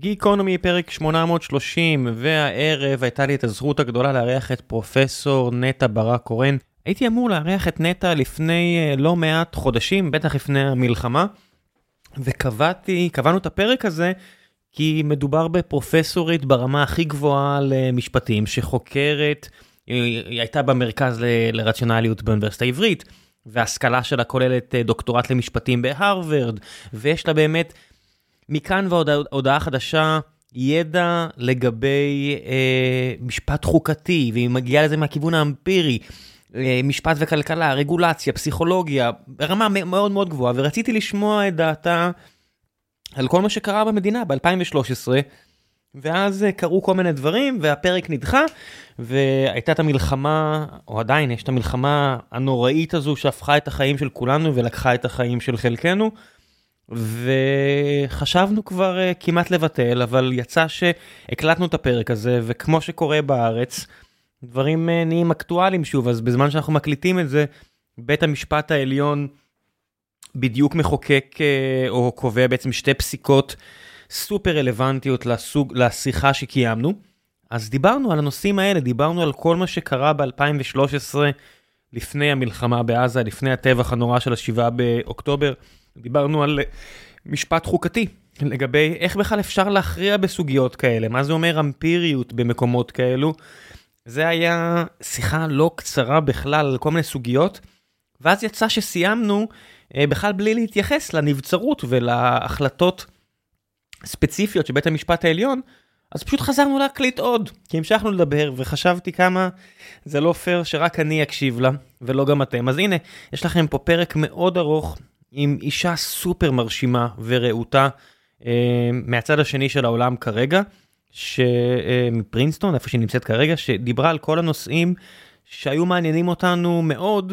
גיקונומי פרק 830, והערב הייתה לי את הזכות הגדולה לארח את פרופסור נטע ברק קורן. הייתי אמור לארח את נטע לפני אה, לא מעט חודשים, בטח לפני המלחמה, וקבעתי, קבענו את הפרק הזה כי מדובר בפרופסורית ברמה הכי גבוהה למשפטים, שחוקרת, היא הייתה במרכז ל- לרציונליות באוניברסיטה העברית, וההשכלה שלה כוללת אה, דוקטורט למשפטים בהרווארד, ויש לה באמת מכאן ועוד הודעה חדשה, ידע לגבי אה, משפט חוקתי, והיא מגיעה לזה מהכיוון האמפירי, אה, משפט וכלכלה, רגולציה, פסיכולוגיה, ברמה מאוד מאוד גבוהה, ורציתי לשמוע את דעתה על כל מה שקרה במדינה ב-2013, ואז אה, קרו כל מיני דברים, והפרק נדחה, והייתה את המלחמה, או עדיין יש את המלחמה הנוראית הזו שהפכה את החיים של כולנו ולקחה את החיים של חלקנו. וחשבנו כבר uh, כמעט לבטל, אבל יצא שהקלטנו את הפרק הזה, וכמו שקורה בארץ, דברים uh, נהיים אקטואליים שוב, אז בזמן שאנחנו מקליטים את זה, בית המשפט העליון בדיוק מחוקק uh, או קובע בעצם שתי פסיקות סופר רלוונטיות לסוג, לשיחה שקיימנו. אז דיברנו על הנושאים האלה, דיברנו על כל מה שקרה ב-2013 לפני המלחמה בעזה, לפני הטבח הנורא של השבעה באוקטובר. דיברנו על משפט חוקתי, לגבי איך בכלל אפשר להכריע בסוגיות כאלה, מה זה אומר אמפיריות במקומות כאלו. זה היה שיחה לא קצרה בכלל על כל מיני סוגיות, ואז יצא שסיימנו אה, בכלל בלי להתייחס לנבצרות ולהחלטות ספציפיות של בית המשפט העליון, אז פשוט חזרנו להקליט עוד, כי המשכנו לדבר וחשבתי כמה זה לא פייר שרק אני אקשיב לה ולא גם אתם. אז הנה, יש לכם פה פרק מאוד ארוך עם אישה סופר מרשימה ורהוטה אה, מהצד השני של העולם כרגע, מפרינסטון, איפה שהיא נמצאת כרגע, שדיברה על כל הנושאים שהיו מעניינים אותנו מאוד,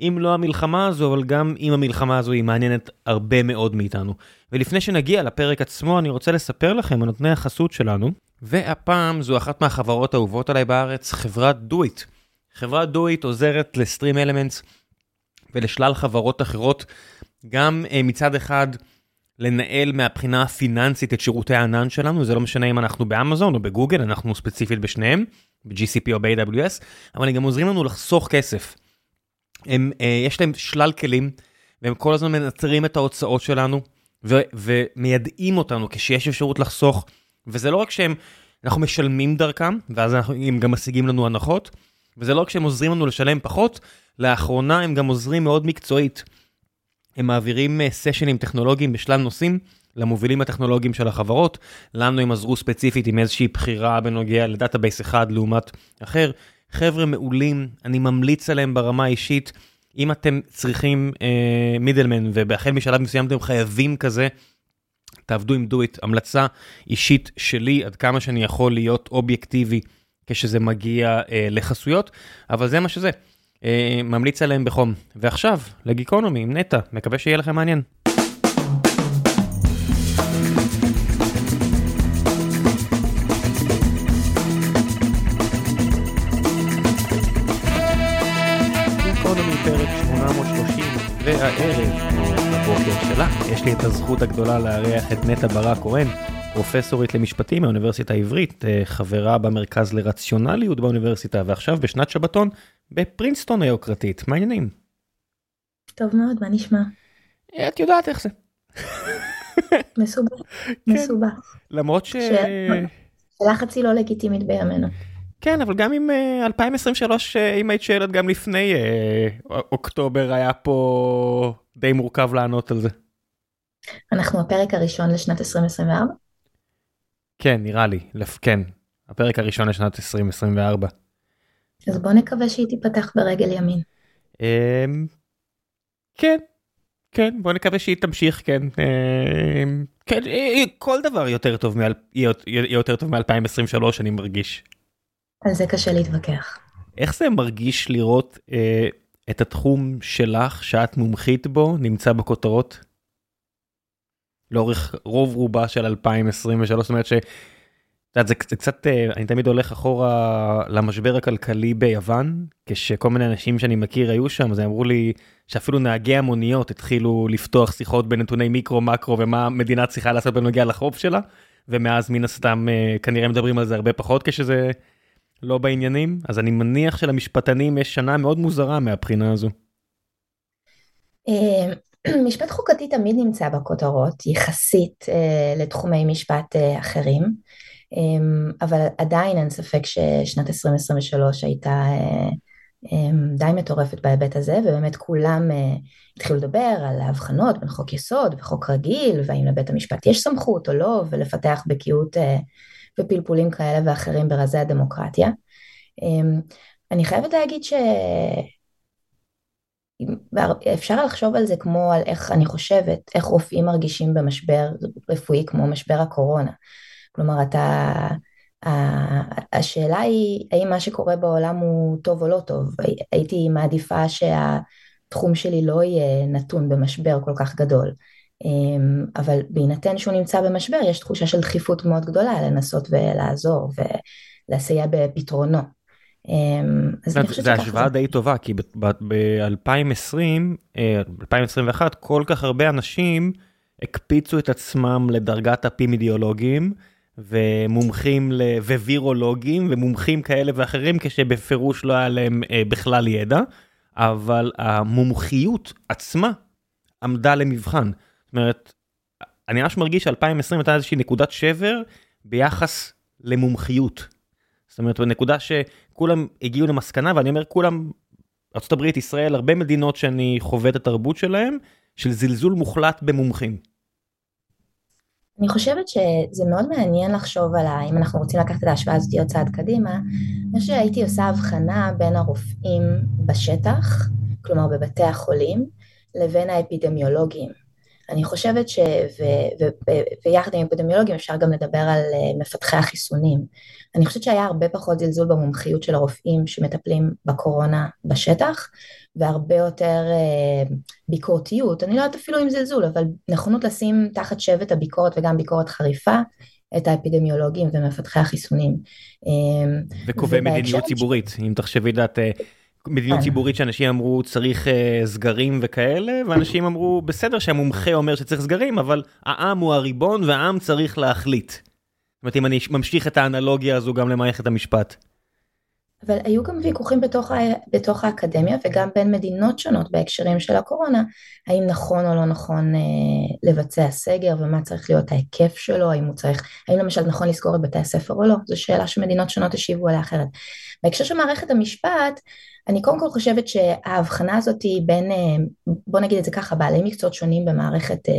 אם לא המלחמה הזו, אבל גם אם המלחמה הזו היא מעניינת הרבה מאוד מאיתנו. ולפני שנגיע לפרק עצמו, אני רוצה לספר לכם על נותני החסות שלנו, והפעם זו אחת מהחברות האהובות עליי בארץ, חברת דויט. חברת דויט עוזרת לסטרים אלמנטס ולשלל חברות אחרות, גם uh, מצד אחד לנהל מהבחינה הפיננסית את שירותי הענן שלנו, זה לא משנה אם אנחנו באמזון או בגוגל, אנחנו ספציפית בשניהם, ב-GCP או ב-AWS, אבל הם גם עוזרים לנו לחסוך כסף. הם, uh, יש להם שלל כלים, והם כל הזמן מנטרים את ההוצאות שלנו, ו- ומיידעים אותנו כשיש אפשרות לחסוך, וזה לא רק שהם, אנחנו משלמים דרכם, ואז אנחנו, הם גם משיגים לנו הנחות, וזה לא רק שהם עוזרים לנו לשלם פחות, לאחרונה הם גם עוזרים מאוד מקצועית. הם מעבירים סשנים אה, טכנולוגיים בשלל נושאים למובילים הטכנולוגיים של החברות. לנו הם עזרו ספציפית עם איזושהי בחירה בנוגע ל database אחד לעומת אחר. חבר'ה מעולים, אני ממליץ עליהם ברמה האישית. אם אתם צריכים מידלמן ובהחל משלב מסוים אתם חייבים כזה, תעבדו עם דויט. המלצה אישית שלי עד כמה שאני יכול להיות אובייקטיבי כשזה מגיע אה, לחסויות, אבל זה מה שזה. אה, ממליץ עליהם בחום. ועכשיו, לגיקונומי עם נטע, מקווה שיהיה לכם מעניין. והערב, בבוקר שלה, יש לי את הזכות הגדולה לארח את נטע ברק קורן, פרופסורית למשפטים מהאוניברסיטה העברית, אה, חברה במרכז לרציונליות באוניברסיטה, ועכשיו בשנת שבתון בפרינסטון היוקרתית. מה העניינים? טוב מאוד, מה נשמע? אה, את יודעת איך זה. מסובך, כן. מסובך. למרות ש... שאלה חצי לא לגיטימית בימינו. כן, אבל גם אם 2023, אם היית שואלת גם לפני אוקטובר, היה פה די מורכב לענות על זה. אנחנו הפרק הראשון לשנת 2024? כן, נראה לי, כן, הפרק הראשון לשנת 2024. אז בוא נקווה שהיא תיפתח ברגל ימין. אמ, כן, כן, בוא נקווה שהיא תמשיך, כן. אמ, כן, כל דבר יותר טוב יהיה יותר טוב מ-2023, אני מרגיש. על זה קשה להתווכח. איך זה מרגיש לראות אה, את התחום שלך, שאת מומחית בו, נמצא בכותרות? לאורך רוב רובה של 2023, זאת אומרת ש... יודעת, זה קצת, אה, אני תמיד הולך אחורה למשבר הכלכלי ביוון, כשכל מיני אנשים שאני מכיר היו שם, אז אמרו לי שאפילו נהגי המוניות התחילו לפתוח שיחות בנתוני מיקרו מקרו ומה המדינה צריכה לעשות בנוגע לחוב שלה, ומאז מן הסתם כנראה מדברים על זה הרבה פחות כשזה לא בעניינים, אז אני מניח שלמשפטנים יש שנה מאוד מוזרה מהבחינה הזו. משפט חוקתי תמיד נמצא בכותרות יחסית לתחומי משפט אחרים. אבל עדיין אין ספק ששנת 2023 הייתה די מטורפת בהיבט הזה, ובאמת כולם התחילו לדבר על ההבחנות בין חוק יסוד וחוק רגיל, והאם לבית המשפט יש סמכות או לא, ולפתח בקיאות ופלפולים כאלה ואחרים ברזי הדמוקרטיה. אני חייבת להגיד שאפשר לחשוב על זה כמו על איך אני חושבת, איך רופאים מרגישים במשבר רפואי כמו משבר הקורונה. כלומר, אתה... השאלה היא, האם מה שקורה בעולם הוא טוב או לא טוב? הייתי מעדיפה שהתחום שלי לא יהיה נתון במשבר כל כך גדול. אמ, אבל בהינתן שהוא נמצא במשבר, יש תחושה של דחיפות מאוד גדולה לנסות ולעזור ולסייע בפתרונו. אמ. זו השוואה די טובה, כי ב-2020, 2021, כל כך הרבה אנשים הקפיצו את עצמם לדרגת אפימידיאולוגים. ומומחים ווירולוגים ומומחים כאלה ואחרים כשבפירוש לא היה להם אה, בכלל ידע, אבל המומחיות עצמה עמדה למבחן. זאת אומרת, אני ממש מרגיש ש-2020 הייתה איזושהי נקודת שבר ביחס למומחיות. זאת אומרת, בנקודה שכולם הגיעו למסקנה, ואני אומר כולם, ארה"ב, ישראל, הרבה מדינות שאני חווה את התרבות שלהם, של זלזול מוחלט במומחים. אני חושבת שזה מאוד מעניין לחשוב על אם אנחנו רוצים לקחת את ההשוואה הזאת עוד צעד קדימה, אני חושבת שהייתי עושה הבחנה בין הרופאים בשטח, כלומר בבתי החולים, לבין האפידמיולוגים. אני חושבת ש... ו... ו... ו... ויחד עם אפידמיולוגים אפשר גם לדבר על אה, מפתחי החיסונים. אני חושבת שהיה הרבה פחות זלזול במומחיות של הרופאים שמטפלים בקורונה בשטח, והרבה יותר אה, ביקורתיות, אני לא יודעת אפילו אם זלזול, אבל נכונות לשים תחת שבט הביקורת וגם ביקורת חריפה את האפידמיולוגים ומפתחי החיסונים. אה, וקובעי מדיניות ציבורית, אם תחשבי אה, מדיניות כן. ציבורית שאנשים אמרו צריך uh, סגרים וכאלה, ואנשים אמרו בסדר שהמומחה אומר שצריך סגרים, אבל העם הוא הריבון והעם צריך להחליט. זאת אומרת, אם אני ממשיך את האנלוגיה הזו גם למערכת המשפט. אבל היו גם ויכוחים בתוך, ה... בתוך האקדמיה וגם בין מדינות שונות בהקשרים של הקורונה, האם נכון או לא נכון אה, לבצע סגר ומה צריך להיות ההיקף שלו, האם הוא צריך, האם למשל נכון לסגור את בתי הספר או לא, זו שאלה שמדינות שונות השיבו עליה אחרת. בהקשר של מערכת המשפט, אני קודם כל חושבת שההבחנה הזאת היא בין, אה, בוא נגיד את זה ככה, בעלי מקצועות שונים במערכת אה,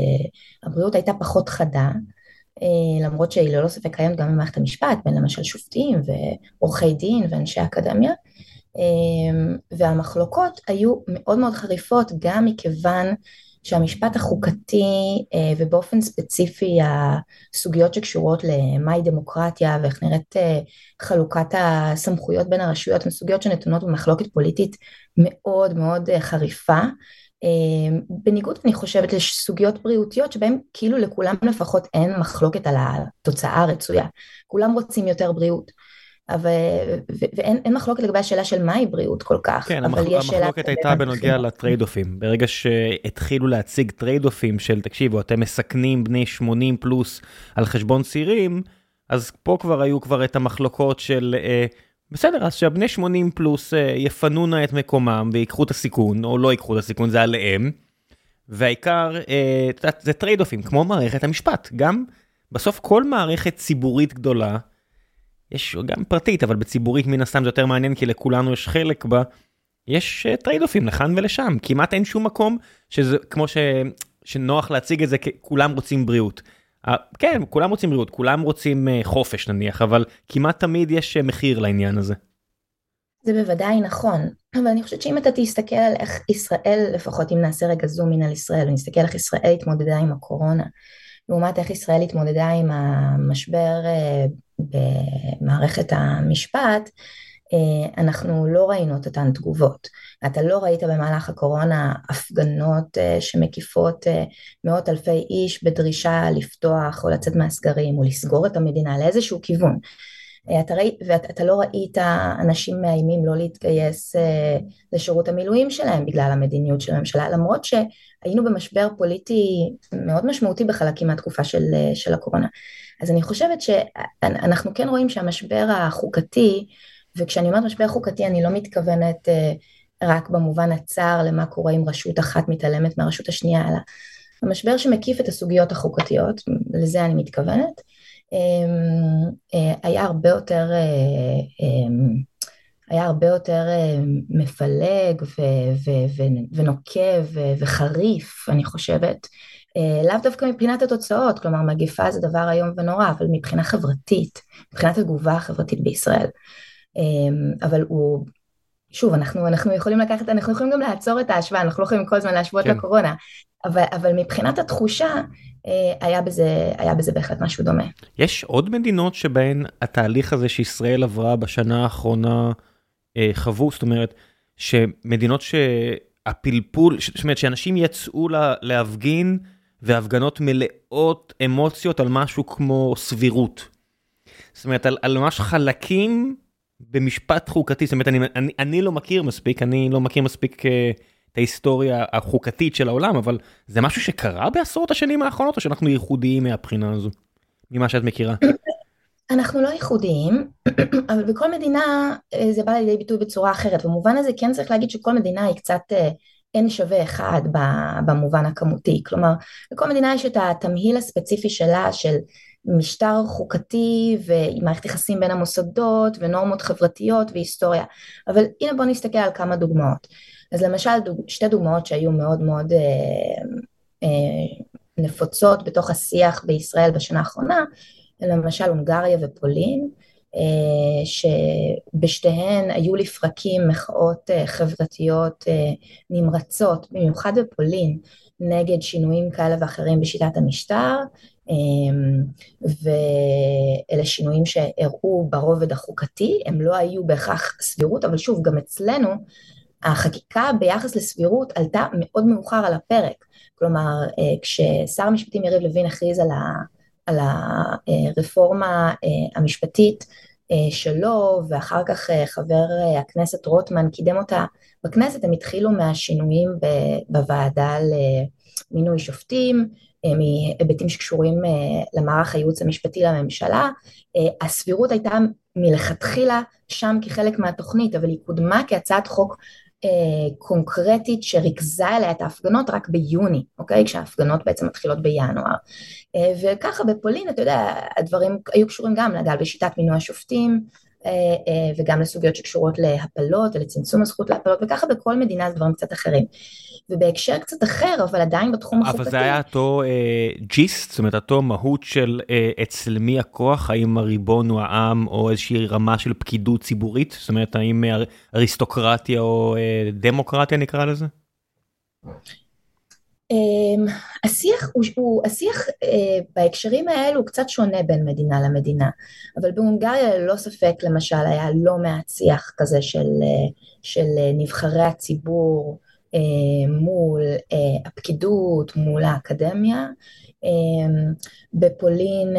הבריאות הייתה פחות חדה. אה, למרות שהיא ללא ספק קיימת גם במערכת המשפט, בין למשל שופטים ועורכי דין ואנשי אקדמיה, והמחלוקות היו מאוד מאוד חריפות גם מכיוון שהמשפט החוקתי אה, ובאופן ספציפי הסוגיות שקשורות למהי דמוקרטיה ואיך נראית חלוקת הסמכויות בין הרשויות הן סוגיות שנתונות במחלוקת פוליטית מאוד מאוד חריפה אמ, בניגוד אני חושבת לסוגיות בריאותיות שבהן כאילו לכולם לפחות אין מחלוקת על התוצאה הרצויה, כולם רוצים יותר בריאות. אבל, ואין מחלוקת לגבי השאלה של מהי בריאות כל כך, כן, המח. המחלוקת הייתה בנוגע לטרייד אופים, ברגע שהתחילו להציג trade אופים של תקשיבו אתם מסכנים בני 80 פלוס על חשבון צעירים, אז פה כבר היו כבר את המחלוקות של אה, בסדר, אז שהבני 80 פלוס אה, יפנו נא את מקומם ויקחו את הסיכון, או לא ייקחו את הסיכון, זה עליהם. והעיקר, אה, זה trade-off ים, כמו מערכת המשפט. גם בסוף כל מערכת ציבורית גדולה, יש גם פרטית, אבל בציבורית מן הסתם זה יותר מעניין, כי לכולנו יש חלק בה, יש trade אה, off ים לכאן ולשם. כמעט אין שום מקום שזה, כמו ש, שנוח להציג את זה, כולם רוצים בריאות. כן, כולם רוצים בריאות, כולם רוצים אה, חופש נניח, אבל כמעט תמיד יש אה, מחיר לעניין הזה. זה בוודאי נכון, אבל אני חושבת שאם אתה תסתכל על איך ישראל, לפחות אם נעשה רגע זום אין על ישראל, ונסתכל איך ישראל התמודדה עם הקורונה, לעומת איך ישראל התמודדה עם המשבר אה, במערכת המשפט, אנחנו לא ראינו את אותן תגובות. אתה לא ראית במהלך הקורונה הפגנות uh, שמקיפות מאות אלפי איש בדרישה לפתוח או לצאת מהסגרים או לסגור את המדינה לאיזשהו כיוון. אתה ראי, ואתה לא ראית אנשים מאיימים לא להתגייס לשירות המילואים שלהם בגלל המדיניות של הממשלה, למרות שהיינו במשבר פוליטי מאוד משמעותי בחלקים מהתקופה של, של הקורונה. אז אני חושבת שאנחנו כן רואים שהמשבר החוקתי, וכשאני אומרת משבר חוקתי אני לא מתכוונת רק במובן הצר למה קורה אם רשות אחת מתעלמת מהרשות השנייה, אלא המשבר שמקיף את הסוגיות החוקתיות, לזה אני מתכוונת, אה, היה הרבה יותר, אה, אמ, היה הרבה יותר אה, מפלג ונוקב וחריף, אני חושבת, לאו דווקא מבחינת התוצאות, כלומר מגיפה זה דבר איום ונורא, אבל מבחינה חברתית, מבחינת התגובה החברתית בישראל. אמ, אבל הוא שוב, אנחנו, אנחנו יכולים לקחת, אנחנו יכולים גם לעצור את ההשוואה, אנחנו לא יכולים כל הזמן להשוות כן. לקורונה, אבל, אבל מבחינת התחושה, אה, היה בזה, היה בזה בהחלט משהו דומה. יש עוד מדינות שבהן התהליך הזה שישראל עברה בשנה האחרונה אה, חוו, זאת אומרת, שמדינות שהפלפול, זאת אומרת שאנשים יצאו לה, להפגין, והפגנות מלאות אמוציות על משהו כמו סבירות. זאת אומרת, על, על ממש חלקים במשפט חוקתי, זאת אומרת, אני, אני, אני לא מכיר מספיק, אני לא מכיר מספיק uh, את ההיסטוריה החוקתית של העולם, אבל זה משהו שקרה בעשרות השנים האחרונות, או שאנחנו ייחודיים מהבחינה הזו, ממה שאת מכירה? אנחנו לא ייחודיים, אבל בכל מדינה אה, זה בא לידי ביטוי בצורה אחרת. במובן הזה כן צריך להגיד שכל מדינה היא קצת אה, אין שווה אחד במובן הכמותי. כלומר, לכל מדינה יש את התמהיל הספציפי שלה של משטר חוקתי ומערכת יחסים בין המוסדות ונורמות חברתיות והיסטוריה. אבל הנה בואו נסתכל על כמה דוגמאות. אז למשל דוג, שתי דוגמאות שהיו מאוד מאוד אה, אה, נפוצות בתוך השיח בישראל בשנה האחרונה, למשל הונגריה ופולין, אה, שבשתיהן היו לפרקים מחאות אה, חברתיות אה, נמרצות, במיוחד בפולין, נגד שינויים כאלה ואחרים בשיטת המשטר, אמ, ואלה שינויים שהראו ברובד החוקתי, הם לא היו בהכרח סבירות, אבל שוב, גם אצלנו החקיקה ביחס לסבירות עלתה מאוד מאוחר על הפרק. כלומר, אה, כששר המשפטים יריב לוין הכריז על, ה, על הרפורמה אה, המשפטית אה, שלו, ואחר כך חבר הכנסת רוטמן קידם אותה בכנסת, הם התחילו מהשינויים בוועדה למינוי שופטים, מהיבטים שקשורים למערך הייעוץ המשפטי לממשלה. הסבירות הייתה מלכתחילה שם כחלק מהתוכנית, אבל היא קודמה כהצעת חוק קונקרטית שריכזה אליה את ההפגנות רק ביוני, אוקיי? כשההפגנות בעצם מתחילות בינואר. וככה בפולין, אתה יודע, הדברים היו קשורים גם לגל בשיטת מינוי השופטים, וגם לסוגיות שקשורות להפלות ולצמצום הזכות להפלות, וככה בכל מדינה זה דברים קצת אחרים. ובהקשר קצת אחר, אבל עדיין בתחום החוקתי. אבל זה היה אותו אה, ג'יסט, זאת אומרת, אותו מהות של אה, אצל מי הכוח, האם הריבון הוא העם, או איזושהי רמה של פקידות ציבורית? זאת אומרת, האם אריסטוקרטיה או אה, דמוקרטיה נקרא לזה? Um, השיח, הוא, הוא, השיח uh, בהקשרים האלו הוא קצת שונה בין מדינה למדינה, אבל בהונגריה ללא ספק למשל היה לא מעט שיח כזה של, uh, של uh, נבחרי הציבור אה, מול אה, הפקידות, מול האקדמיה. אה, בפולין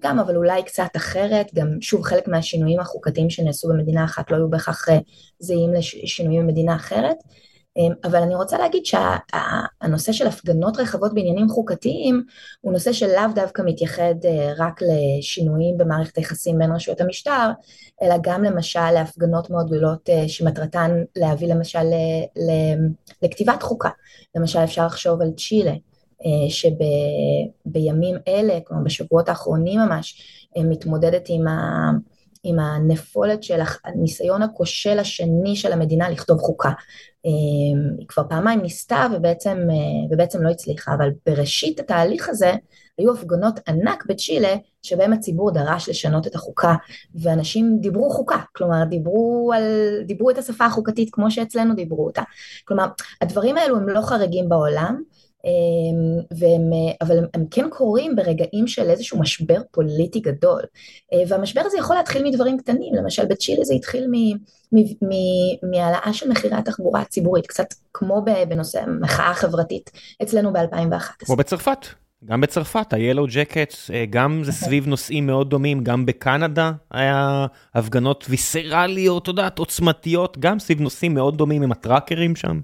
גם, אבל אולי קצת אחרת, גם שוב חלק מהשינויים החוקתיים שנעשו במדינה אחת לא היו בהכרח זהים לשינויים במדינה אחרת. אמ, אבל אני רוצה להגיד שהנושא של הפגנות רחבות בעניינים חוקתיים הוא נושא שלאו דווקא מתייחד אה, רק לשינויים במערכת היחסים בין רשויות המשטר, אלא גם למשל להפגנות מאוד גדולות אה, שמטרתן להביא למשל לכתיבת חוקה. למשל אפשר לחשוב על צ'ילה, אה, שבימים אלה, כלומר בשבועות האחרונים ממש, מתמודדת עם ה... עם הנפולת של הניסיון הכושל השני של המדינה לכתוב חוקה. אמ, היא כבר פעמיים ניסתה ובעצם, אה, ובעצם לא הצליחה, אבל בראשית התהליך הזה היו הפגנות ענק בצ'ילה שבהם הציבור דרש לשנות את החוקה ואנשים דיברו חוקה, כלומר דיברו, על, דיברו את השפה החוקתית כמו שאצלנו דיברו אותה. כלומר הדברים האלו הם לא חריגים בעולם והם, אבל הם, כן קורים ברגעים של איזשהו משבר פוליטי גדול. אה, והמשבר הזה יכול להתחיל מדברים קטנים, למשל בצ'ילה זה התחיל מהעלאה של מחירי התחבורה הציבורית, קצת כמו בנושא המחאה החברתית אצלנו ב-2011. כמו בצרפת. גם בצרפת, ה-Yellow Jackets, גם זה סביב נושאים מאוד דומים, גם בקנדה היה הפגנות ויסרליות, את יודעת, עוצמתיות, גם סביב נושאים מאוד דומים עם הטראקרים שם.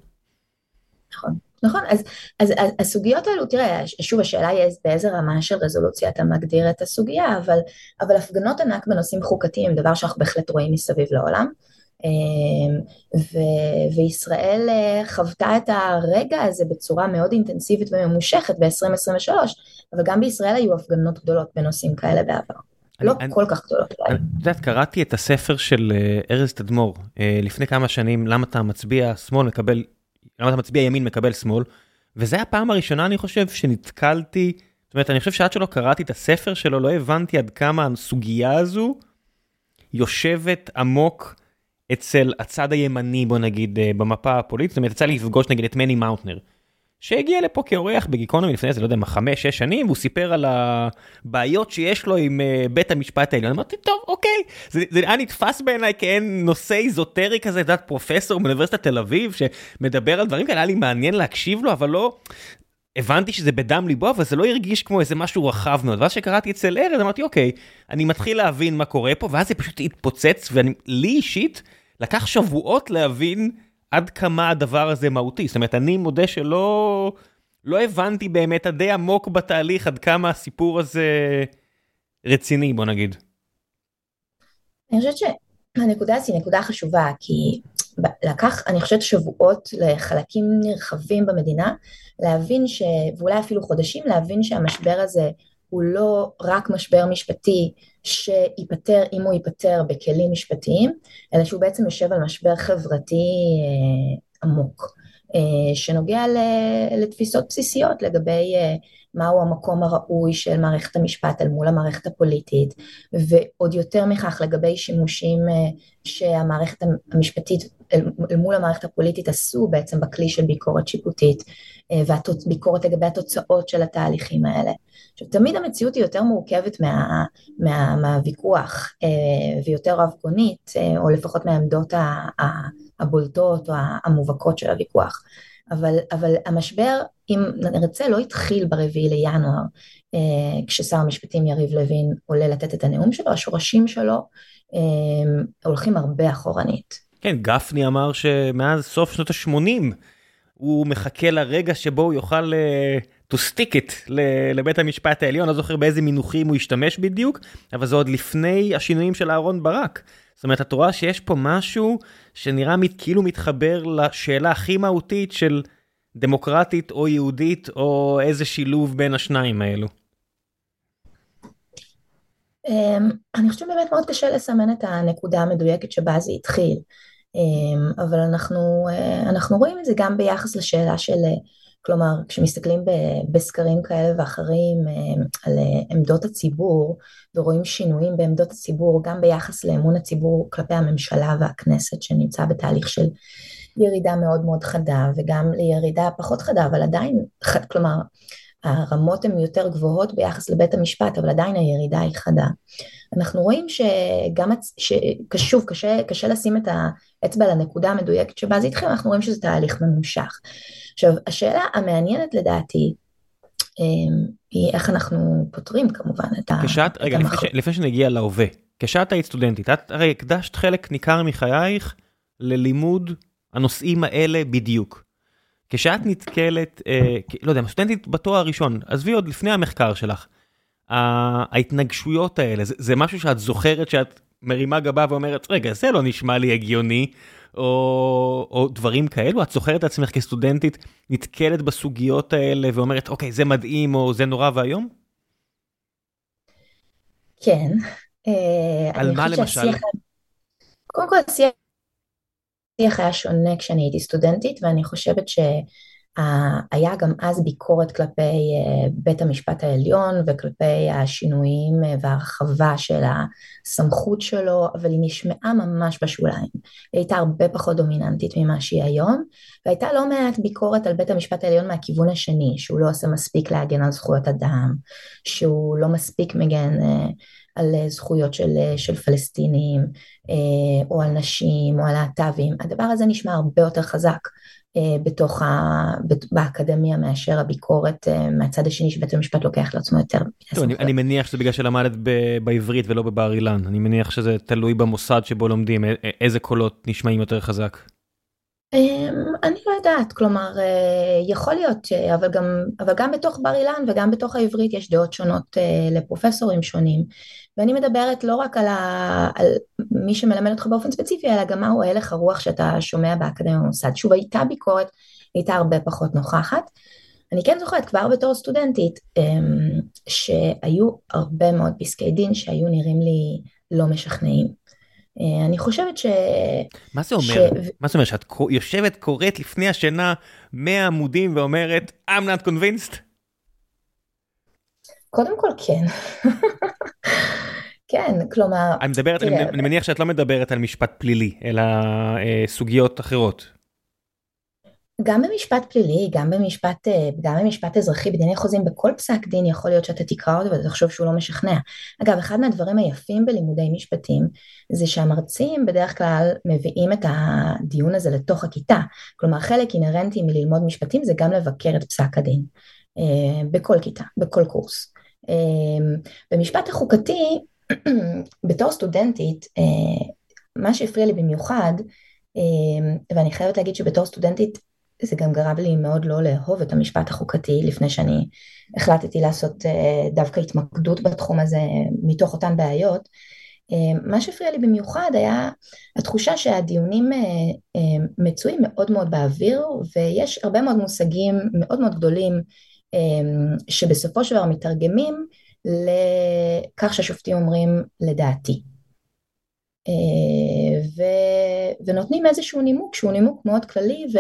נכון. נכון, אז, אז, אז הסוגיות האלו, תראה, שוב השאלה היא באיזה רמה של רזולוציה אתה מגדיר את הסוגיה, אבל, אבל הפגנות ענק בנושאים חוקתיים הם דבר שאנחנו בהחלט רואים מסביב לעולם. אמ, ו, וישראל אה, חוותה את הרגע הזה בצורה מאוד אינטנסיבית וממושכת ב-2023, אבל גם בישראל היו הפגנות גדולות בנושאים כאלה בעבר. אני, לא אני, כל כך גדולות. את יודעת, קראתי את הספר של אה, ארז תדמור אה, לפני כמה שנים, למה אתה מצביע שמאל מקבל למה אתה מצביע ימין מקבל שמאל, וזה הפעם הראשונה אני חושב שנתקלתי, זאת אומרת אני חושב שעד שלא קראתי את הספר שלו לא הבנתי עד כמה הסוגיה הזו יושבת עמוק אצל הצד הימני בוא נגיד אה, במפה הפוליטית, זאת אומרת יצא לי לפגוש נגיד את מני מאוטנר. שהגיע לפה כאורח בגיקונומי לפני איזה, לא יודע מה, חמש, שש שנים, והוא סיפר על הבעיות שיש לו עם uh, בית המשפט העליון. אמרתי, טוב, אוקיי. זה, זה היה נתפס בעיניי כאין נושא איזוטרי כזה, את יודעת, פרופסור מאוניברסיטת תל אביב, שמדבר על דברים כאלה, היה לי מעניין להקשיב לו, אבל לא... הבנתי שזה בדם ליבו, אבל זה לא הרגיש כמו איזה משהו רחב מאוד. ואז שקראתי אצל ארז, אמרתי, אוקיי, אני מתחיל להבין מה קורה פה, ואז זה פשוט התפוצץ, ולי אישית, לקח שבועות להבין עד כמה הדבר הזה מהותי. זאת אומרת, אני מודה שלא לא הבנתי באמת עד די עמוק בתהליך עד כמה הסיפור הזה רציני, בוא נגיד. אני חושבת שהנקודה הזאת היא נקודה חשובה, כי לקח, אני חושבת, שבועות לחלקים נרחבים במדינה, להבין ש... ואולי אפילו חודשים, להבין שהמשבר הזה הוא לא רק משבר משפטי שייפתר אם הוא ייפתר בכלים משפטיים, אלא שהוא בעצם יושב על משבר חברתי אה, עמוק, אה, שנוגע לתפיסות בסיסיות לגבי אה, מהו המקום הראוי של מערכת המשפט אל מול המערכת הפוליטית, ועוד יותר מכך לגבי שימושים שהמערכת המשפטית אל, אל מול המערכת הפוליטית עשו בעצם בכלי של ביקורת שיפוטית, וביקורת לגבי התוצאות של התהליכים האלה. עכשיו, תמיד המציאות היא יותר מורכבת מה, מה, מהוויכוח אה, ויותר רב-גונית, אה, או לפחות מהעמדות הבולטות או המובהקות של הוויכוח. אבל, אבל המשבר, אם נרצה, לא התחיל ברביעי לינואר, אה, כששר המשפטים יריב לוין עולה לתת את הנאום שלו, השורשים שלו אה, הולכים הרבה אחורנית. כן, גפני אמר שמאז סוף שנות ה-80 הוא מחכה לרגע שבו הוא יוכל uh, to stick it לבית המשפט העליון, לא זוכר באיזה מינוחים הוא השתמש בדיוק, אבל זה עוד לפני השינויים של אהרן ברק. זאת אומרת, את רואה שיש פה משהו שנראה כאילו מתחבר לשאלה הכי מהותית של דמוקרטית או יהודית, או איזה שילוב בין השניים האלו. אמ, אני חושבת באמת מאוד קשה לסמן את הנקודה המדויקת שבה זה התחיל. אמ, אבל אנחנו, אה, אנחנו רואים את זה גם ביחס לשאלה של, אה, כלומר, כשמסתכלים בסקרים כאלה ואחרים אה, על עמדות הציבור ורואים שינויים בעמדות הציבור, גם ביחס לאמון הציבור כלפי הממשלה והכנסת שנמצא בתהליך של ירידה מאוד מאוד חדה וגם לירידה פחות חדה, אבל עדיין, כלומר, הרמות הן יותר גבוהות ביחס לבית המשפט, אבל עדיין הירידה היא חדה. אנחנו רואים שגם, שוב, קשה, קשה לשים את האצבע על הנקודה המדויקת שבה זה התחיל, אנחנו רואים שזה תהליך ממושך. עכשיו, השאלה המעניינת לדעתי, אמ, היא איך אנחנו פותרים כמובן את ה... כשאת, רגע, לפני, ש, לפני שנגיע להווה, כשאת היית סטודנטית, את הרי הקדשת חלק ניכר מחייך ללימוד הנושאים האלה בדיוק. כשאת נתקלת, אה, לא יודע, סטודנטית בתואר הראשון, עזבי עוד לפני המחקר שלך, ההתנגשויות האלה, זה, זה משהו שאת זוכרת שאת מרימה גבה ואומרת, רגע, זה לא נשמע לי הגיוני, או, או דברים כאלו? את זוכרת את עצמך כסטודנטית נתקלת בסוגיות האלה ואומרת, אוקיי, זה מדהים, או זה נורא ואיום? כן. אה, על מה למשל? שהשיח... קודם כל, השיח היה שונה כשאני הייתי סטודנטית, ואני חושבת ש... היה גם אז ביקורת כלפי אה, בית המשפט העליון וכלפי השינויים אה, והרחבה של הסמכות שלו, אבל היא נשמעה ממש בשוליים. היא הייתה הרבה פחות דומיננטית ממה שהיא היום, והייתה לא מעט ביקורת על בית המשפט העליון מהכיוון השני, שהוא לא עושה מספיק להגן על זכויות אדם, שהוא לא מספיק מגן אה, על זכויות של, של פלסטינים, או על נשים, או על להט"בים. הדבר הזה נשמע הרבה יותר חזק. בתוך ה... באקדמיה מאשר הביקורת מהצד השני שבית המשפט לוקח לעצמו יותר. טוב, אני, אני מניח שזה בגלל שלמדת בעברית ולא בבר אילן, אני מניח שזה תלוי במוסד שבו לומדים, איזה קולות נשמעים יותר חזק. אני לא יודעת, כלומר יכול להיות, אבל גם, אבל גם בתוך בר אילן וגם בתוך העברית יש דעות שונות לפרופסורים שונים ואני מדברת לא רק על, ה, על מי שמלמד אותך באופן ספציפי אלא גם מהו הלך הרוח שאתה שומע באקדמיה במוסד. שוב הייתה ביקורת, הייתה הרבה פחות נוכחת. אני כן זוכרת כבר בתור סטודנטית שהיו הרבה מאוד פסקי דין שהיו נראים לי לא משכנעים. אה, אני חושבת ש... מה זה אומר? ש... מה זאת אומרת? שאת יושבת, קוראת לפני השינה 100 עמודים ואומרת, I'm not convinced? קודם כל כן. כן, כלומר... אני מדברת, תראה, אני, אני מניח שאת לא מדברת על משפט פלילי, אלא אה, סוגיות אחרות. גם במשפט פלילי, גם במשפט, אה, גם במשפט אזרחי, בדיני חוזים, בכל פסק דין יכול להיות שאתה תקרא אותו ואתה תחשוב שהוא לא משכנע. אגב, אחד מהדברים היפים בלימודי משפטים זה שהמרצים בדרך כלל מביאים את הדיון הזה לתוך הכיתה. כלומר, חלק אינהרנטי מללמוד משפטים זה גם לבקר את פסק הדין. אה, בכל כיתה, בכל קורס. אה, במשפט החוקתי, בתור סטודנטית, מה שהפריע לי במיוחד, ואני חייבת להגיד שבתור סטודנטית זה גם גרם לי מאוד לא לאהוב את המשפט החוקתי לפני שאני החלטתי לעשות אה, דווקא התמקדות בתחום הזה מתוך אותן בעיות. אה, מה שהפריע לי במיוחד היה התחושה שהדיונים אה, מצויים מאוד מאוד באוויר ויש הרבה מאוד מושגים מאוד מאוד גדולים שבסופו של דבר מתרגמים לכך שהשופטים אומרים לדעתי. ו, ונותנים איזשהו נימוק שהוא נימוק מאוד כללי ו,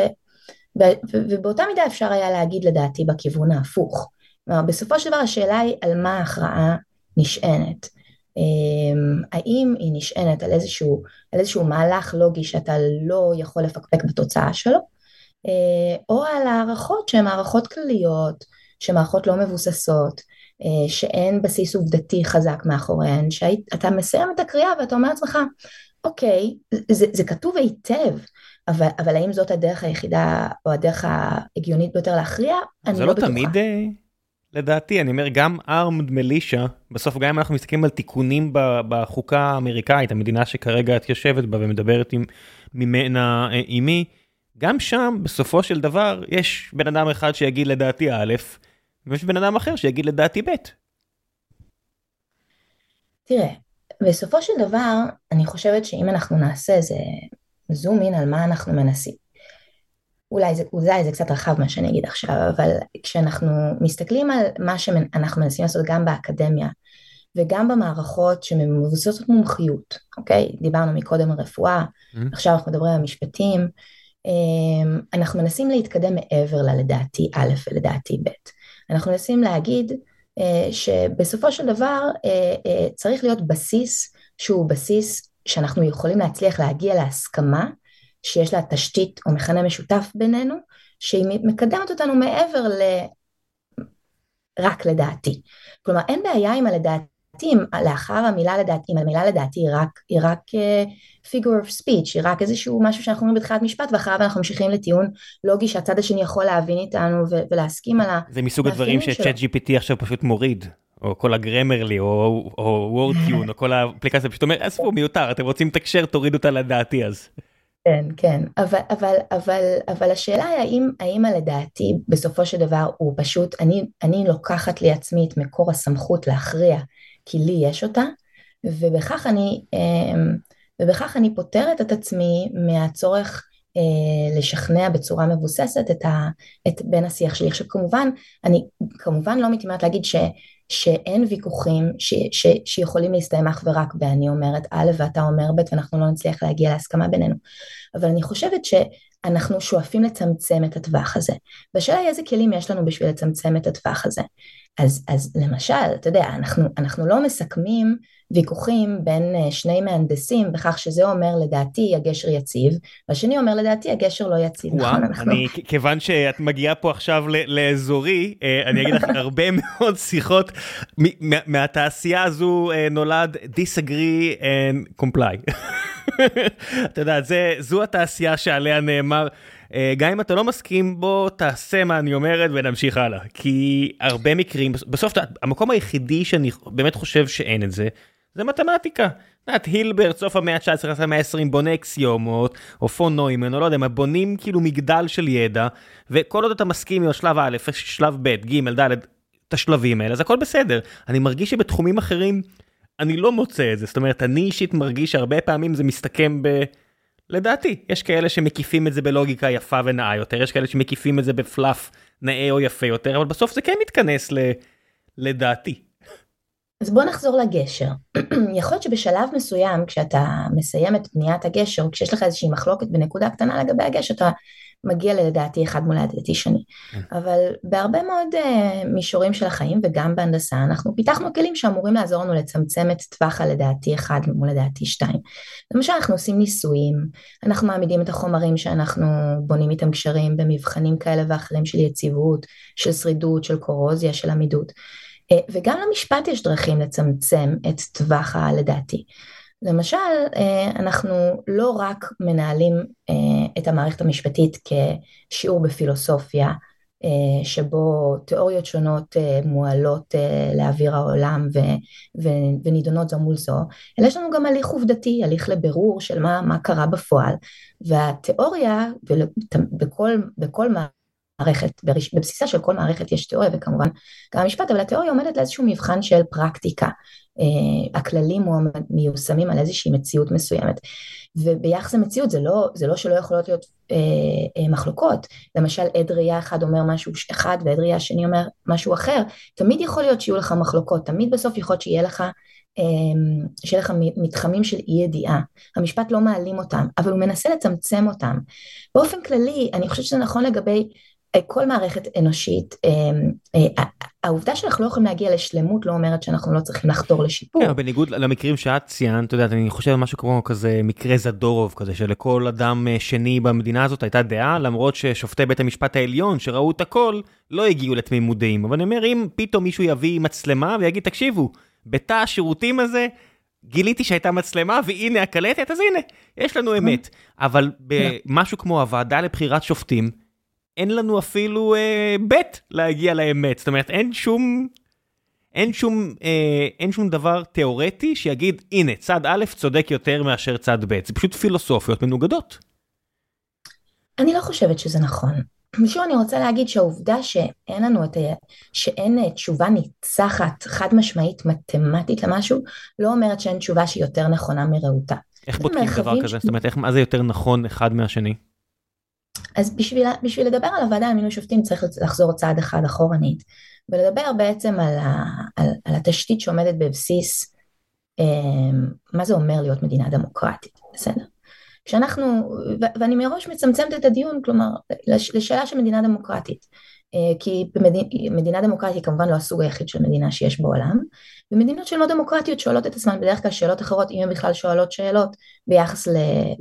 ובאותה מידה אפשר היה להגיד לדעתי בכיוון ההפוך. כלומר, בסופו של דבר השאלה היא על מה ההכרעה נשענת. אמ, האם היא נשענת על איזשהו, על איזשהו מהלך לוגי שאתה לא יכול לפקפק בתוצאה שלו, אה, או על הערכות שהן הערכות כלליות, שהן הערכות לא מבוססות, אה, שאין בסיס עובדתי חזק מאחוריהן, שאתה מסיים את הקריאה ואתה אומר לעצמך, אוקיי, זה, זה כתוב היטב, אבל, אבל האם זאת הדרך היחידה או הדרך ההגיונית ביותר להכריע? אני לא, לא בטוחה. זה לא תמיד, אה, לדעתי, אני אומר, גם ארמד מלישה, בסוף גם אם אנחנו מסתכלים על תיקונים בחוקה האמריקאית, המדינה שכרגע את יושבת בה ומדברת עם, ממנה עימי, אה, גם שם, בסופו של דבר, יש בן אדם אחד שיגיד לדעתי א', ויש בן אדם אחר שיגיד לדעתי ב'. תראה, בסופו של דבר, אני חושבת שאם אנחנו נעשה איזה זום אין על מה אנחנו מנסים. אולי זה, אולי זה קצת רחב מה שאני אגיד עכשיו, אבל כשאנחנו מסתכלים על מה שאנחנו מנסים לעשות גם באקדמיה וגם במערכות שמבוססות מומחיות, אוקיי? דיברנו מקודם על רפואה, mm-hmm. עכשיו אנחנו מדברים על משפטים, אמ, אנחנו מנסים להתקדם מעבר ללדעתי א' ולדעתי ב'. אנחנו מנסים להגיד אה, שבסופו של דבר אה, אה, צריך להיות בסיס שהוא בסיס שאנחנו יכולים להצליח להגיע להסכמה שיש לה תשתית או מכנה משותף בינינו, שהיא מקדמת אותנו מעבר ל... רק לדעתי. כלומר, אין בעיה עם הלדעתי, לאחר המילה לדעתי, אם המילה לדעתי היא רק, היא רק uh, figure of speech, היא רק איזשהו משהו שאנחנו אומרים בתחילת משפט, ואחריו אנחנו ממשיכים לטיעון לוגי שהצד השני יכול להבין איתנו ולהסכים על ה... זה מסוג הדברים שצ'אט GPT עכשיו פשוט מוריד. או כל הגרמרלי, או, או וורדטיון, או כל האפליקציה, פשוט אומר, עזבו, מיותר, אתם רוצים לתקשר, תורידו אותה לדעתי אז. כן, כן, אבל, אבל, אבל, אבל השאלה היא האם, האם לדעתי בסופו של דבר הוא פשוט, אני, אני לוקחת לי עצמי את מקור הסמכות להכריע, כי לי יש אותה, ובכך אני, אמ, ובכך אני פותרת את עצמי מהצורך אה, לשכנע בצורה מבוססת את, ה, את בין השיח שלי. עכשיו כמובן, אני כמובן לא מתאימת להגיד ש, שאין ויכוחים ש, ש, שיכולים להסתיים אך ורק באני אומרת א' ואתה אומר ב' ואנחנו לא נצליח להגיע להסכמה בינינו. אבל אני חושבת שאנחנו שואפים לצמצם את הטווח הזה. והשאלה היא איזה כלים יש לנו בשביל לצמצם את הטווח הזה. אז, אז למשל, אתה יודע, אנחנו, אנחנו לא מסכמים ויכוחים בין אה, שני מהנדסים בכך שזה אומר לדעתי הגשר יציב, והשני אומר לדעתי הגשר לא יציב. וואו, נכון, אנחנו... אני, כיוון שאת מגיעה פה עכשיו לאזורי, אה, אני אגיד לך הרבה מאוד שיחות מהתעשייה הזו אה, נולד disagree and comply. אתה יודע, זה, זו התעשייה שעליה נאמר. אה, גם אם אתה לא מסכים, בוא תעשה מה אני אומרת ונמשיך הלאה. כי הרבה מקרים, בסוף המקום היחידי שאני באמת חושב שאין את זה, זה מתמטיקה. את הילברט, סוף המאה ה-19, המאה ה-20, בונה אקסיומות, או פון נוימן, או לא יודע מה, בונים כאילו מגדל של ידע, וכל עוד אתה מסכים עם השלב א', שלב ב', ג', ד', את השלבים האלה, אז הכל בסדר. אני מרגיש שבתחומים אחרים, אני לא מוצא את זה. זאת אומרת, אני אישית מרגיש שהרבה פעמים זה מסתכם ב... לדעתי, יש כאלה שמקיפים את זה בלוגיקה יפה ונאה יותר, יש כאלה שמקיפים את זה בפלאף נאה או יפה יותר, אבל בסוף זה כן מתכנס ל... לדעתי. אז בוא נחזור לגשר. יכול להיות שבשלב מסוים, כשאתה מסיים את בניית הגשר, כשיש לך איזושהי מחלוקת בנקודה קטנה לגבי הגשר, אתה מגיע לדעתי אחד מול לדעתי שני. כן. אבל בהרבה מאוד uh, מישורים של החיים וגם בהנדסה אנחנו פיתחנו כלים שאמורים לעזור לנו לצמצם את טווח הלדעתי אחד מול לדעתי שתיים. למשל אנחנו עושים ניסויים, אנחנו מעמידים את החומרים שאנחנו בונים איתם קשרים במבחנים כאלה ואחרים של יציבות, של שרידות, של קורוזיה, של עמידות. Uh, וגם למשפט יש דרכים לצמצם את טווח הלדעתי. למשל, אה, אנחנו לא רק מנהלים אה, את המערכת המשפטית כשיעור בפילוסופיה, אה, שבו תיאוריות שונות מועלות לאוויר העולם ונידונות זו מול זו, אלא יש לנו גם הליך עובדתי, הליך לבירור של מה, מה קרה בפועל, והתיאוריה, בכל, בכל מערכת, בבסיסה של כל מערכת יש תיאוריה וכמובן גם המשפט, אבל התיאוריה עומדת לאיזשהו מבחן של פרקטיקה. אה, הכללים מיושמים על איזושהי מציאות מסוימת. וביחס למציאות זה לא, זה לא שלא יכולות להיות אה, אה, מחלוקות, למשל עד ראייה אחד אומר משהו אחד ועד ראייה שני אומר משהו אחר, תמיד יכול להיות שיהיו לך מחלוקות, תמיד בסוף יכול להיות שיהיה לך, שיהיה לך מתחמים של אי ידיעה, המשפט לא מעלים אותם, אבל הוא מנסה לצמצם אותם. באופן כללי, אני חושבת שזה נכון לגבי כל מערכת אנושית, אמ, אה, העובדה שאנחנו לא יכולים להגיע לשלמות לא אומרת שאנחנו לא צריכים לחתור לשיפור. כן, בניגוד למקרים שאת ציינת, אתה יודע, אני חושב על משהו כמו כזה מקרה זדורוב כזה, שלכל אדם אה, שני במדינה הזאת הייתה דעה, למרות ששופטי בית המשפט העליון שראו את הכל, לא הגיעו לתמימות דעים. אבל אני אומר, אם פתאום מישהו יביא מצלמה ויגיד, תקשיבו, בתא השירותים הזה, גיליתי שהייתה מצלמה והנה הקלטת, אז הנה, יש לנו אמת. אבל במשהו כמו הוועדה לבחירת שופטים, אין לנו אפילו אה, בית להגיע לאמת, זאת אומרת אין שום, אין שום, אה, אין שום דבר תיאורטי שיגיד הנה צד א' צודק יותר מאשר צד ב', זה פשוט פילוסופיות מנוגדות. אני לא חושבת שזה נכון. שוב אני רוצה להגיד שהעובדה שאין לנו את ה... שאין אה, תשובה ניצחת חד משמעית מתמטית למשהו, לא אומרת שאין תשובה שהיא יותר נכונה מרעותה. איך בודקים דבר כזה? ש... זאת אומרת, איך, מה זה יותר נכון אחד מהשני? אז בשביל, בשביל לדבר על הוועדה למינוי שופטים צריך לחזור צעד אחד אחורנית ולדבר בעצם על, ה, על, על התשתית שעומדת בבסיס אה, מה זה אומר להיות מדינה דמוקרטית, בסדר? כשאנחנו, ו- ואני מראש מצמצמת את הדיון, כלומר, לש, לשאלה של מדינה דמוקרטית, אה, כי במדינה במד... דמוקרטית היא כמובן לא הסוג היחיד של מדינה שיש בעולם, ומדינות שלא דמוקרטיות שואלות את עצמן בדרך כלל שאלות אחרות, אם הן בכלל שואלות שאלות ביחס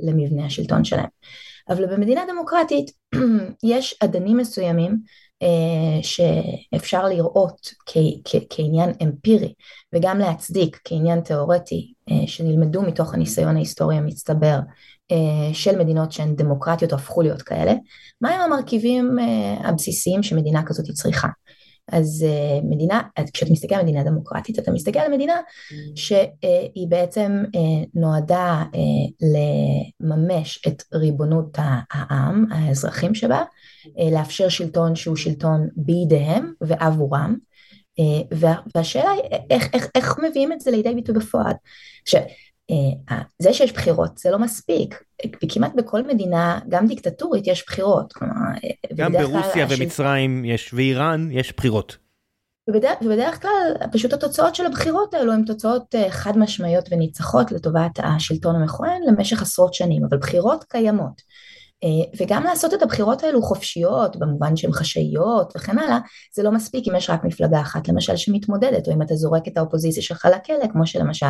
למבנה השלטון שלהן. אבל במדינה דמוקרטית יש אדנים מסוימים אה, שאפשר לראות כעניין אמפירי וגם להצדיק כעניין תיאורטי אה, שנלמדו מתוך הניסיון ההיסטורי המצטבר אה, של מדינות שהן דמוקרטיות או הפכו להיות כאלה, מהם המרכיבים הבסיסיים שמדינה כזאת צריכה. אז uh, מדינה, כשאתה מסתכל על מדינה דמוקרטית, אתה מסתכל על מדינה mm. שהיא בעצם uh, נועדה uh, לממש את ריבונות העם, האזרחים שבה, uh, לאפשר שלטון שהוא שלטון בידיהם ועבורם, uh, וה, והשאלה היא איך, איך, איך מביאים את זה לידי ביטוי בפועל. עכשיו, אה, זה שיש בחירות זה לא מספיק, כמעט בכל מדינה, גם דיקטטורית, יש בחירות. כלומר, אה, גם ברוסיה ומצרים יש, ואיראן יש בחירות. ובדרך, ובדרך כלל פשוט התוצאות של הבחירות האלו הן תוצאות אה, חד משמעיות וניצחות לטובת השלטון המכונן למשך עשרות שנים, אבל בחירות קיימות. אה, וגם לעשות את הבחירות האלו חופשיות במובן שהן חשאיות וכן הלאה זה לא מספיק אם יש רק מפלגה אחת למשל שמתמודדת או אם אתה זורק את האופוזיציה שלך לכלא כמו שלמשל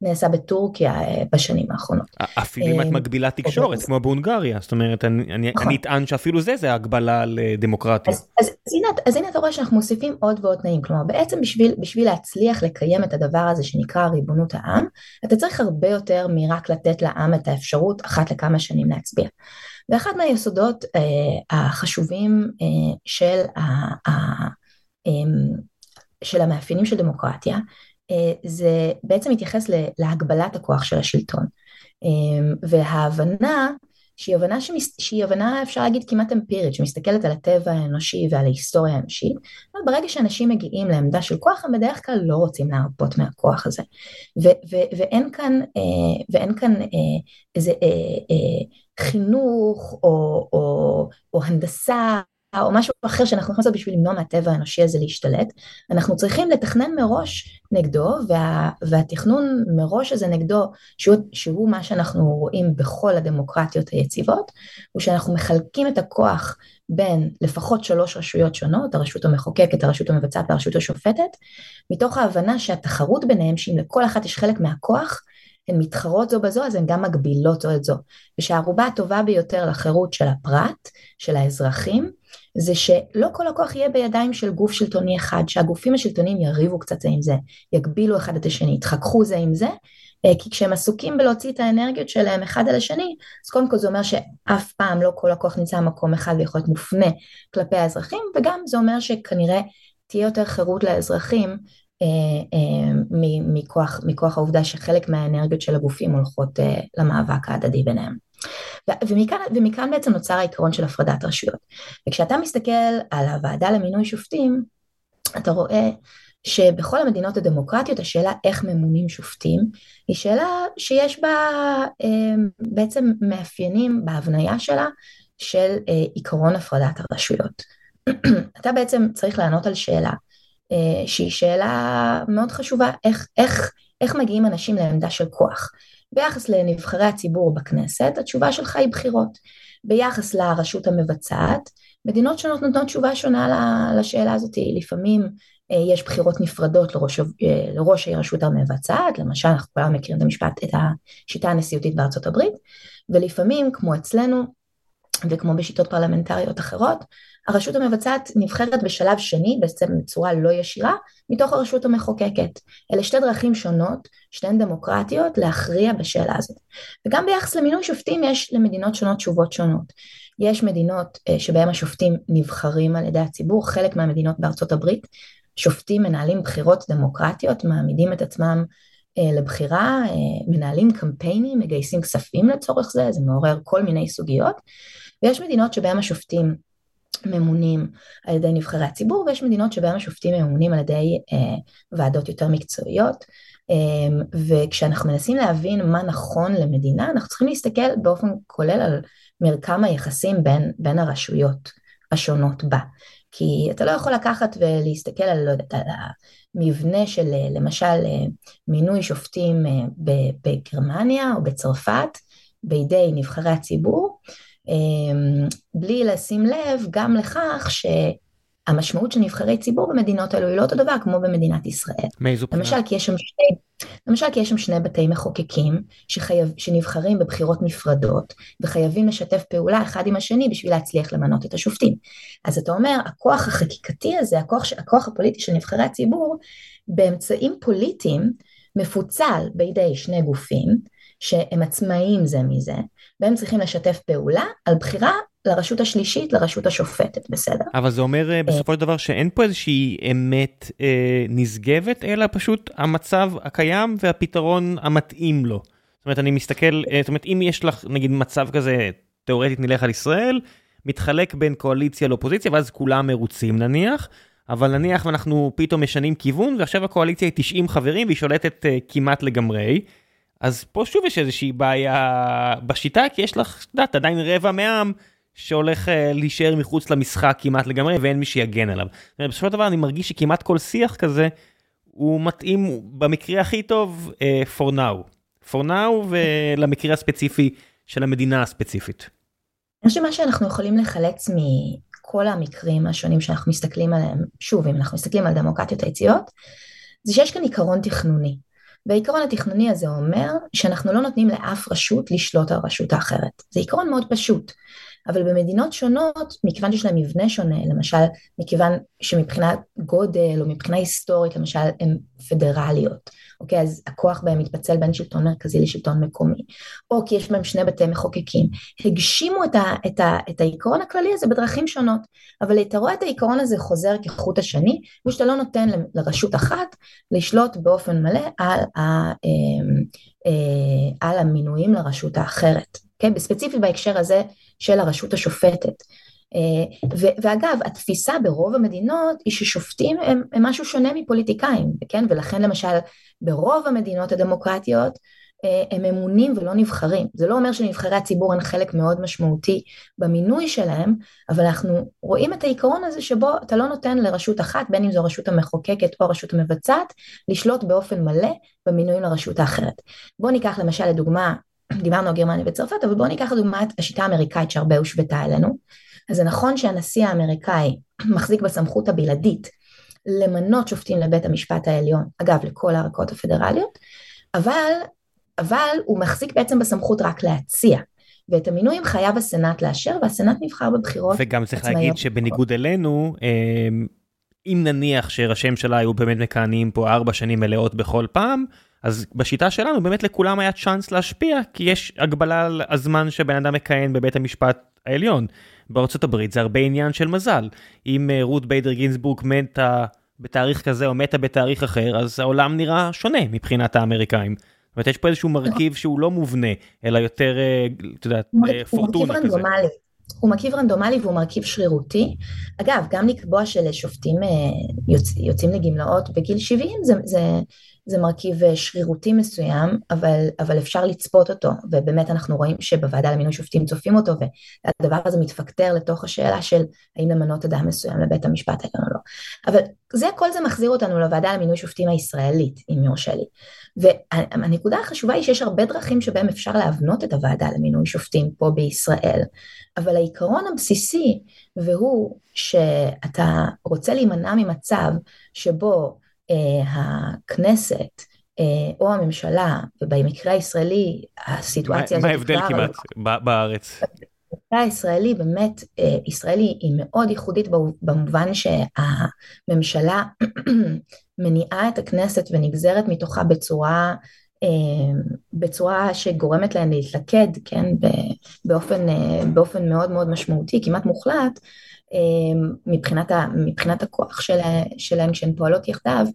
נעשה בטורקיה אה, בשנים האחרונות. אפילו אם את אה, מגבילה תקשורת כמו בהונגריה זאת אומרת אני נכון. אטען שאפילו זה זה הגבלה על דמוקרטיה. אז הנה אתה רואה שאנחנו מוסיפים עוד ועוד תנאים כלומר בעצם בשביל להצליח לקיים את הדבר הזה שנקרא ריבונות העם אתה צריך הרבה יותר מרק לתת לעם את האפשרות אחת לכמה שנים להצביע. ואחד מהיסודות החשובים של, של המאפיינים של דמוקרטיה זה בעצם מתייחס להגבלת הכוח של השלטון וההבנה שהיא הבנה, שמס... שהיא הבנה אפשר להגיד כמעט אמפירית, שמסתכלת על הטבע האנושי ועל ההיסטוריה האנושית, אבל ברגע שאנשים מגיעים לעמדה של כוח הם בדרך כלל לא רוצים להרפות מהכוח הזה. ו- ו- ואין כאן, אה, ואין כאן אה, איזה אה, אה, חינוך או, או, או הנדסה או משהו אחר שאנחנו יכולים לעשות בשביל למנוע מהטבע האנושי הזה להשתלט, אנחנו צריכים לתכנן מראש נגדו, וה, והתכנון מראש הזה נגדו, שהוא, שהוא מה שאנחנו רואים בכל הדמוקרטיות היציבות, הוא שאנחנו מחלקים את הכוח בין לפחות שלוש רשויות שונות, הרשות המחוקקת, הרשות המבצעת והרשות השופטת, מתוך ההבנה שהתחרות ביניהם, שאם לכל אחת יש חלק מהכוח, הן מתחרות זו בזו, אז הן גם מגבילות זו את זו. ושהערובה הטובה ביותר לחירות של הפרט, של האזרחים, זה שלא כל הכוח יהיה בידיים של גוף שלטוני אחד, שהגופים השלטוניים יריבו קצת זה עם זה, יגבילו אחד את השני, יתחככו זה עם זה, אה, כי כשהם עסוקים בלהוציא את האנרגיות שלהם אחד על השני, אז קודם כל זה אומר שאף פעם לא כל הכוח נמצא במקום אחד ויכול להיות מופנה כלפי האזרחים, וגם זה אומר שכנראה תהיה יותר חירות לאזרחים מכוח, מכוח העובדה שחלק מהאנרגיות של הגופים הולכות אה, למאבק ההדדי ביניהם. ומכאן, ומכאן בעצם נוצר העיקרון של הפרדת רשויות. וכשאתה מסתכל על הוועדה למינוי שופטים, אתה רואה שבכל המדינות הדמוקרטיות השאלה איך ממונים שופטים היא שאלה שיש בה אה, בעצם מאפיינים בהבניה שלה של אה, עיקרון הפרדת הרשויות. אתה בעצם צריך לענות על שאלה אה, שהיא שאלה מאוד חשובה, איך, איך, איך מגיעים אנשים לעמדה של כוח. ביחס לנבחרי הציבור בכנסת, התשובה שלך היא בחירות. ביחס לרשות המבצעת, מדינות שונות נותנות תשובה שונה לשאלה הזאת. לפעמים אה, יש בחירות נפרדות לראש, אה, לראש הרשות המבצעת, למשל אנחנו כולם מכירים את המשפט, את השיטה הנשיאותית בארצות הברית, ולפעמים, כמו אצלנו, וכמו בשיטות פרלמנטריות אחרות, הרשות המבצעת נבחרת בשלב שני, בעצם בצורה לא ישירה, מתוך הרשות המחוקקת. אלה שתי דרכים שונות, שתיהן דמוקרטיות, להכריע בשאלה הזאת. וגם ביחס למינוי שופטים יש למדינות שונות תשובות שונות. יש מדינות אה, שבהן השופטים נבחרים על ידי הציבור, חלק מהמדינות בארצות הברית, שופטים מנהלים בחירות דמוקרטיות, מעמידים את עצמם אה, לבחירה, אה, מנהלים קמפיינים, מגייסים כספים לצורך זה, זה מעורר כל מיני סוגיות. ויש מדינות שבהן השופטים ממונים על ידי נבחרי הציבור ויש מדינות שבהן השופטים ממונים על ידי אה, ועדות יותר מקצועיות. אה, וכשאנחנו מנסים להבין מה נכון למדינה אנחנו צריכים להסתכל באופן כולל על מרקם היחסים בין, בין הרשויות השונות בה. כי אתה לא יכול לקחת ולהסתכל על, לא יודעת, על המבנה של למשל אה, מינוי שופטים אה, בגרמניה או בצרפת בידי נבחרי הציבור בלי לשים לב גם לכך שהמשמעות של נבחרי ציבור במדינות האלו היא לא אותו דבר כמו במדינת ישראל. מאיזו בחינה? למשל כי יש שם שני, למשל כי יש שם שני בתי מחוקקים שחייב, שנבחרים בבחירות נפרדות וחייבים לשתף פעולה אחד עם השני בשביל להצליח למנות את השופטים. אז אתה אומר הכוח החקיקתי הזה, הכוח, הכוח הפוליטי של נבחרי הציבור באמצעים פוליטיים מפוצל בידי שני גופים שהם עצמאיים זה מזה, והם צריכים לשתף פעולה על בחירה לרשות השלישית, לרשות השופטת, בסדר? אבל זה אומר אה, בסופו של דבר שאין פה איזושהי אמת אה, נשגבת, אלא פשוט המצב הקיים והפתרון המתאים לו. זאת אומרת, אני מסתכל, אה, זאת אומרת, אם יש לך נגיד מצב כזה, תאורטית נלך על ישראל, מתחלק בין קואליציה לאופוזיציה, ואז כולם מרוצים נניח, אבל נניח ואנחנו פתאום משנים כיוון, ועכשיו הקואליציה היא 90 חברים והיא שולטת אה, כמעט לגמרי. אז פה שוב יש איזושהי בעיה בשיטה, כי יש לך, את יודעת, עדיין רבע מהעם שהולך uh, להישאר מחוץ למשחק כמעט לגמרי, ואין מי שיגן עליו. בסופו של דבר אני מרגיש שכמעט כל שיח כזה, הוא מתאים במקרה הכי טוב uh, for now. for now ולמקרה הספציפי של המדינה הספציפית. אני חושב שמה שאנחנו יכולים לחלץ מכל המקרים השונים שאנחנו מסתכלים עליהם, שוב, אם אנחנו מסתכלים על דמוקרטיות היציאות, זה שיש כאן עיקרון תכנוני. והעיקרון התכנוני הזה אומר שאנחנו לא נותנים לאף רשות לשלוט על רשות האחרת. זה עיקרון מאוד פשוט. אבל במדינות שונות, מכיוון שיש להם מבנה שונה, למשל, מכיוון שמבחינת גודל או מבחינה היסטורית, למשל, הן פדרליות, אוקיי? אז הכוח בהם מתפצל בין שלטון מרכזי לשלטון מקומי, או כי יש בהם שני בתי מחוקקים. הגשימו את, ה, את, ה, את העיקרון הכללי הזה בדרכים שונות, אבל אתה רואה את העיקרון הזה חוזר כחוט השני, הוא שאתה לא נותן לרשות אחת לשלוט באופן מלא על, ה, אמ, אה, על המינויים לרשות האחרת. כן, בספציפית בהקשר הזה של הרשות השופטת. אה, ואגב, התפיסה ברוב המדינות היא ששופטים הם, הם משהו שונה מפוליטיקאים, כן? ולכן למשל ברוב המדינות הדמוקרטיות אה, הם ממונים ולא נבחרים. זה לא אומר שנבחרי הציבור הם חלק מאוד משמעותי במינוי שלהם, אבל אנחנו רואים את העיקרון הזה שבו אתה לא נותן לרשות אחת, בין אם זו הרשות המחוקקת או הרשות המבצעת, לשלוט באופן מלא במינויים לרשות האחרת. בואו ניקח למשל לדוגמה דיברנו על גרמניה וצרפת, אבל בואו ניקח לדוגמה את השיטה האמריקאית שהרבה הושבתה אלינו. אז זה נכון שהנשיא האמריקאי מחזיק בסמכות הבלעדית למנות שופטים לבית המשפט העליון, אגב לכל הערכאות הפדרליות, אבל, אבל הוא מחזיק בעצם בסמכות רק להציע. ואת המינויים חייב הסנאט לאשר, והסנאט נבחר בבחירות וגם צריך להגיד שבניגוד אלינו, אה, אם נניח שראשי ממשלה היו באמת מכהנים פה ארבע שנים מלאות בכל פעם, אז בשיטה שלנו באמת לכולם היה צ'אנס להשפיע, כי יש הגבלה על הזמן שבן אדם מכהן בבית המשפט העליון. בארצות הברית זה הרבה עניין של מזל. אם אה, רות ביידר גינסבורג מתה בתאריך כזה או מתה בתאריך אחר, אז העולם נראה שונה מבחינת האמריקאים. זאת אומרת, יש פה איזשהו מרכיב שהוא לא מובנה, אלא יותר, אה, את יודעת, אה, פורטונה כזה. הוא מרכיב רנדומלי והוא מרכיב שרירותי. אגב, גם לקבוע שלשופטים יוצ... יוצאים לגמלאות בגיל 70 זה, זה, זה מרכיב אה, שרירותי מסוים, אבל, אבל אפשר לצפות אותו, ובאמת אנחנו רואים שבוועדה למינוי שופטים צופים אותו, והדבר הזה מתפקטר לתוך השאלה של האם למנות אדם מסוים לבית המשפט העליון או לא. אבל זה, כל זה מחזיר אותנו לוועדה למינוי שופטים הישראלית, אם יורשה לי. והנקודה החשובה היא שיש הרבה דרכים שבהם אפשר להבנות את הוועדה למינוי שופטים פה בישראל, אבל העיקרון הבסיסי, והוא שאתה רוצה להימנע ממצב שבו הכנסת אה, או הממשלה, ובמקרה הישראלי הסיטואציה הזאת... מה ההבדל כמעט בארץ? במקרה הישראלי באמת, אה, ישראל היא מאוד ייחודית במובן שהממשלה מניעה את הכנסת ונגזרת מתוכה בצורה בצורה שגורמת להם להתלכד, כן, באופן, באופן מאוד מאוד משמעותי, כמעט מוחלט, מבחינת, ה, מבחינת הכוח של, שלהן כשהן פועלות יחדיו,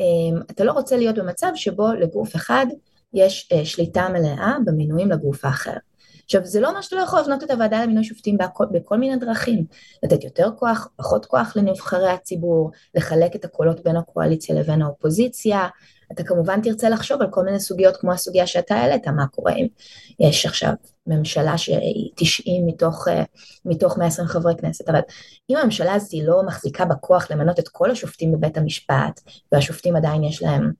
אמ, אתה לא רוצה להיות במצב שבו לגוף אחד יש אה, שליטה מלאה במינויים לגוף האחר. עכשיו זה לא אומר שאתה לא יכול לבנות את הוועדה למינוי שופטים בכל, בכל מיני דרכים, לתת יותר כוח, פחות כוח לנבחרי הציבור, לחלק את הקולות בין הקואליציה לבין האופוזיציה, אתה כמובן תרצה לחשוב על כל מיני סוגיות כמו הסוגיה שאתה העלית, מה קורה אם יש עכשיו ממשלה שהיא 90 מתוך, אה, מתוך 120 חברי כנסת, אבל אם הממשלה הזאת לא מחזיקה בכוח למנות את כל השופטים בבית המשפט, והשופטים עדיין יש להם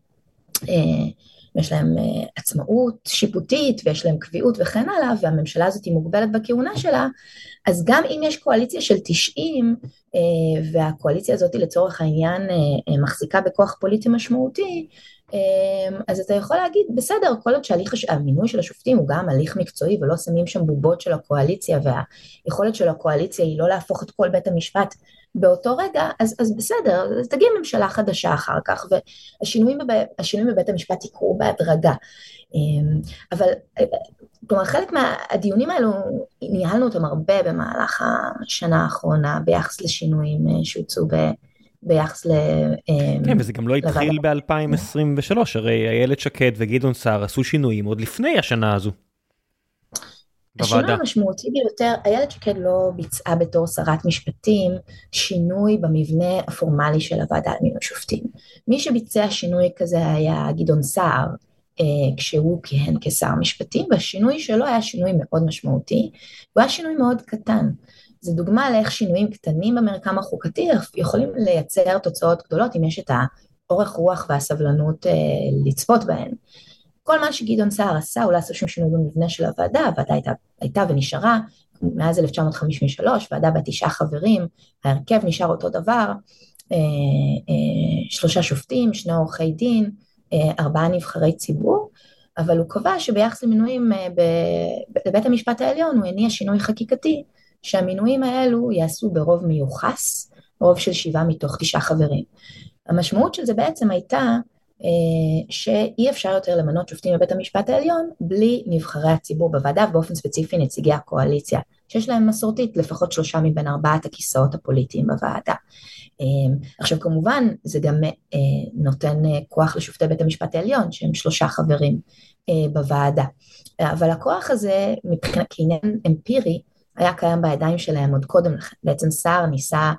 אה, יש להם uh, עצמאות שיפוטית ויש להם קביעות וכן הלאה, והממשלה הזאת היא מוגבלת בכהונה שלה, אז גם אם יש קואליציה של 90, uh, אה, והקואליציה הזאת לצורך העניין מחזיקה בכוח פוליטי משמעותי, אז אתה יכול להגיד, בסדר, כל עוד שהליך המינוי של השופטים הוא גם הליך מקצועי ולא שמים שם בובות של הקואליציה, והיכולת של הקואליציה היא לא להפוך את כל בית המשפט באותו רגע, אז, אז בסדר, אז תגיע ממשלה חדשה אחר כך, והשינויים בב, בבית המשפט יקרו בהדרגה. אמ, אבל, כלומר, חלק מהדיונים האלו, ניהלנו אותם הרבה במהלך השנה האחרונה ביחס לשינויים אה, שהוצאו ב... ביחס ל... אמ, כן, וזה גם לא התחיל ב-2023, הרי איילת שקד וגדעון סער עשו שינויים עוד לפני השנה הזו. השינוי המשמעותי ביותר, איילת שקד לא ביצעה בתור שרת משפטים שינוי במבנה הפורמלי של הוועדה למינוי שופטים. מי שביצע שינוי כזה היה גדעון סער, אה, כשהוא כיהן כשר משפטים, והשינוי שלו היה שינוי מאוד משמעותי, הוא היה שינוי מאוד קטן. זו דוגמה לאיך שינויים קטנים במרקם החוקתי יכולים לייצר תוצאות גדולות אם יש את האורך רוח והסבלנות אה, לצפות בהן. כל מה שגדעון סער עשה הוא לעשות שום שינוי במבנה של הוועדה, הוועדה הייתה, הייתה ונשארה מאז 1953, ועדה בת תשעה חברים, ההרכב נשאר אותו דבר, אה, אה, שלושה שופטים, שני עורכי דין, אה, ארבעה נבחרי ציבור, אבל הוא קבע שביחס למינויים לבית המשפט העליון הוא הניע שינוי חקיקתי שהמינויים האלו ייעשו ברוב מיוחס, רוב של שבעה מתוך תשעה חברים. המשמעות של זה בעצם הייתה אה, שאי אפשר יותר למנות שופטים בבית המשפט העליון בלי נבחרי הציבור בוועדה ובאופן ספציפי נציגי הקואליציה שיש להם מסורתית לפחות שלושה מבין ארבעת הכיסאות הפוליטיים בוועדה. אה, עכשיו כמובן זה גם אה, נותן כוח לשופטי בית המשפט העליון שהם שלושה חברים בוועדה אבל הכוח הזה מבחינת כעניין אמפירי היה קיים בידיים שלהם עוד קודם לכן בעצם סער ניסה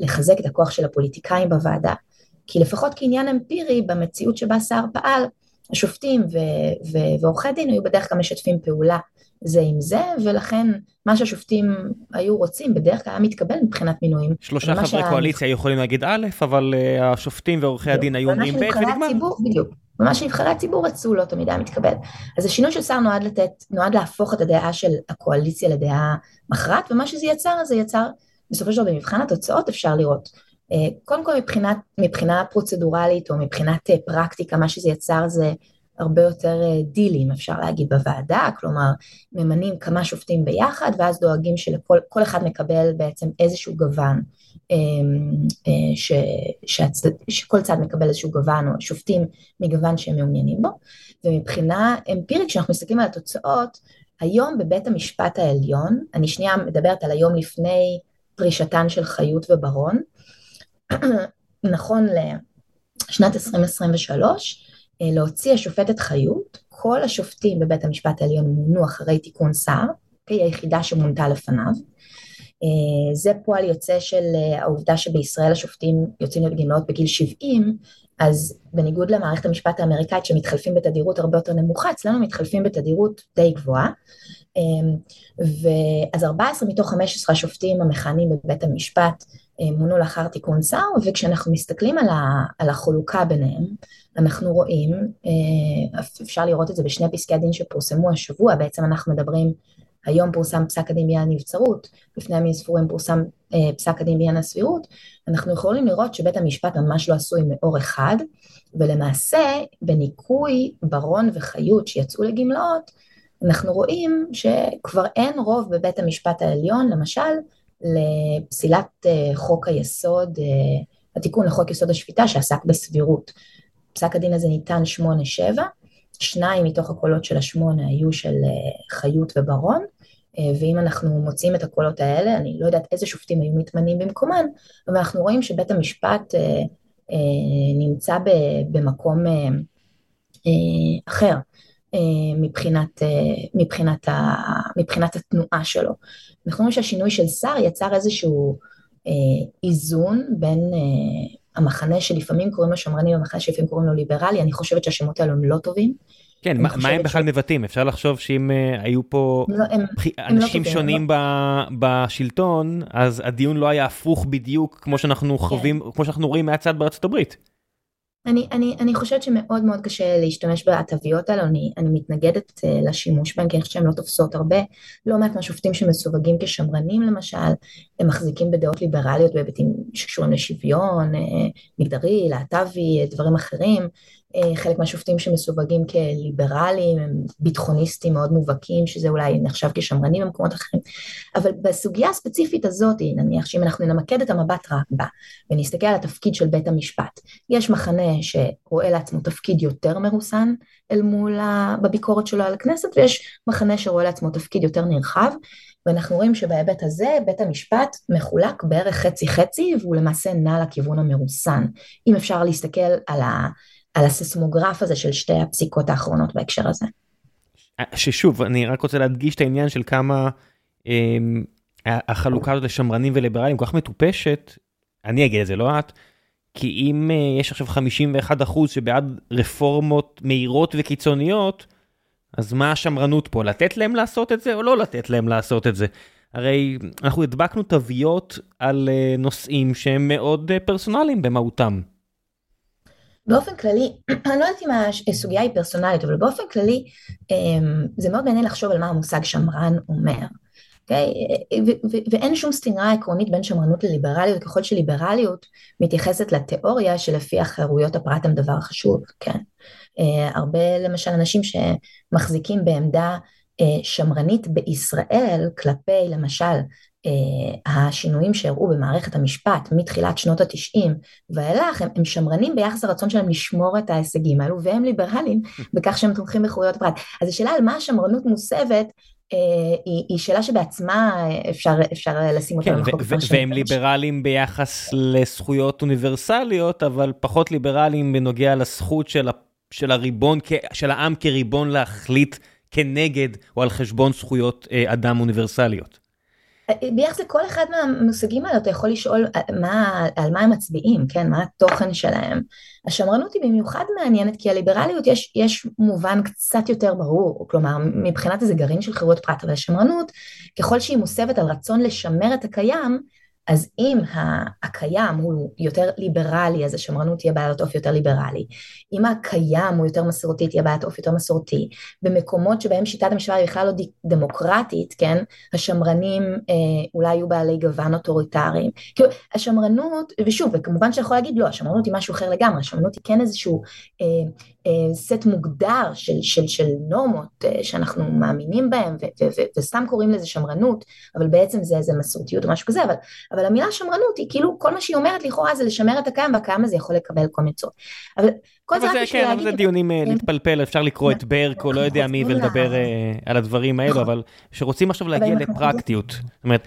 לחזק את הכוח של הפוליטיקאים בוועדה כי לפחות כעניין אמפירי במציאות שבה סער פעל, השופטים ועורכי דין היו בדרך כלל משתפים פעולה זה עם זה, ולכן מה שהשופטים היו רוצים בדרך כלל היה מתקבל מבחינת מינויים. שלושה חברי שה... קואליציה יכולים להגיד א', אבל uh, השופטים ועורכי הדין היו אומרים ב' ונגמר. בדיוק. ומה שנבחרי הציבור רצו לא תמיד היה מתקבל. אז השינוי של שר נועד לתת, נועד להפוך את הדעה של הקואליציה לדעה מכרעת, ומה שזה יצר, זה יצר, בסופו של דבר במבחן התוצאות אפשר לראות. אה, קודם כל מבחינת, מבחינה פרוצדורלית או מבחינת אה, פרקטיקה, מה שזה יצר זה הרבה יותר אה, דילים אפשר להגיד בוועדה, כלומר ממנים כמה שופטים ביחד ואז דואגים שכל אחד מקבל בעצם איזשהו גוון, ש, שהצד, שכל צד מקבל איזשהו גוון או שופטים מגוון שהם מעוניינים בו, ומבחינה אמפירית כשאנחנו מסתכלים על התוצאות, היום בבית המשפט העליון, אני שנייה מדברת על היום לפני פרישתן של חיות וברון, נכון לשנת 2023, אה, להוציא השופטת חיות, כל השופטים בבית המשפט העליון מונו אחרי תיקון סער, היא היחידה שמונתה לפניו. אה, זה פועל יוצא של אה, העובדה שבישראל השופטים יוצאים לגמלאות בגיל 70, אז בניגוד למערכת המשפט האמריקאית שמתחלפים בתדירות הרבה יותר נמוכה, אצלנו מתחלפים בתדירות די גבוהה. ואז 14 מתוך 15 השופטים המכהנים בבית המשפט אה, מונו לאחר תיקון סער, וכשאנחנו מסתכלים על, ה, על החלוקה ביניהם, אנחנו רואים, אפשר לראות את זה בשני פסקי הדין שפורסמו השבוע, בעצם אנחנו מדברים, היום פורסם פסק הדין בעניין הנבצרות, לפני ימים ספורים פורסם אה, פסק הדין בעניין הסבירות, אנחנו יכולים לראות שבית המשפט ממש לא עשוי מאור אחד, ולמעשה בניכוי ברון וחיות שיצאו לגמלאות, אנחנו רואים שכבר אין רוב בבית המשפט העליון, למשל, לפסילת אה, חוק היסוד, אה, התיקון לחוק יסוד השפיטה שעסק בסבירות. פסק הדין הזה ניתן 8-7, שניים מתוך הקולות של השמונה היו של אה, חיות וברון, ואם אנחנו מוצאים את הקולות האלה, אני לא יודעת איזה שופטים היו מתמנים במקומן, אבל אנחנו רואים שבית המשפט נמצא במקום אחר. אה, מבחינת, אה, מבחינת, מבחינת התנועה שלו. אנחנו רואים שהשינוי של שר יצר איזשהו אה, איזון בין אה, המחנה שלפעמים קוראים לו שמרני והמחנה שלפעמים קוראים לו ליברלי, אני חושבת שהשמות האלו הם לא טובים. כן, מה, מה הם בכלל ש... מבטאים? אפשר לחשוב שאם uh, היו פה לא, הם, אנשים הם לא שונים לא... ב, בשלטון, אז הדיון לא היה הפוך בדיוק כמו שאנחנו כן. חווים, כמו שאנחנו רואים מהצד בארצות הברית. אני, אני, אני חושבת שמאוד מאוד קשה להשתמש בתוויות האלו, אני, אני מתנגדת uh, לשימוש בהן כי אני חושבת שהן לא תופסות הרבה, לא מעט מהשופטים שמסווגים כשמרנים למשל, הם מחזיקים בדעות ליברליות בהיבטים שקשורים לשוויון, uh, מגדרי, להט"בי, דברים אחרים, אה, חלק מהשופטים שמסווגים כליברליים הם ביטחוניסטים מאוד מובהקים שזה אולי נחשב כשמרנים במקומות אחרים. אבל בסוגיה הספציפית הזאת נניח שאם אנחנו נמקד את המבט רק בה ונסתכל על התפקיד של בית המשפט יש מחנה שרואה לעצמו תפקיד יותר מרוסן אל מול בביקורת שלו על הכנסת ויש מחנה שרואה לעצמו תפקיד יותר נרחב ואנחנו רואים שבהיבט הזה בית המשפט מחולק בערך חצי חצי והוא למעשה נע לכיוון המרוסן. אם אפשר להסתכל על ה... על הסיסמוגרף הזה של שתי הפסיקות האחרונות בהקשר הזה. ששוב אני רק רוצה להדגיש את העניין של כמה אה, החלוקה הזאת לשמרנים וליברלים כל כך מטופשת, אני אגיד את זה לא את, כי אם אה, יש עכשיו 51 אחוז שבעד רפורמות מהירות וקיצוניות, אז מה השמרנות פה? לתת להם לעשות את זה או לא לתת להם לעשות את זה? הרי אנחנו הדבקנו תוויות על אה, נושאים שהם מאוד אה, פרסונליים במהותם. באופן כללי, אני לא יודעת אם הסוגיה היא פרסונלית, אבל באופן כללי אמ, זה מאוד מעניין לחשוב על מה המושג שמרן אומר. Okay? אוקיי? ואין שום סתירה עקרונית בין שמרנות לליברליות, ככל שליברליות מתייחסת לתיאוריה שלפיה חירויות הפרט הם דבר חשוב, כן. Uh, הרבה למשל אנשים שמחזיקים בעמדה שמרנית בישראל כלפי למשל השינויים שהראו במערכת המשפט מתחילת שנות התשעים ואילך הם, הם שמרנים ביחס לרצון שלהם לשמור את ההישגים האלו והם ליברליים בכך שהם תומכים בחירויות פרט. אז השאלה על מה השמרנות מוסבת היא, היא שאלה שבעצמה אפשר, אפשר לשים אותה כן, במחלוקת פרשנית. והם ליברליים ביחס לזכויות אוניברסליות אבל פחות ליברליים בנוגע לזכות של, של הריבון, של העם כריבון להחליט כנגד או על חשבון זכויות אדם אוניברסליות. ביחס לכל אחד מהמושגים האלה אתה יכול לשאול מה, על מה הם מצביעים, כן, מה התוכן שלהם. השמרנות היא במיוחד מעניינת כי הליברליות יש, יש מובן קצת יותר ברור, כלומר מבחינת איזה גרעין של חירויות פרט, אבל השמרנות ככל שהיא מוסבת על רצון לשמר את הקיים, אז אם הקיים הוא יותר ליברלי, אז השמרנות תהיה בעלת אופי יותר ליברלי. אם הקיים הוא יותר מסורתי, תהיה בעלת אופי יותר מסורתי. במקומות שבהם שיטת המשפט היא בכלל לא דמוקרטית, כן, השמרנים אה, אולי יהיו בעלי גוון אוטוריטריים. כאילו, השמרנות, ושוב, וכמובן שיכול להגיד, לא, השמרנות היא משהו אחר לגמרי, השמרנות היא כן איזשהו אה, סט מוגדר של, של, של נורמות אה, שאנחנו מאמינים בהם, ו, ו, ו, וסתם קוראים לזה שמרנות, אבל בעצם זה איזה מסורתיות או משהו כזה, אבל אבל המילה שמרנות היא כאילו כל מה שהיא אומרת לכאורה זה לשמר את הקיים והקיים הזה יכול לקבל כל מיני צורות. אבל כל זה רק בשביל כן, להגיד... זה דיונים אה, להתפלפל, אפשר לקרוא את ברק או לא יודע מי ולדבר אה, על הדברים האלו, נכון. אבל שרוצים עכשיו להגיע לפרקטיות. זאת אומרת,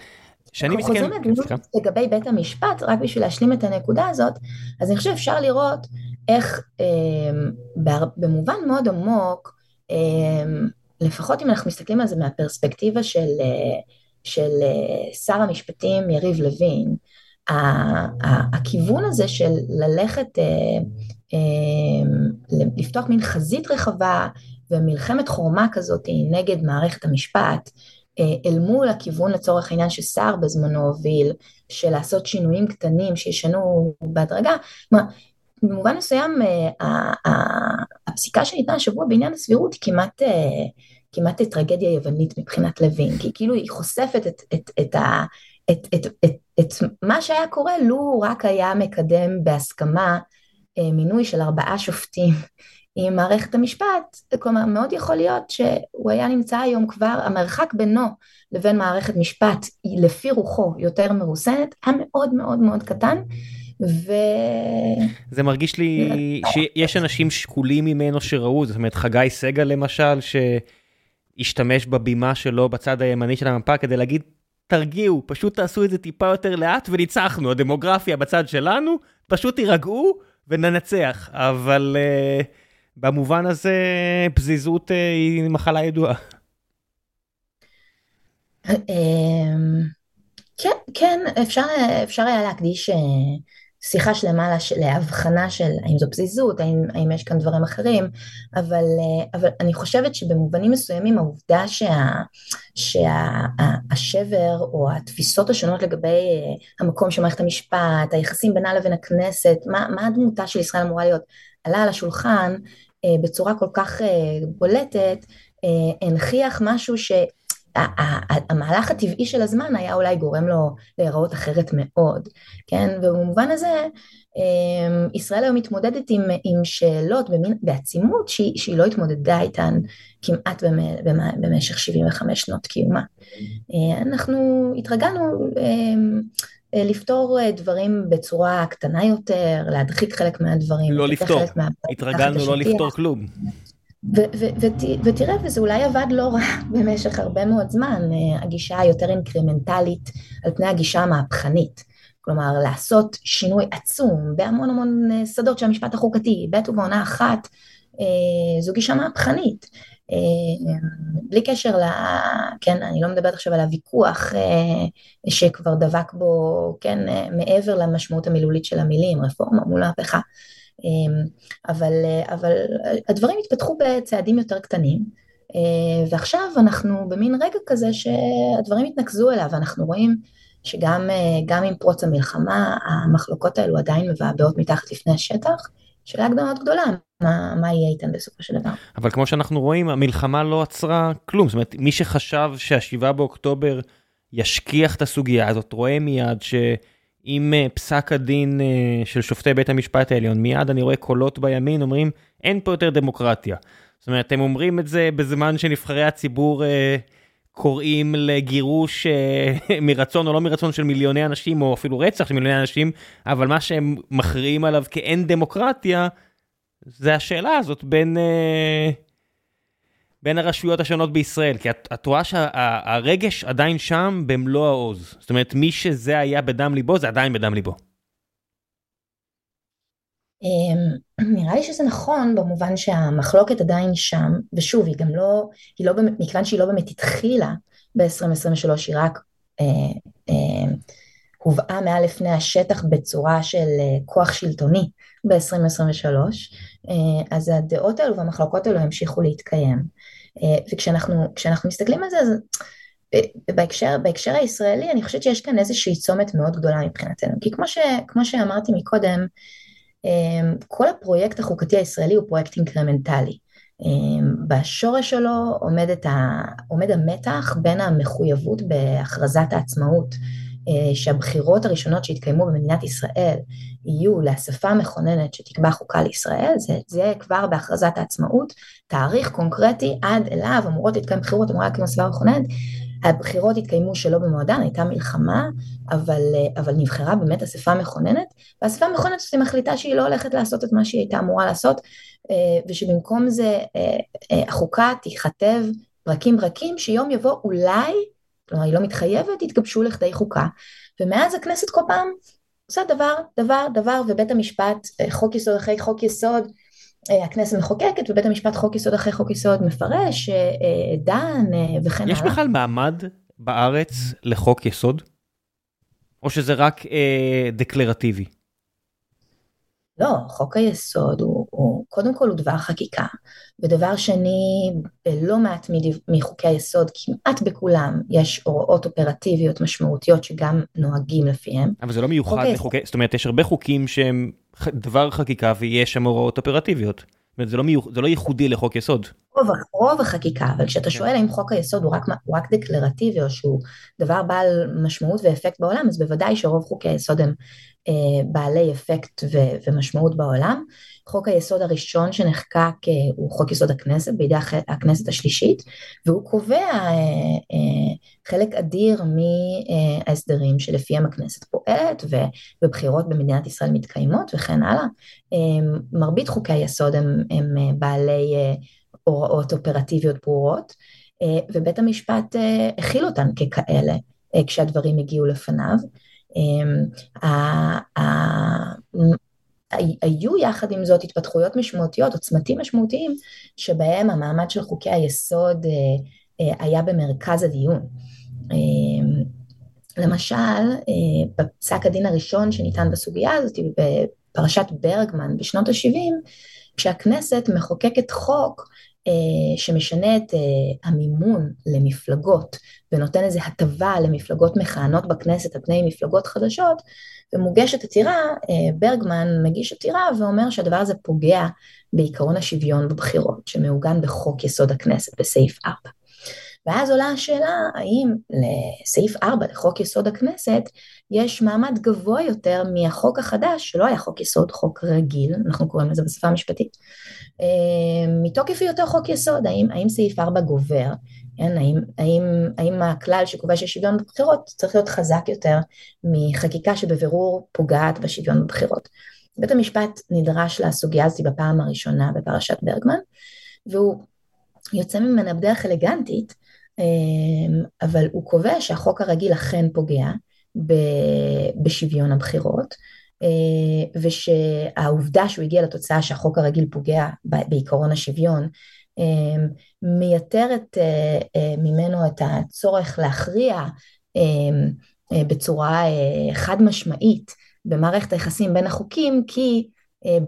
שאני מסתכל... אנחנו חוזרים לגבי בית המשפט, רק בשביל להשלים את הנקודה הזאת, אז אני חושב שאפשר לראות איך אה, במובן מאוד עמוק, לפחות אם אנחנו מסתכלים על זה מהפרספקטיבה של של אה, שר המשפטים יריב לוין, הכיוון הזה של ללכת, אה, אה, לפתוח מין חזית רחבה ומלחמת חורמה כזאת נגד מערכת המשפט, אל מול הכיוון לצורך העניין שסער בזמנו הוביל, של לעשות שינויים קטנים שישנו בהדרגה, כלומר, במובן מסוים הפסיקה שניתנה השבוע בעניין הסבירות היא כמעט כמעט טרגדיה יוונית מבחינת לוין, כי כאילו היא חושפת את, את, את, ה, את, את, את, את מה שהיה קורה לו רק היה מקדם בהסכמה אה, מינוי של ארבעה שופטים עם מערכת המשפט, כלומר מאוד יכול להיות שהוא היה נמצא היום כבר, המרחק בינו לבין מערכת משפט לפי רוחו יותר מרוסנת, היה מאוד מאוד מאוד קטן. ו... זה מרגיש לי שיש אנשים שקולים ממנו שראו, זאת אומרת חגי סגל למשל, ש... השתמש בבימה שלו בצד הימני של המפה כדי להגיד, תרגיעו, פשוט תעשו את זה טיפה יותר לאט וניצחנו, הדמוגרפיה בצד שלנו, פשוט תירגעו וננצח. אבל uh, במובן הזה פזיזות uh, היא מחלה ידועה. אמ, כן, כן, אפשר, אפשר היה להקדיש שיחה שלמה להבחנה של האם זו פזיזות, האם, האם יש כאן דברים אחרים, אבל, אה, אבל אני חושבת שבמובנים מסוימים העובדה שה, שהשבר או התפיסות השונות לגבי אה, המקום של מערכת המשפט, היחסים בינה לבין הכנסת, מה, מה הדמותה של ישראל אמורה להיות, עלה על השולחן אה, בצורה כל כך בולטת, הנכיח משהו ש... המהלך הטבעי של הזמן היה אולי גורם לו להיראות אחרת מאוד, כן? ובמובן הזה אמ, ישראל היום מתמודדת עם, עם שאלות במין, בעצימות שהיא, שהיא לא התמודדה איתן כמעט במשך 75 שנות קיומה. אה, אנחנו התרגלנו אמ, אה, לפתור אה, דברים בצורה קטנה יותר, להדחיק חלק מהדברים. לא לפתור, התרגלנו לא לפתור כלום. ותראה, וזה אולי עבד לא רע במשך הרבה מאוד זמן, אה, הגישה היותר אינקרמנטלית על פני הגישה המהפכנית. כלומר, לעשות שינוי עצום בהמון המון אה, שדות של המשפט החוקתי, בעת ובעונה אחת, אה, זו גישה מהפכנית. בלי קשר ל... כן, אני לא מדברת עכשיו על הוויכוח שכבר דבק בו, כן, מעבר למשמעות המילולית של המילים, רפורמה מול מהפכה. אמ, אבל, אבל הדברים התפתחו בצעדים יותר קטנים, אה, ועכשיו אנחנו במין רגע כזה שהדברים התנקזו אליו, אנחנו רואים שגם אה, עם פרוץ המלחמה, המחלוקות האלו עדיין מבעבעות מתחת לפני השטח, שאלה מאוד גדולה, מה, מה יהיה איתן בסופו של דבר. אבל כמו שאנחנו רואים, המלחמה לא עצרה כלום, זאת אומרת, מי שחשב שהשבעה באוקטובר ישכיח את הסוגיה הזאת, רואה מיד ש... עם אה, פסק הדין אה, של שופטי בית המשפט העליון, מיד אני רואה קולות בימין אומרים, אין פה יותר דמוקרטיה. זאת אומרת, אתם אומרים את זה בזמן שנבחרי הציבור אה, קוראים לגירוש מרצון או לא מרצון של מיליוני אנשים, או אפילו רצח של מיליוני אנשים, אבל מה שהם מכריעים עליו כאין דמוקרטיה, זה השאלה הזאת בין... בין הרשויות השונות בישראל, כי את, את רואה שהרגש שה, עדיין שם במלוא העוז. זאת אומרת, מי שזה היה בדם ליבו, זה עדיין בדם ליבו. אמ, נראה לי שזה נכון במובן שהמחלוקת עדיין שם, ושוב, היא גם לא, היא לא, מכיוון שהיא לא באמת התחילה ב-2023, היא רק אה, אה, הובאה מעל לפני השטח בצורה של אה, כוח שלטוני ב-2023, אה, אז הדעות האלו והמחלוקות האלו המשיכו להתקיים. אה, וכשאנחנו מסתכלים על זה, אז אה, בהקשר, בהקשר הישראלי אני חושבת שיש כאן איזושהי צומת מאוד גדולה מבחינתנו, כי כמו, ש, כמו שאמרתי מקודם, אמ, כל הפרויקט החוקתי הישראלי הוא פרויקט אינקרמנטלי. אמ, בשורש שלו עומד, ה, עומד המתח בין המחויבות בהכרזת העצמאות, שהבחירות הראשונות שהתקיימו במדינת ישראל יהיו לאספה מכוננת שתקבע חוקה לישראל, זה, זה כבר בהכרזת העצמאות, תאריך קונקרטי עד אליו אמורות להתקיים בחירות, אמורה להקים אספה מכוננת, הבחירות התקיימו שלא במועדן, הייתה מלחמה, אבל, אבל נבחרה באמת אספה מכוננת, והאספה המכוננת הזאת מחליטה שהיא לא הולכת לעשות את מה שהיא הייתה אמורה לעשות, אה, ושבמקום זה אה, אה, החוקה תיכתב פרקים פרקים, שיום יבוא אולי, כלומר היא לא מתחייבת, יתגבשו לכדי חוקה. ומאז הכנסת כל פעם עושה דבר, דבר, דבר, ובית המשפט, חוק יסוד אחרי חוק יסוד, אה, הכנסת מחוקקת ובית המשפט חוק יסוד אחרי חוק יסוד מפרש, אה, אה, דן וכן הלאה. יש בכלל מעמד בארץ לחוק יסוד? או שזה רק אה, דקלרטיבי? לא, חוק היסוד הוא, הוא קודם כל הוא דבר חקיקה, ודבר שני, בלא מעט מחוקי היסוד, כמעט בכולם, יש הוראות אופרטיביות משמעותיות שגם נוהגים לפיהם. אבל זה לא מיוחד לחוקי, זאת אומרת, יש הרבה חוקים שהם דבר חקיקה ויש שם הוראות אופרטיביות. אומרת, זה לא, מיוח, זה לא ייחודי לחוק יסוד. רוב, רוב החקיקה, אבל כשאתה שואל האם חוק היסוד הוא רק, הוא רק דקלרטיבי או שהוא דבר בעל משמעות ואפקט בעולם, אז בוודאי שרוב חוקי היסוד הם בעלי אפקט ו, ומשמעות בעולם. חוק היסוד הראשון שנחקק אה, הוא חוק יסוד הכנסת בידי הכנסת השלישית, והוא קובע אה, אה, חלק אדיר מההסדרים שלפיהם הכנסת פועלת ובחירות במדינת ישראל מתקיימות וכן הלאה. מרבית חוקי היסוד הם, הם בעלי הוראות אופרטיביות ברורות, ובית המשפט הכיל אותן ככאלה כשהדברים הגיעו לפניו. היו יחד עם זאת התפתחויות משמעותיות או צמתים משמעותיים שבהם המעמד של חוקי היסוד אה, אה, היה במרכז הדיון. אה, למשל, בפסק הדין הראשון שניתן בסוגיה הזאת, בפרשת ברגמן בשנות ה-70, כשהכנסת מחוקקת חוק שמשנה את המימון למפלגות ונותן איזו הטבה למפלגות מכהנות בכנסת על פני מפלגות חדשות, ומוגשת עתירה, אה, ברגמן מגיש עתירה ואומר שהדבר הזה פוגע בעקרון השוויון בבחירות, שמעוגן בחוק יסוד הכנסת בסעיף 4. ואז עולה השאלה האם לסעיף 4 לחוק יסוד הכנסת יש מעמד גבוה יותר מהחוק החדש, שלא היה חוק יסוד, חוק רגיל, אנחנו קוראים לזה בשפה המשפטית, אה, מתוקף היותו חוק יסוד, האם, האם סעיף 4 גובר כן, האם, האם, האם הכלל שקובע שיש שוויון בבחירות צריך להיות חזק יותר מחקיקה שבבירור פוגעת בשוויון בבחירות. בית המשפט נדרש לסוגיה הזאת בפעם הראשונה בפרשת ברגמן, והוא יוצא ממנה בדרך אלגנטית, אבל הוא קובע שהחוק הרגיל אכן פוגע בשוויון הבחירות, אה, ושהעובדה שהוא הגיע לתוצאה שהחוק הרגיל פוגע בעיקרון השוויון אמ, מייתרת אה, אה, ממנו את הצורך להכריע אמ, בצורה חד משמעית במערכת היחסים בין החוקים כי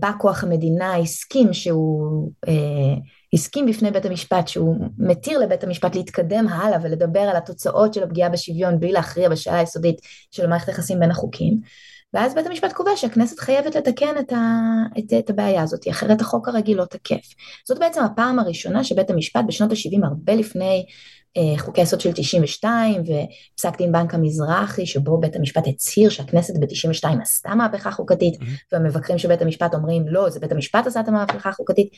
בא כוח המדינה הסכים שהוא הסכים בפני בית המשפט שהוא מתיר לבית המשפט להתקדם הלאה ולדבר על התוצאות של הפגיעה בשוויון בלי להכריע בשאלה היסודית של מערכת היחסים בין החוקים ואז בית המשפט קובע שהכנסת חייבת לתקן את, ה, את, את הבעיה הזאת, אחרת החוק הרגיל לא תקף. זאת בעצם הפעם הראשונה שבית המשפט בשנות ה-70, הרבה לפני אה, חוקי היסוד של 92 ופסק דין בנק המזרחי, שבו בית המשפט הצהיר שהכנסת ב-92 עשתה מהפכה חוקתית, mm-hmm. והמבקרים של בית המשפט אומרים לא, זה בית המשפט עשה את המהפכה החוקתית.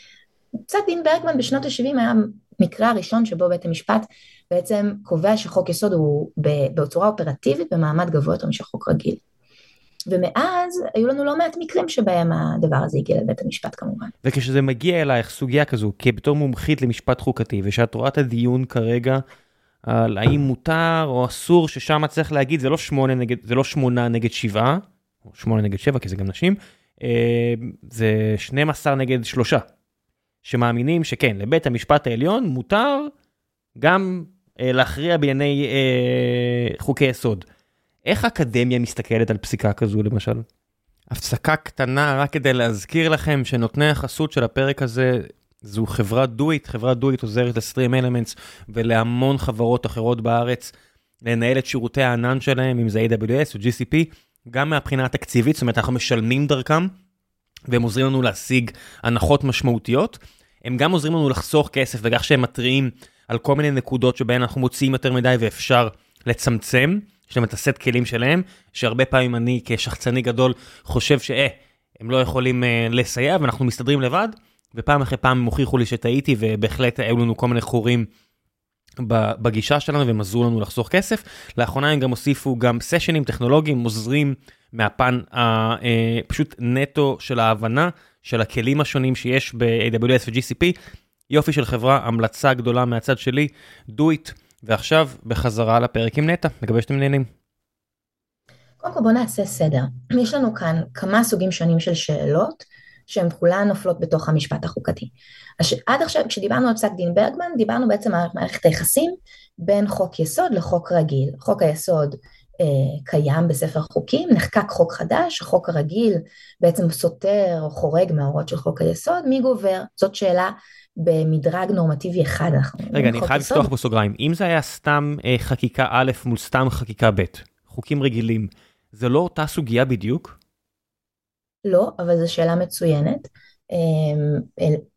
פסק דין ברגמן בשנות ה-70 היה המקרה הראשון שבו בית המשפט בעצם קובע שחוק יסוד הוא בצורה אופרטיבית במעמד גבוה יותר משל חוק רגיל. ומאז היו לנו לא מעט מקרים שבהם הדבר הזה הגיע לבית המשפט כמובן. וכשזה מגיע אלייך סוגיה כזו כבתור מומחית למשפט חוקתי ושאת רואה את הדיון כרגע על האם מותר או אסור ששם צריך להגיד זה לא שמונה נגד זה לא שמונה נגד שבעה, או שמונה נגד שבע כי זה גם נשים, אה, זה 12 נגד שלושה. שמאמינים שכן לבית המשפט העליון מותר גם אה, להכריע בענייני אה, חוקי יסוד. איך האקדמיה מסתכלת על פסיקה כזו למשל? הפסקה קטנה רק כדי להזכיר לכם שנותני החסות של הפרק הזה זו חברת דויט, חברת דויט עוזרת לסטרים אלמנטס ולהמון חברות אחרות בארץ לנהל את שירותי הענן שלהם, אם זה AWS או GCP, גם מהבחינה התקציבית, זאת אומרת אנחנו משלמים דרכם, והם עוזרים לנו להשיג הנחות משמעותיות. הם גם עוזרים לנו לחסוך כסף בכך שהם מתריעים על כל מיני נקודות שבהן אנחנו מוציאים יותר מדי ואפשר לצמצם. יש להם את הסט כלים שלהם, שהרבה פעמים אני כשחצני גדול חושב שאה, הם לא יכולים אה, לסייע ואנחנו מסתדרים לבד, ופעם אחרי פעם הם הוכיחו לי שטעיתי ובהחלט היו לנו כל מיני חורים בגישה שלנו והם עזרו לנו לחסוך כסף. לאחרונה הם גם הוסיפו גם סשנים טכנולוגיים עוזרים מהפן הפשוט אה, נטו של ההבנה של הכלים השונים שיש ב-AWS ו-GCP. יופי של חברה, המלצה גדולה מהצד שלי, do it. ועכשיו בחזרה לפרק עם נטע, מקווה שאתם נהנים. קודם כל בוא נעשה סדר. יש לנו כאן כמה סוגים שונים של שאלות שהן כולן נופלות בתוך המשפט החוקתי. עד עכשיו כשדיברנו על פסק דין ברגמן דיברנו בעצם על מערכת היחסים בין חוק יסוד לחוק רגיל. חוק היסוד קיים בספר חוקים, נחקק חוק חדש, החוק הרגיל בעצם סותר או חורג מההוראות של חוק היסוד, מי גובר? זאת שאלה במדרג נורמטיבי אחד. רגע, אני חייב לפתוח פה סוגריים. אם זה היה סתם אה, חקיקה א' מול סתם חקיקה ב', חוקים רגילים, זה לא אותה סוגיה בדיוק? לא, אבל זו שאלה מצוינת. אמ,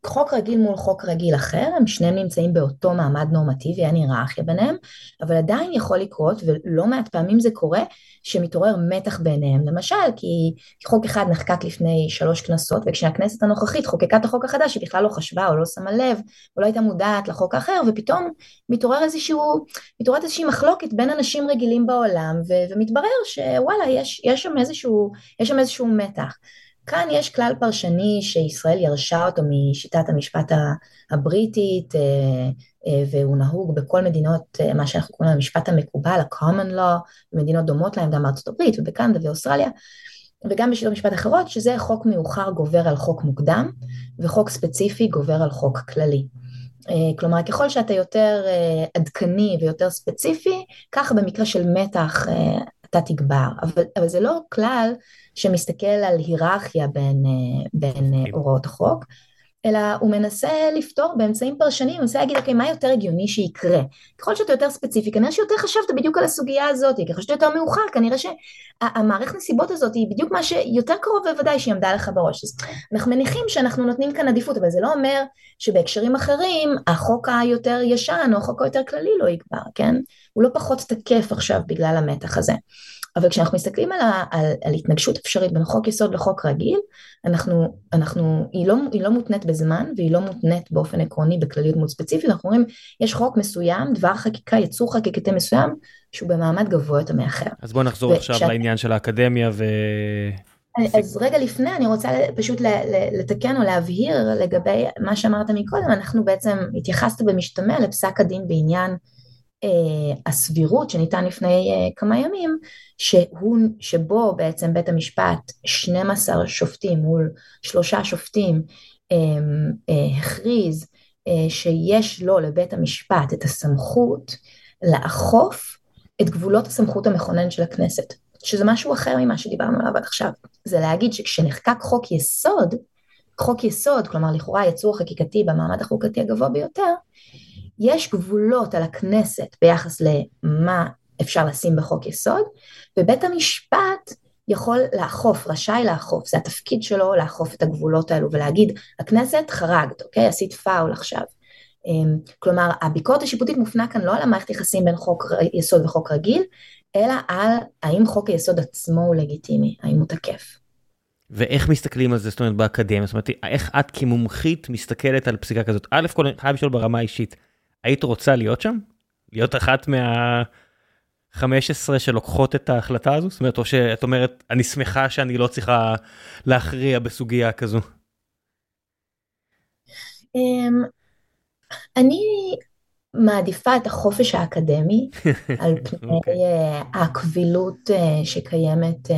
חוק רגיל מול חוק רגיל אחר, הם שניהם נמצאים באותו מעמד נורמטיבי, אין היררכיה ביניהם, אבל עדיין יכול לקרות, ולא מעט פעמים זה קורה, שמתעורר מתח ביניהם. למשל, כי חוק אחד נחקק לפני שלוש כנסות, וכשהכנסת הנוכחית חוקקה את החוק החדש, היא בכלל לא חשבה או לא שמה לב, או לא הייתה מודעת לחוק האחר, ופתאום מתעורר איזשהו, מתעוררת איזושהי מחלוקת בין אנשים רגילים בעולם, ו- ומתברר שוואלה, יש, יש שם איזשהו, יש שם איזשהו מתח. כאן יש כלל פרשני שישראל ירשה אותו משיטת המשפט הבריטית אה, אה, והוא נהוג בכל מדינות, אה, מה שאנחנו קוראים למשפט המקובל, ה-common law, במדינות דומות להם גם בארצות הברית ובקנדה ואוסטרליה וגם בשיטות משפט אחרות, שזה חוק מאוחר גובר על חוק מוקדם וחוק ספציפי גובר על חוק כללי. כלומר, ככל שאתה יותר עדכני ויותר ספציפי, כך במקרה של מתח אתה תגבר, אבל, אבל זה לא כלל שמסתכל על היררכיה בין, אה, בין אה, הוראות החוק, אלא הוא מנסה לפתור באמצעים פרשניים, הוא מנסה להגיד, אוקיי, מה יותר הגיוני שיקרה? ככל שאתה יותר ספציפי, כנראה שיותר חשבת בדיוק על הסוגיה הזאת, ככל שאתה יותר מאוחר, כנראה שהמערכת נסיבות הזאת היא בדיוק מה שיותר קרוב בוודאי שהיא עמדה לך בראש. אז אנחנו מניחים שאנחנו נותנים כאן עדיפות, אבל זה לא אומר שבהקשרים אחרים, החוק היותר ישן או החוק היותר כללי לא יגבר, כן? הוא לא פחות תקף עכשיו בגלל המתח הזה. אבל כשאנחנו מסתכלים על, ה, על, על התנגשות אפשרית בין חוק יסוד לחוק רגיל, אנחנו, אנחנו, היא, לא, היא לא מותנית בזמן והיא לא מותנית באופן עקרוני בכלליות מאוד ספציפית, אנחנו אומרים יש חוק מסוים, דבר חקיקה, יצור חקיקתי מסוים, שהוא במעמד גבוה יותר מאחר. אז בואו נחזור ו- עכשיו שאת... לעניין של האקדמיה ו... אז רגע לפני אני רוצה פשוט לתקן או להבהיר לגבי מה שאמרת מקודם, אנחנו בעצם התייחסת במשתמע לפסק הדין בעניין הסבירות שניתן לפני אה, כמה ימים, שהוא, שבו בעצם בית המשפט 12 שופטים מול שלושה שופטים אה, הכריז שיש לו לבית המשפט את הסמכות לאכוף את גבולות הסמכות המכונן של הכנסת, שזה משהו אחר ממה שדיברנו עליו עד עכשיו. זה להגיד שכשנחקק חוק יסוד, חוק יסוד, כלומר לכאורה יצור חקיקתי במעמד החוקתי הגבוה ביותר, יש גבולות על הכנסת ביחס למה אפשר לשים בחוק יסוד, ובית המשפט יכול לאכוף, רשאי לאכוף, זה התפקיד שלו לאכוף את הגבולות האלו ולהגיד, הכנסת חרגת, אוקיי? עשית פאול עכשיו. אמ, כלומר, הביקורת השיפוטית מופנה כאן לא על המערכת יחסים בין חוק יסוד וחוק רגיל, אלא על האם חוק היסוד עצמו הוא לגיטימי, האם הוא תקף. ואיך מסתכלים על זה, זאת אומרת, באקדמיה, זאת אומרת, איך את כמומחית מסתכלת על פסיקה כזאת? א' כל, אני חייב לשאול ברמה האישית, היית רוצה להיות שם? להיות אחת מה... 15 שלוקחות את ההחלטה הזו? זאת אומרת, או שאת אומרת, אני שמחה שאני לא צריכה להכריע בסוגיה כזו. אמ, אני מעדיפה את החופש האקדמי על פני. אוקיי. אה, הקבילות אה, שקיימת אה,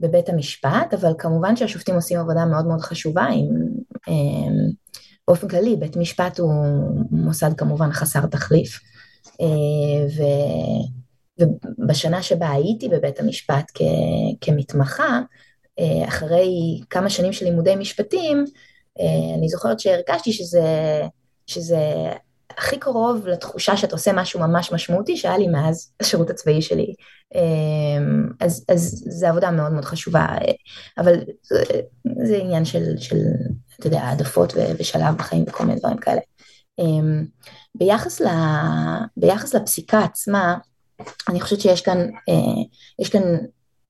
בבית המשפט, אבל כמובן שהשופטים עושים עבודה מאוד מאוד חשובה עם... באופן כללי, בית משפט הוא מוסד כמובן חסר תחליף. ו... ובשנה שבה הייתי בבית המשפט כ... כמתמחה, אחרי כמה שנים של לימודי משפטים, אני זוכרת שהרגשתי שזה, שזה הכי קרוב לתחושה שאתה עושה משהו ממש משמעותי שהיה לי מאז השירות הצבאי שלי. אמ, אז, אז זו עבודה מאוד מאוד חשובה, אבל זה, זה עניין של, של, אתה יודע, העדפות ושלב בחיים וכל מיני דברים כאלה. אמ, ביחס, ל, ביחס לפסיקה עצמה, אני חושבת שיש כאן, אה, יש כאן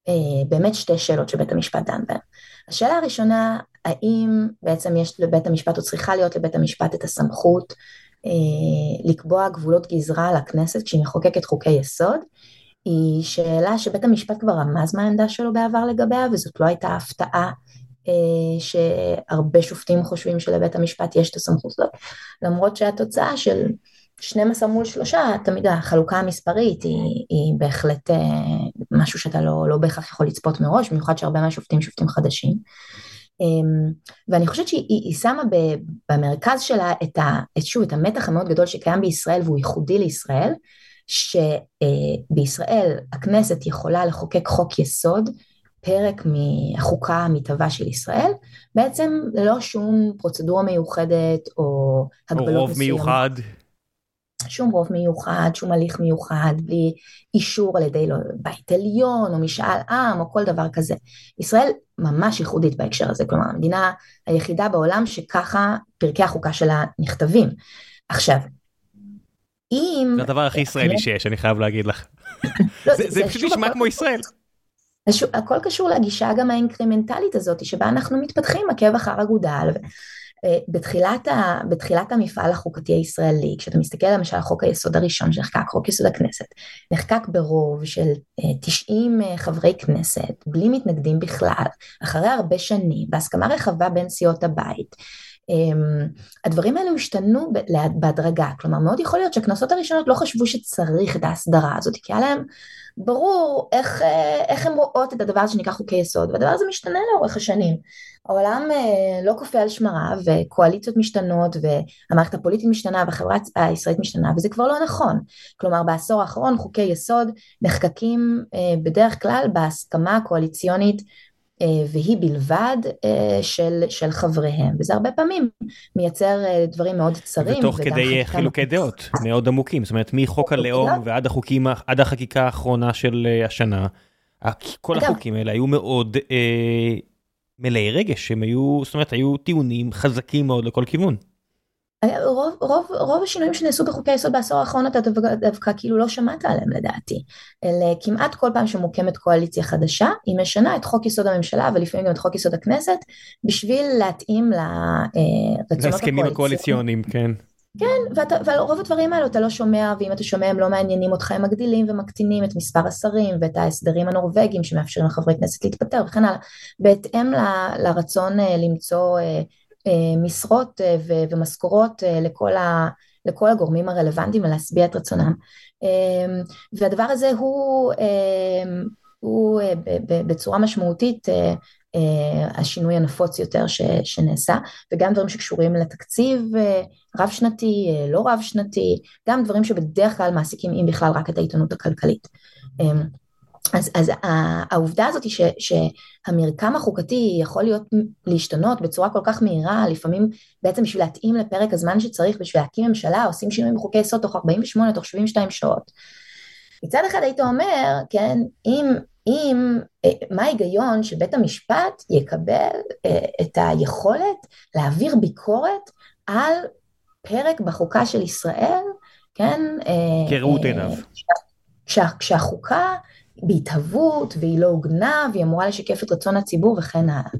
אה, באמת שתי שאלות שבית המשפט דן בהן. השאלה הראשונה, האם בעצם יש לבית המשפט או צריכה להיות לבית המשפט את הסמכות לקבוע גבולות גזרה לכנסת כשהיא מחוקקת חוקי יסוד, היא שאלה שבית המשפט כבר רמז מה העמדה שלו בעבר לגביה, וזאת לא הייתה הפתעה אה, שהרבה שופטים חושבים שלבית המשפט יש את הסמכות הזאת, למרות שהתוצאה של 12 מול 3, תמיד החלוקה המספרית היא, היא בהחלט אה, משהו שאתה לא, לא בהכרח יכול לצפות מראש, במיוחד שהרבה מהשופטים שופטים חדשים. ואני חושבת שהיא שמה במרכז שלה את, ה, את, שוב, את המתח המאוד גדול שקיים בישראל והוא ייחודי לישראל, שבישראל הכנסת יכולה לחוקק חוק יסוד, פרק מהחוקה המתהווה של ישראל, בעצם ללא שום פרוצדורה מיוחדת או הגבלות מסוימות. או רוב מסוים. מיוחד. שום רוב מיוחד, שום הליך מיוחד, בלי אישור על ידי לא, בית עליון או משאל עם או כל דבר כזה. ישראל ממש ייחודית בהקשר הזה, כלומר המדינה היחידה בעולם שככה פרקי החוקה שלה נכתבים. עכשיו, אם... זה הדבר הכי ישראלי שיש, אני חייב להגיד לך. לא, זה, פשוט נשמע כמו ישראל. הכל קשור לגישה גם האינקרימנטלית הזאת, שבה אנחנו מתפתחים עקב אחר אגודל, בתחילת, ה, בתחילת המפעל החוקתי הישראלי, כשאתה מסתכל למשל על חוק היסוד הראשון שנחקק, חוק יסוד הכנסת, נחקק ברוב של 90 אה, אה, חברי כנסת, בלי מתנגדים בכלל, אחרי הרבה שנים, בהסכמה רחבה בין סיעות הבית. אמ, הדברים האלו השתנו בהדרגה, כלומר מאוד יכול להיות שהכנסות הראשונות לא חשבו שצריך את ההסדרה הזאת, כי היה להם ברור איך, איך הם רואות את הדבר הזה שנקרא חוקי יסוד, והדבר הזה משתנה לאורך השנים. העולם אה, לא קופא על שמריו וקואליציות משתנות והמערכת הפוליטית משתנה והחברה הישראלית משתנה וזה כבר לא נכון. כלומר בעשור האחרון חוקי יסוד נחקקים אה, בדרך כלל בהסכמה הקואליציונית אה, והיא בלבד של, של חבריהם וזה הרבה פעמים מייצר דברים מאוד צרים. ותוך כדי חילוקי דעות מאוד עמוקים זאת אומרת מחוק הלאום ועד החוקים עד החקיקה האחרונה של השנה. כל החוקים האלה היו מאוד מלאי רגש, הם היו, זאת אומרת, היו טיעונים חזקים מאוד לכל כיוון. רוב, רוב, רוב השינויים שנעשו בחוקי היסוד בעשור האחרון אתה דווקא, דווקא כאילו לא שמעת עליהם לדעתי. אלה כמעט כל פעם שמוקמת קואליציה חדשה, היא משנה את חוק יסוד הממשלה ולפעמים גם את חוק יסוד הכנסת, בשביל להתאים לרצונות להסכמים הקואליציוניים, כן. כן, ואתה, ורוב הדברים האלו אתה לא שומע, ואם אתה שומע הם לא מעניינים אותך, הם מגדילים ומקטינים את מספר השרים ואת ההסדרים הנורבגיים שמאפשרים לחברי כנסת להתפטר וכן הלאה, בהתאם ל, לרצון אה, למצוא אה, אה, משרות ומשכורות לכל, ה, לכל הגורמים הרלוונטיים ולהשביע את רצונם. והדבר הזה הוא, הוא בצורה משמעותית השינוי הנפוץ יותר ש, שנעשה, וגם דברים שקשורים לתקציב uh, רב שנתי, uh, לא רב שנתי, גם דברים שבדרך כלל מעסיקים אם בכלל רק את העיתונות הכלכלית. Um, אז, אז העובדה הזאת היא ש, שהמרקם החוקתי יכול להיות להשתנות בצורה כל כך מהירה, לפעמים בעצם בשביל להתאים לפרק הזמן שצריך בשביל להקים ממשלה, עושים שינויים בחוקי יסוד תוך 48, תוך 72 שעות. מצד אחד היית אומר, כן, אם אם, אה, מה ההיגיון שבית המשפט יקבל אה, את היכולת להעביר ביקורת על פרק בחוקה של ישראל, כן? אה, כראות עיניו. כשה, כשהחוקה בהתהוות והיא לא הוגנה והיא אמורה לשקף את רצון הציבור וכן הלאה.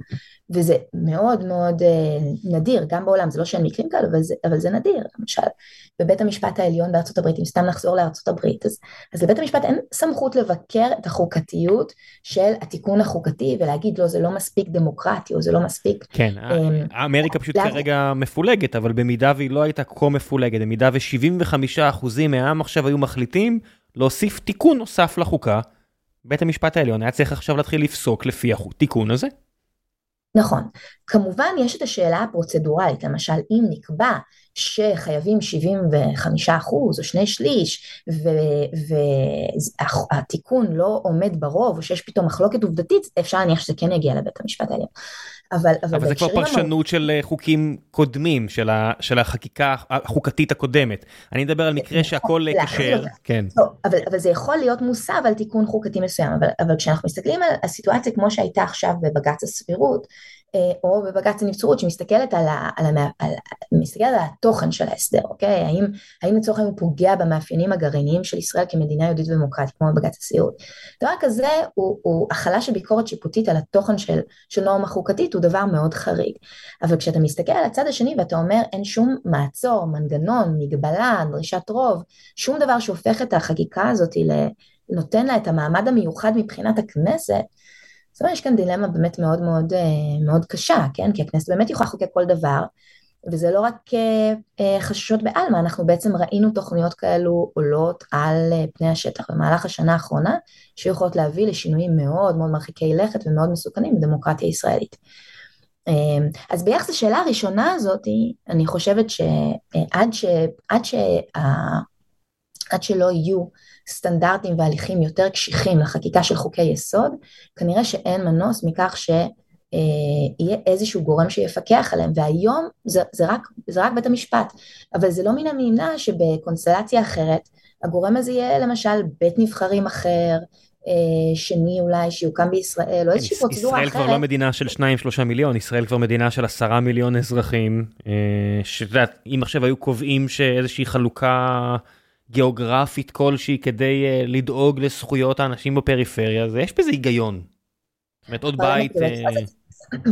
וזה מאוד מאוד uh, נדיר, גם בעולם, זה לא שאין מקרים כאלה, אבל זה, אבל זה נדיר, למשל, בבית המשפט העליון בארצות הברית, אם סתם נחזור לארצות הברית, אז, אז לבית המשפט אין סמכות לבקר את החוקתיות של התיקון החוקתי ולהגיד לא, זה לא מספיק דמוקרטי, או זה לא מספיק... כן, um, אמריקה פשוט לה... כרגע מפולגת, אבל במידה והיא לא הייתה כה מפולגת, במידה ו-75% מהעם עכשיו היו מחליטים להוסיף תיקון נוסף לחוקה, בית המשפט העליון היה צריך עכשיו להתחיל לפסוק לפי התיקון הזה. נכון. כמובן יש את השאלה הפרוצדורלית, למשל אם נקבע שחייבים 75 אחוז או שני שליש והתיקון לא עומד ברוב או שיש פתאום מחלוקת עובדתית, אפשר להניח שזה כן יגיע לבית המשפט העליון. אבל, אבל, אבל זה כבר פרשנות של אה, חוקים קודמים, של, ה, של החקיקה החוקתית הקודמת. אני מדבר על מקרה שהכל כשר, כן. לא, אבל, אבל זה יכול להיות מוסב על תיקון חוקתי מסוים, אבל, אבל כשאנחנו מסתכלים על הסיטואציה כמו שהייתה עכשיו בבג"ץ הסבירות, אה, או בבג"ץ הנבצרות שמסתכלת על, ה, על, המ, על, מסתכלת על התוכן של ההסדר, אוקיי? האם, האם לצורך העניין הוא פוגע במאפיינים הגרעיניים של ישראל כמדינה יהודית ודמוקרטית כמו בבג"ץ הסבירות. דבר כזה הוא, הוא החלה של ביקורת שיפוטית על התוכן של, של נורמה חוקתית הוא דבר מאוד חריג. אבל כשאתה מסתכל על הצד השני ואתה אומר אין שום מעצור, מנגנון, מגבלה, דרישת רוב, שום דבר שהופך את החקיקה הזאת, נותן לה את המעמד המיוחד מבחינת הכנסת, זאת אומרת, יש כאן דילמה באמת מאוד מאוד, אה, מאוד קשה, כן? כי הכנסת באמת יכולה לחוקק כל דבר, וזה לא רק אה, אה, חששות בעלמא, אנחנו בעצם ראינו תוכניות כאלו עולות על פני השטח במהלך השנה האחרונה, שיכולות להביא לשינויים מאוד מאוד מרחיקי לכת ומאוד מסוכנים בדמוקרטיה הישראלית. אז ביחס לשאלה הראשונה הזאת, אני חושבת שעד ש, עד ש, עד שלא יהיו סטנדרטים והליכים יותר קשיחים לחקיקה של חוקי יסוד, כנראה שאין מנוס מכך אה, איזשהו גורם שיפקח עליהם, והיום זה, זה, רק, זה רק בית המשפט, אבל זה לא מן הנמנע שבקונסטלציה אחרת, הגורם הזה יהיה למשל בית נבחרים אחר, אה, שני אולי שיוקם בישראל, או איזושהי פרוצדורה אחרת. ישראל כבר לא מדינה של 2-3 מיליון, ישראל כבר מדינה של 10 מיליון אזרחים, אה, שאת יודעת, אם עכשיו היו קובעים שאיזושהי חלוקה גיאוגרפית כלשהי כדי לדאוג לזכויות האנשים בפריפריה, אז יש בזה היגיון. זאת אומרת עוד בית...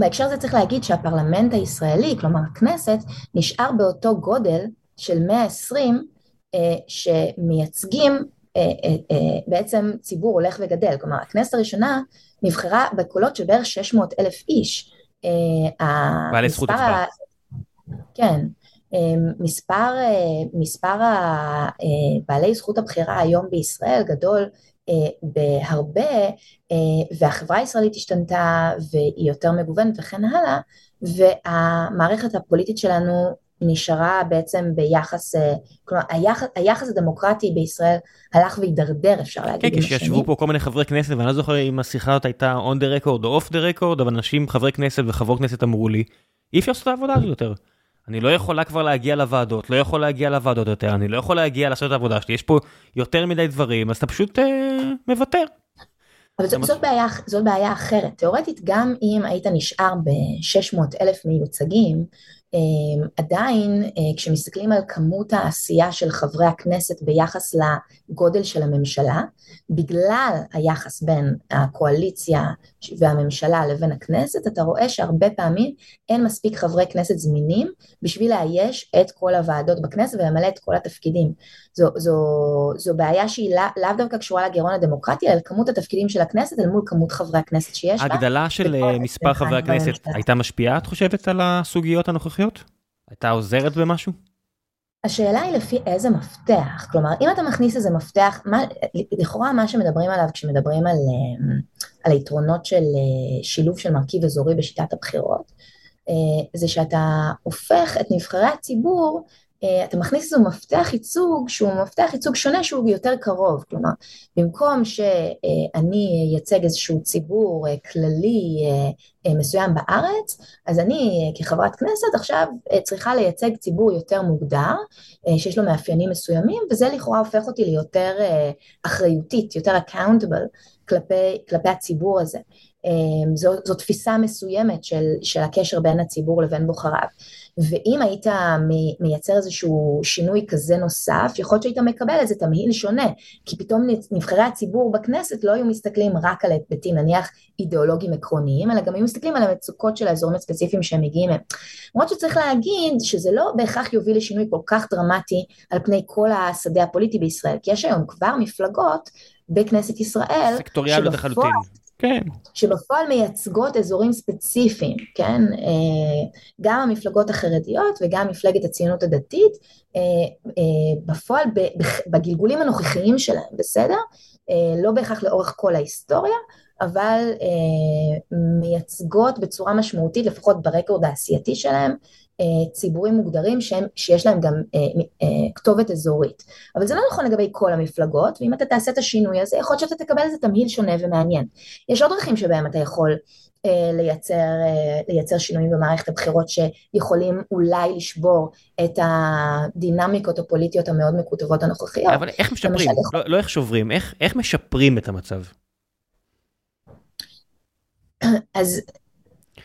בהקשר הזה צריך להגיד שהפרלמנט הישראלי, כלומר הכנסת, נשאר באותו גודל של 120 uh, אה, שמייצגים uh, uh, uh, בעצם ציבור הולך וגדל. כלומר הכנסת הראשונה נבחרה בקולות של בערך 600 אלף איש. בעלי זכות הצבעה. כן, אמ, מספר, אה, מספר אה, בעלי זכות הבחירה היום בישראל גדול אה, בהרבה והחברה הישראלית השתנתה והיא יותר מגוונת וכן הלאה והמערכת הפוליטית שלנו נשארה בעצם ביחס, כלומר היחס, היחס הדמוקרטי בישראל הלך והידרדר אפשר להגיד. כן, כשישבו פה כל מיני חברי כנסת ואני לא זוכר אם השיחה הזאת הייתה on the record או off the record אבל אנשים, חברי כנסת וחברות כנסת אמרו לי אי אפשר לעשות את העבודה הזו יותר. אני לא יכולה כבר להגיע לוועדות, לא יכול להגיע לוועדות יותר, אני לא יכול להגיע לעשות את העבודה שלי, יש פה יותר מדי דברים, אז אתה פשוט אה, מוותר. אבל זאת, זאת, בעיה, זאת בעיה אחרת. תאורטית, גם אם היית נשאר ב-600 אלף מיוצגים, אמ, עדיין אה, כשמסתכלים על כמות העשייה של חברי הכנסת ביחס לגודל של הממשלה, בגלל היחס בין הקואליציה והממשלה לבין הכנסת, אתה רואה שהרבה פעמים אין מספיק חברי כנסת זמינים בשביל לאייש את כל הוועדות בכנסת ולמלא את כל התפקידים. זו, זו, זו בעיה שהיא לאו לא דווקא קשורה לגירעון הדמוקרטי, אלא כמות התפקידים של הכנסת אל מול כמות חברי הכנסת שיש בה. הגדלה של אה, מספר חברי הכנסת הייתה משפיעה, את חושבת, על הסוגיות הנוכחיות? הייתה עוזרת במשהו? השאלה היא לפי איזה מפתח, כלומר אם אתה מכניס איזה מפתח, מה, לכאורה מה שמדברים עליו כשמדברים על, אה, על היתרונות של אה, שילוב של מרכיב אזורי בשיטת הבחירות, זה שאתה הופך את נבחרי הציבור אה, אתה מכניס איזה מפתח ייצוג שהוא מפתח ייצוג שונה שהוא יותר קרוב, כלומר במקום שאני אייצג איזשהו ציבור אה, כללי אה, מסוים בארץ, אז אני כחברת כנסת עכשיו צריכה לייצג ציבור יותר מוגדר, שיש לו מאפיינים מסוימים, וזה לכאורה הופך אותי ליותר אחריותית, יותר accountable כלפי, כלפי הציבור הזה. זו, זו תפיסה מסוימת של, של הקשר בין הציבור לבין בוחריו. ואם היית מייצר איזשהו שינוי כזה נוסף, יכול להיות שהיית מקבל איזה תמהיל שונה, כי פתאום נבחרי הציבור בכנסת לא היו מסתכלים רק על היבטים נניח אידיאולוגיים עקרוניים, אלא גם היו מסתכלים על המצוקות של האזורים הספציפיים שהם מגיעים מהם. למרות שצריך להגיד שזה לא בהכרח יוביל לשינוי כל כך דרמטי על פני כל השדה הפוליטי בישראל, כי יש היום כבר מפלגות בכנסת ישראל, סקטוריאליות לחלוטין. כן. שבפועל מייצגות אזורים ספציפיים, כן? אה, גם המפלגות החרדיות וגם מפלגת הציונות הדתית, אה, אה, בפועל בגלגולים הנוכחיים שלהם, בסדר? לא בהכרח לאורך כל ההיסטוריה, אבל מייצגות בצורה משמעותית, לפחות ברקורד העשייתי שלהם, ציבורים מוגדרים שהם, שיש להם גם אה, אה, כתובת אזורית. אבל זה לא נכון לגבי כל המפלגות, ואם אתה תעשה את השינוי הזה, יכול להיות שאתה תקבל איזה תמהיל שונה ומעניין. יש עוד דרכים שבהם אתה יכול אה, לייצר, אה, לייצר שינויים במערכת הבחירות שיכולים אולי לשבור את הדינמיקות הפוליטיות המאוד מקוטבות הנוכחיות. אבל איך משפרים? למשל, לא, לא איך שוברים, איך, איך משפרים את המצב? אז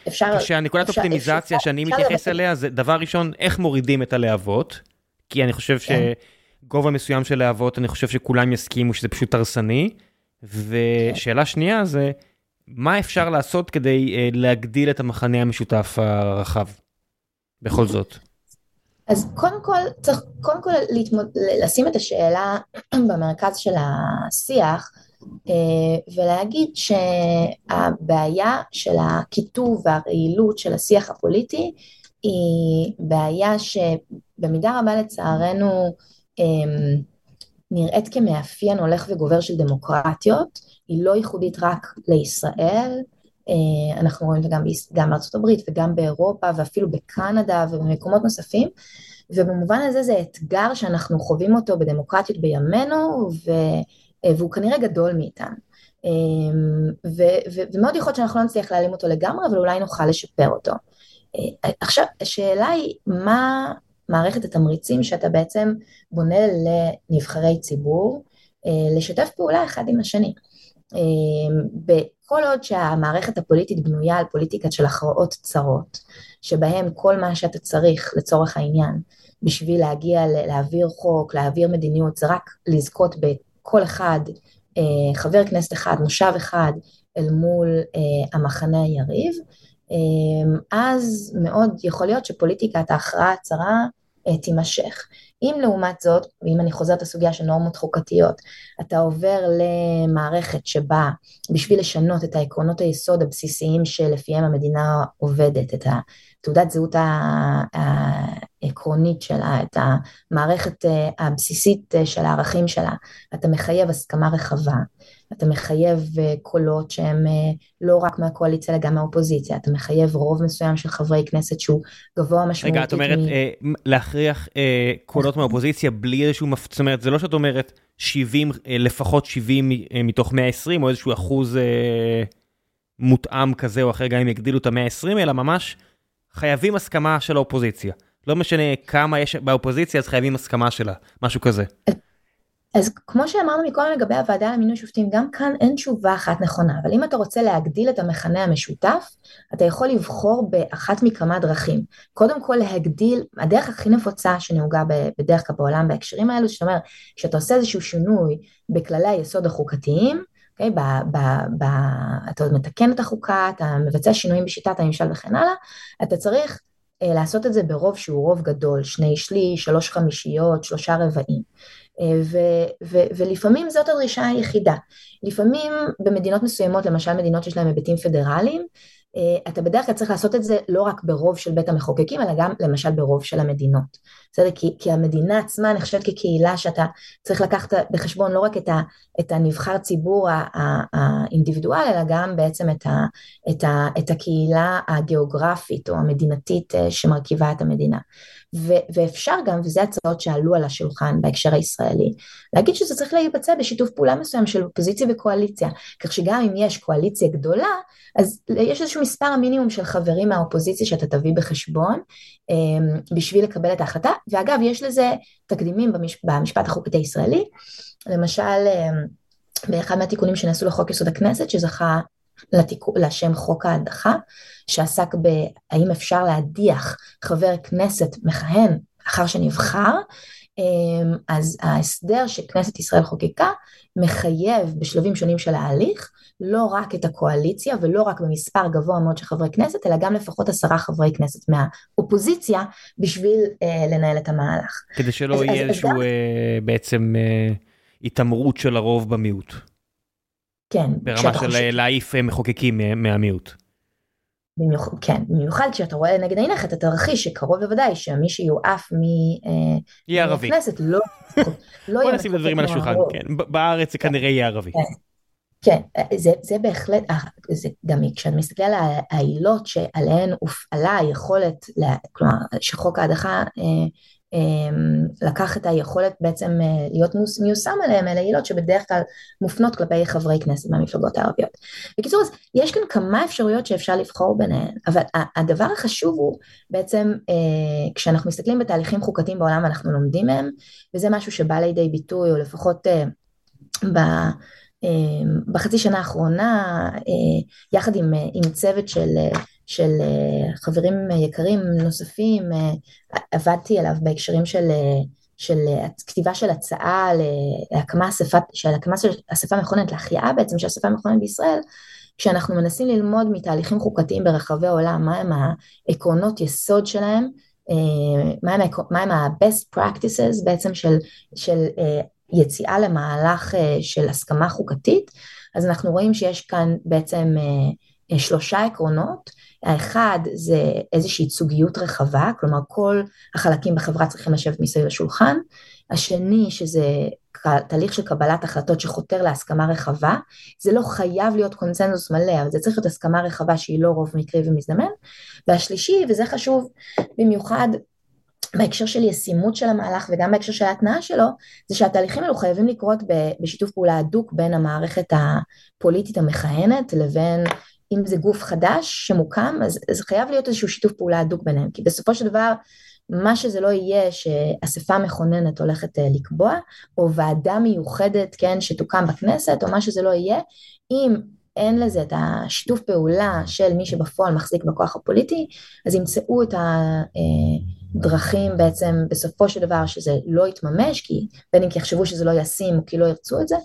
אפשר... כשהנקודת אופטימיזציה שאני מתייחס אליה זה דבר ראשון איך מורידים את הלהבות, כי אני חושב כן. שגובה מסוים של להבות אני חושב שכולם יסכימו שזה פשוט הרסני, ושאלה שנייה זה מה אפשר לעשות כדי uh, להגדיל את המחנה המשותף הרחב, בכל זאת. אז קודם כל צריך קודם כל להתמוד... לשים את השאלה במרכז של השיח אה, ולהגיד שהבעיה של הקיטוב והרעילות של השיח הפוליטי היא בעיה שבמידה רבה לצערנו אה, נראית כמאפיין הולך וגובר של דמוקרטיות, היא לא ייחודית רק לישראל, אה, אנחנו רואים את זה גם בארצות הברית וגם באירופה ואפילו בקנדה ובמקומות נוספים, ובמובן הזה זה אתגר שאנחנו חווים אותו בדמוקרטיות בימינו, ו... אה, והוא כנראה גדול מאיתנו. אמ, ומאוד יכול להיות שאנחנו לא נצליח להעלים אותו לגמרי, אבל אולי נוכל לשפר אותו. אה, עכשיו, השאלה היא, מה מערכת התמריצים שאתה בעצם בונה לנבחרי ציבור, אה, לשתף פעולה אחד עם השני. כל עוד שהמערכת הפוליטית בנויה על פוליטיקה של הכרעות צרות, שבהם כל מה שאתה צריך לצורך העניין, בשביל להגיע, להעביר חוק, להעביר מדיניות, זה רק לזכות כל אחד, אה, חבר כנסת אחד, מושב אחד, אל מול אה, המחנה היריב, אה, אז מאוד יכול להיות שפוליטיקת ההכרעה הצרה תימשך. אם לעומת זאת, ואם אני חוזרת לסוגיה של נורמות חוקתיות, אתה עובר למערכת שבה בשביל לשנות את העקרונות היסוד הבסיסיים שלפיהם המדינה עובדת, את תעודת זהות העקרונית שלה, את המערכת אה, הבסיסית אה, של הערכים שלה, אתה מחייב הסכמה רחבה, אתה מחייב אה, קולות שהם לא רק מהקואליציה אלא גם מהאופוזיציה, אתה מחייב רוב מסוים של חברי כנסת שהוא גבוה משמעותית. רגע, את אומרת מ... להכריח קולות מהאופוזיציה בלי איזשהו, זאת אומרת, זה לא שאת אומרת 70, לפחות 70 מתוך 120 או איזשהו אחוז מותאם כזה או אחר, גם אם יגדילו את ה-120, אלא ממש חייבים הסכמה של האופוזיציה. לא משנה כמה יש באופוזיציה, אז חייבים הסכמה שלה, משהו כזה. אז כמו שאמרנו מקודם לגבי הוועדה למינוי שופטים, גם כאן אין תשובה אחת נכונה, אבל אם אתה רוצה להגדיל את המכנה המשותף, אתה יכול לבחור באחת מכמה דרכים. קודם כל להגדיל, הדרך הכי נפוצה שנהוגה בדרך כלל בעולם בהקשרים האלו, זאת אומרת, כשאתה עושה איזשהו שינוי בכללי היסוד החוקתיים, אוקיי? ב, ב, ב, אתה מתקן את החוקה, אתה מבצע שינויים בשיטת הממשל וכן הלאה, אתה צריך אה, לעשות את זה ברוב שהוא רוב גדול, שני שליש, שלוש חמישיות, שלושה רבעים. אה, ו, ו, ולפעמים זאת הדרישה היחידה. לפעמים במדינות מסוימות, למשל מדינות שיש להן היבטים פדרליים, אתה בדרך כלל צריך לעשות את זה לא רק ברוב של בית המחוקקים, אלא גם למשל ברוב של המדינות. בסדר? כי, כי המדינה עצמה נחשבת כקהילה שאתה צריך לקחת בחשבון לא רק את, ה, את הנבחר ציבור האינדיבידואל, אלא גם בעצם את, ה, את, ה, את הקהילה הגיאוגרפית או המדינתית אה, שמרכיבה את המדינה. ו, ואפשר גם, וזה הצעות שעלו על השולחן בהקשר הישראלי, להגיד שזה צריך להתבצע בשיתוף פעולה מסוים של אופוזיציה וקואליציה, כך שגם אם יש קואליציה גדולה, אז יש איזשהו מספר המינימום של חברים מהאופוזיציה שאתה תביא בחשבון אמ, בשביל לקבל את ההחלטה, ואגב יש לזה תקדימים במש, במשפט החוקתי הישראלי, למשל אמ, באחד מהתיקונים שנעשו לחוק יסוד הכנסת שזכה לתיקו, לשם חוק ההדחה, שעסק בהאם אפשר להדיח חבר כנסת מכהן אחר שנבחר, אמ, אז ההסדר שכנסת ישראל חוקקה מחייב בשלבים שונים של ההליך לא רק את הקואליציה ולא רק במספר גבוה מאוד של חברי כנסת, אלא גם לפחות עשרה חברי כנסת מהאופוזיציה בשביל אה, לנהל את המהלך. כדי שלא אז, יהיה איזשהו. אה, בעצם אה, התעמרות של הרוב במיעוט. כן. ברמה של חושב... להעיף אה, מחוקקים מהמיעוט. במיוח... כן, במיוחד כשאתה רואה לנגד עיניך את התרחיש שקרוב בוודאי שמי שיועף מהכנסת לא, לא בוא נשים את הדברים על השולחן, כן, בארץ זה כנראה יהיה ערבי. כן. כן, זה, זה בהחלט, אה, זה גם כשאני מסתכל על העילות שעליהן הופעלה היכולת, כלומר שחוק ההדחה אה, לקח את היכולת בעצם אה, להיות מיושם עליהם, אלה עילות שבדרך כלל מופנות כלפי חברי כנסת מהמפלגות הערביות. בקיצור, אז יש כאן כמה אפשרויות שאפשר לבחור ביניהן, אבל הדבר החשוב הוא בעצם כשאנחנו מסתכלים בתהליכים חוקתיים בעולם אנחנו לומדים מהם, וזה משהו שבא לידי ביטוי, או לפחות ב... אמ, בחצי שנה האחרונה, אה, יחד עם, אה, עם צוות של, אה, של חברים יקרים נוספים, עבדתי עליו בהקשרים של, של כתיבה של הצעה להקמה אספה, של הקמה של אספה מכוננת, להחייאה בעצם של אספה מכוננת בישראל, כשאנחנו מנסים ללמוד מתהליכים חוקתיים ברחבי העולם, מהם העקרונות יסוד שלהם, מהם ה-best practices בעצם של, של יציאה למהלך אה, של הסכמה חוקתית, אז אנחנו רואים שיש כאן בעצם אה, אה, שלושה עקרונות, האחד זה איזושהי ייצוגיות רחבה, כלומר כל החלקים בחברה צריכים לשבת מסביב לשולחן, השני שזה תהליך של קבלת החלטות שחותר להסכמה רחבה, זה לא חייב להיות קונצנזוס מלא, אבל זה צריך להיות הסכמה רחבה שהיא לא רוב מקרי ומזדמן, והשלישי, וזה חשוב במיוחד בהקשר של ישימות של המהלך וגם בהקשר של ההתנעה שלו, זה שהתהליכים האלו חייבים לקרות בשיתוף פעולה הדוק בין המערכת הפוליטית המכהנת לבין אם זה גוף חדש שמוקם, אז זה חייב להיות איזשהו שיתוף פעולה הדוק ביניהם, כי בסופו של דבר מה שזה לא יהיה שאספה מכוננת הולכת אה, לקבוע, או ועדה מיוחדת, כן, שתוקם בכנסת, או מה שזה לא יהיה, אם אין לזה את השיתוף פעולה של מי שבפועל מחזיק בכוח הפוליטי, אז ימצאו את הדרכים בעצם בסופו של דבר שזה לא יתממש, כי בין אם כי יחשבו שזה לא ישים או כי לא ירצו את זה, אה,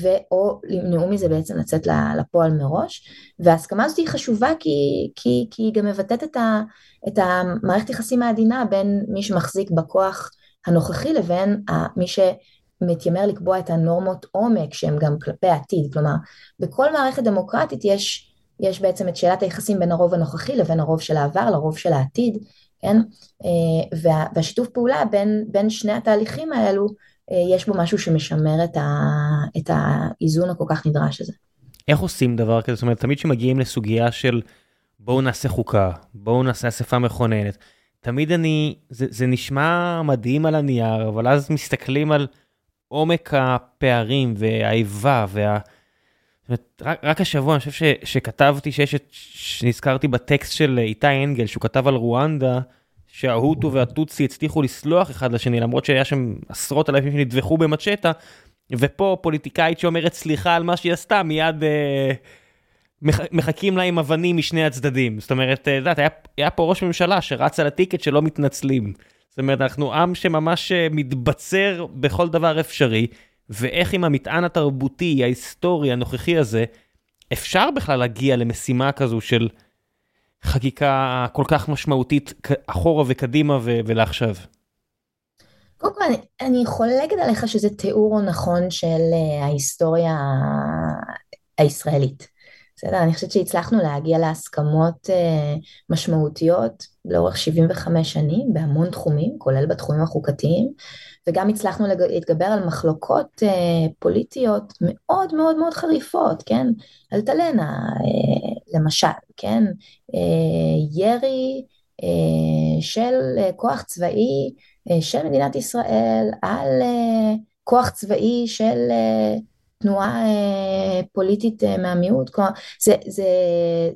ואו ימנעו מזה בעצם לצאת לפועל מראש. וההסכמה הזאת היא חשובה כי, כי, כי היא גם מבטאת את, ה, את המערכת יחסים העדינה בין מי שמחזיק בכוח הנוכחי לבין מי ש... מתיימר לקבוע את הנורמות עומק שהן גם כלפי העתיד, כלומר בכל מערכת דמוקרטית יש, יש בעצם את שאלת היחסים בין הרוב הנוכחי לבין הרוב של העבר לרוב של העתיד, כן? אה, וה, והשיתוף פעולה בין, בין שני התהליכים האלו, אה, יש בו משהו שמשמר את, ה, את האיזון הכל כך נדרש הזה. איך עושים דבר כזה? זאת אומרת, תמיד כשמגיעים לסוגיה של בואו נעשה חוקה, בואו נעשה אספה מכוננת, תמיד אני, זה, זה נשמע מדהים על הנייר, אבל אז מסתכלים על עומק הפערים והאיבה וה... רק, רק השבוע אני חושב ש, שכתבתי שיש את, שנזכרתי בטקסט של איתי אנגל שהוא כתב על רואנדה שההוטו והטוצי הצליחו לסלוח אחד לשני למרות שהיה שם עשרות אלפים שנטבחו במצ'טה ופה פוליטיקאית שאומרת סליחה על מה שהיא עשתה מיד אה, מח, מחכים לה עם אבנים משני הצדדים זאת אומרת, את יודעת, היה, היה פה ראש ממשלה שרץ על הטיקט שלא מתנצלים. זאת אומרת, אנחנו עם שממש אה, מתבצר בכל דבר אפשרי, ואיך עם המטען התרבותי, ההיסטורי, הנוכחי הזה, אפשר בכלל להגיע למשימה כזו של חקיקה כל כך משמעותית אחורה וקדימה ו- ולעכשיו? קודם כל, אני, אני חולקת עליך שזה תיאור נכון של uh, ההיסטוריה הישראלית. בסדר? אני חושבת שהצלחנו להגיע להסכמות uh, משמעותיות לאורך 75 שנים בהמון תחומים, כולל בתחומים החוקתיים, וגם הצלחנו להתגבר על מחלוקות uh, פוליטיות מאוד מאוד מאוד חריפות, כן? אלטלנה, uh, למשל, כן? Uh, ירי uh, של uh, כוח צבאי uh, של מדינת ישראל על uh, כוח צבאי של... Uh, תנועה אה, פוליטית אה, מהמיעוט, כלומר, זה, זה,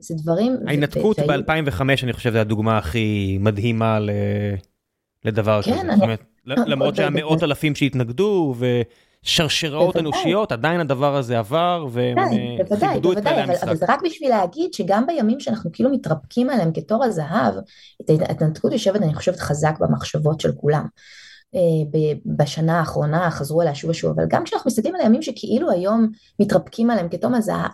זה דברים... ההתנתקות ב-2005, אני חושב, זו הדוגמה הכי מדהימה. לדבר כן, כזה. אני... אומרת, למרות שהיה מאות אלפים שהתנגדו, שרשראות אנושיות, עדיין הדבר הזה עבר, והם כיבדו את כללי המשחק. אבל זה רק בשביל להגיד שגם בימים שאנחנו כאילו מתרפקים עליהם כתור הזהב, ההתנתקות יושבת, אני חושבת, חזק במחשבות של כולם. אה, בשנה האחרונה חזרו אליה שוב ושוב, אבל גם כשאנחנו מסתכלים על הימים שכאילו היום מתרפקים עליהם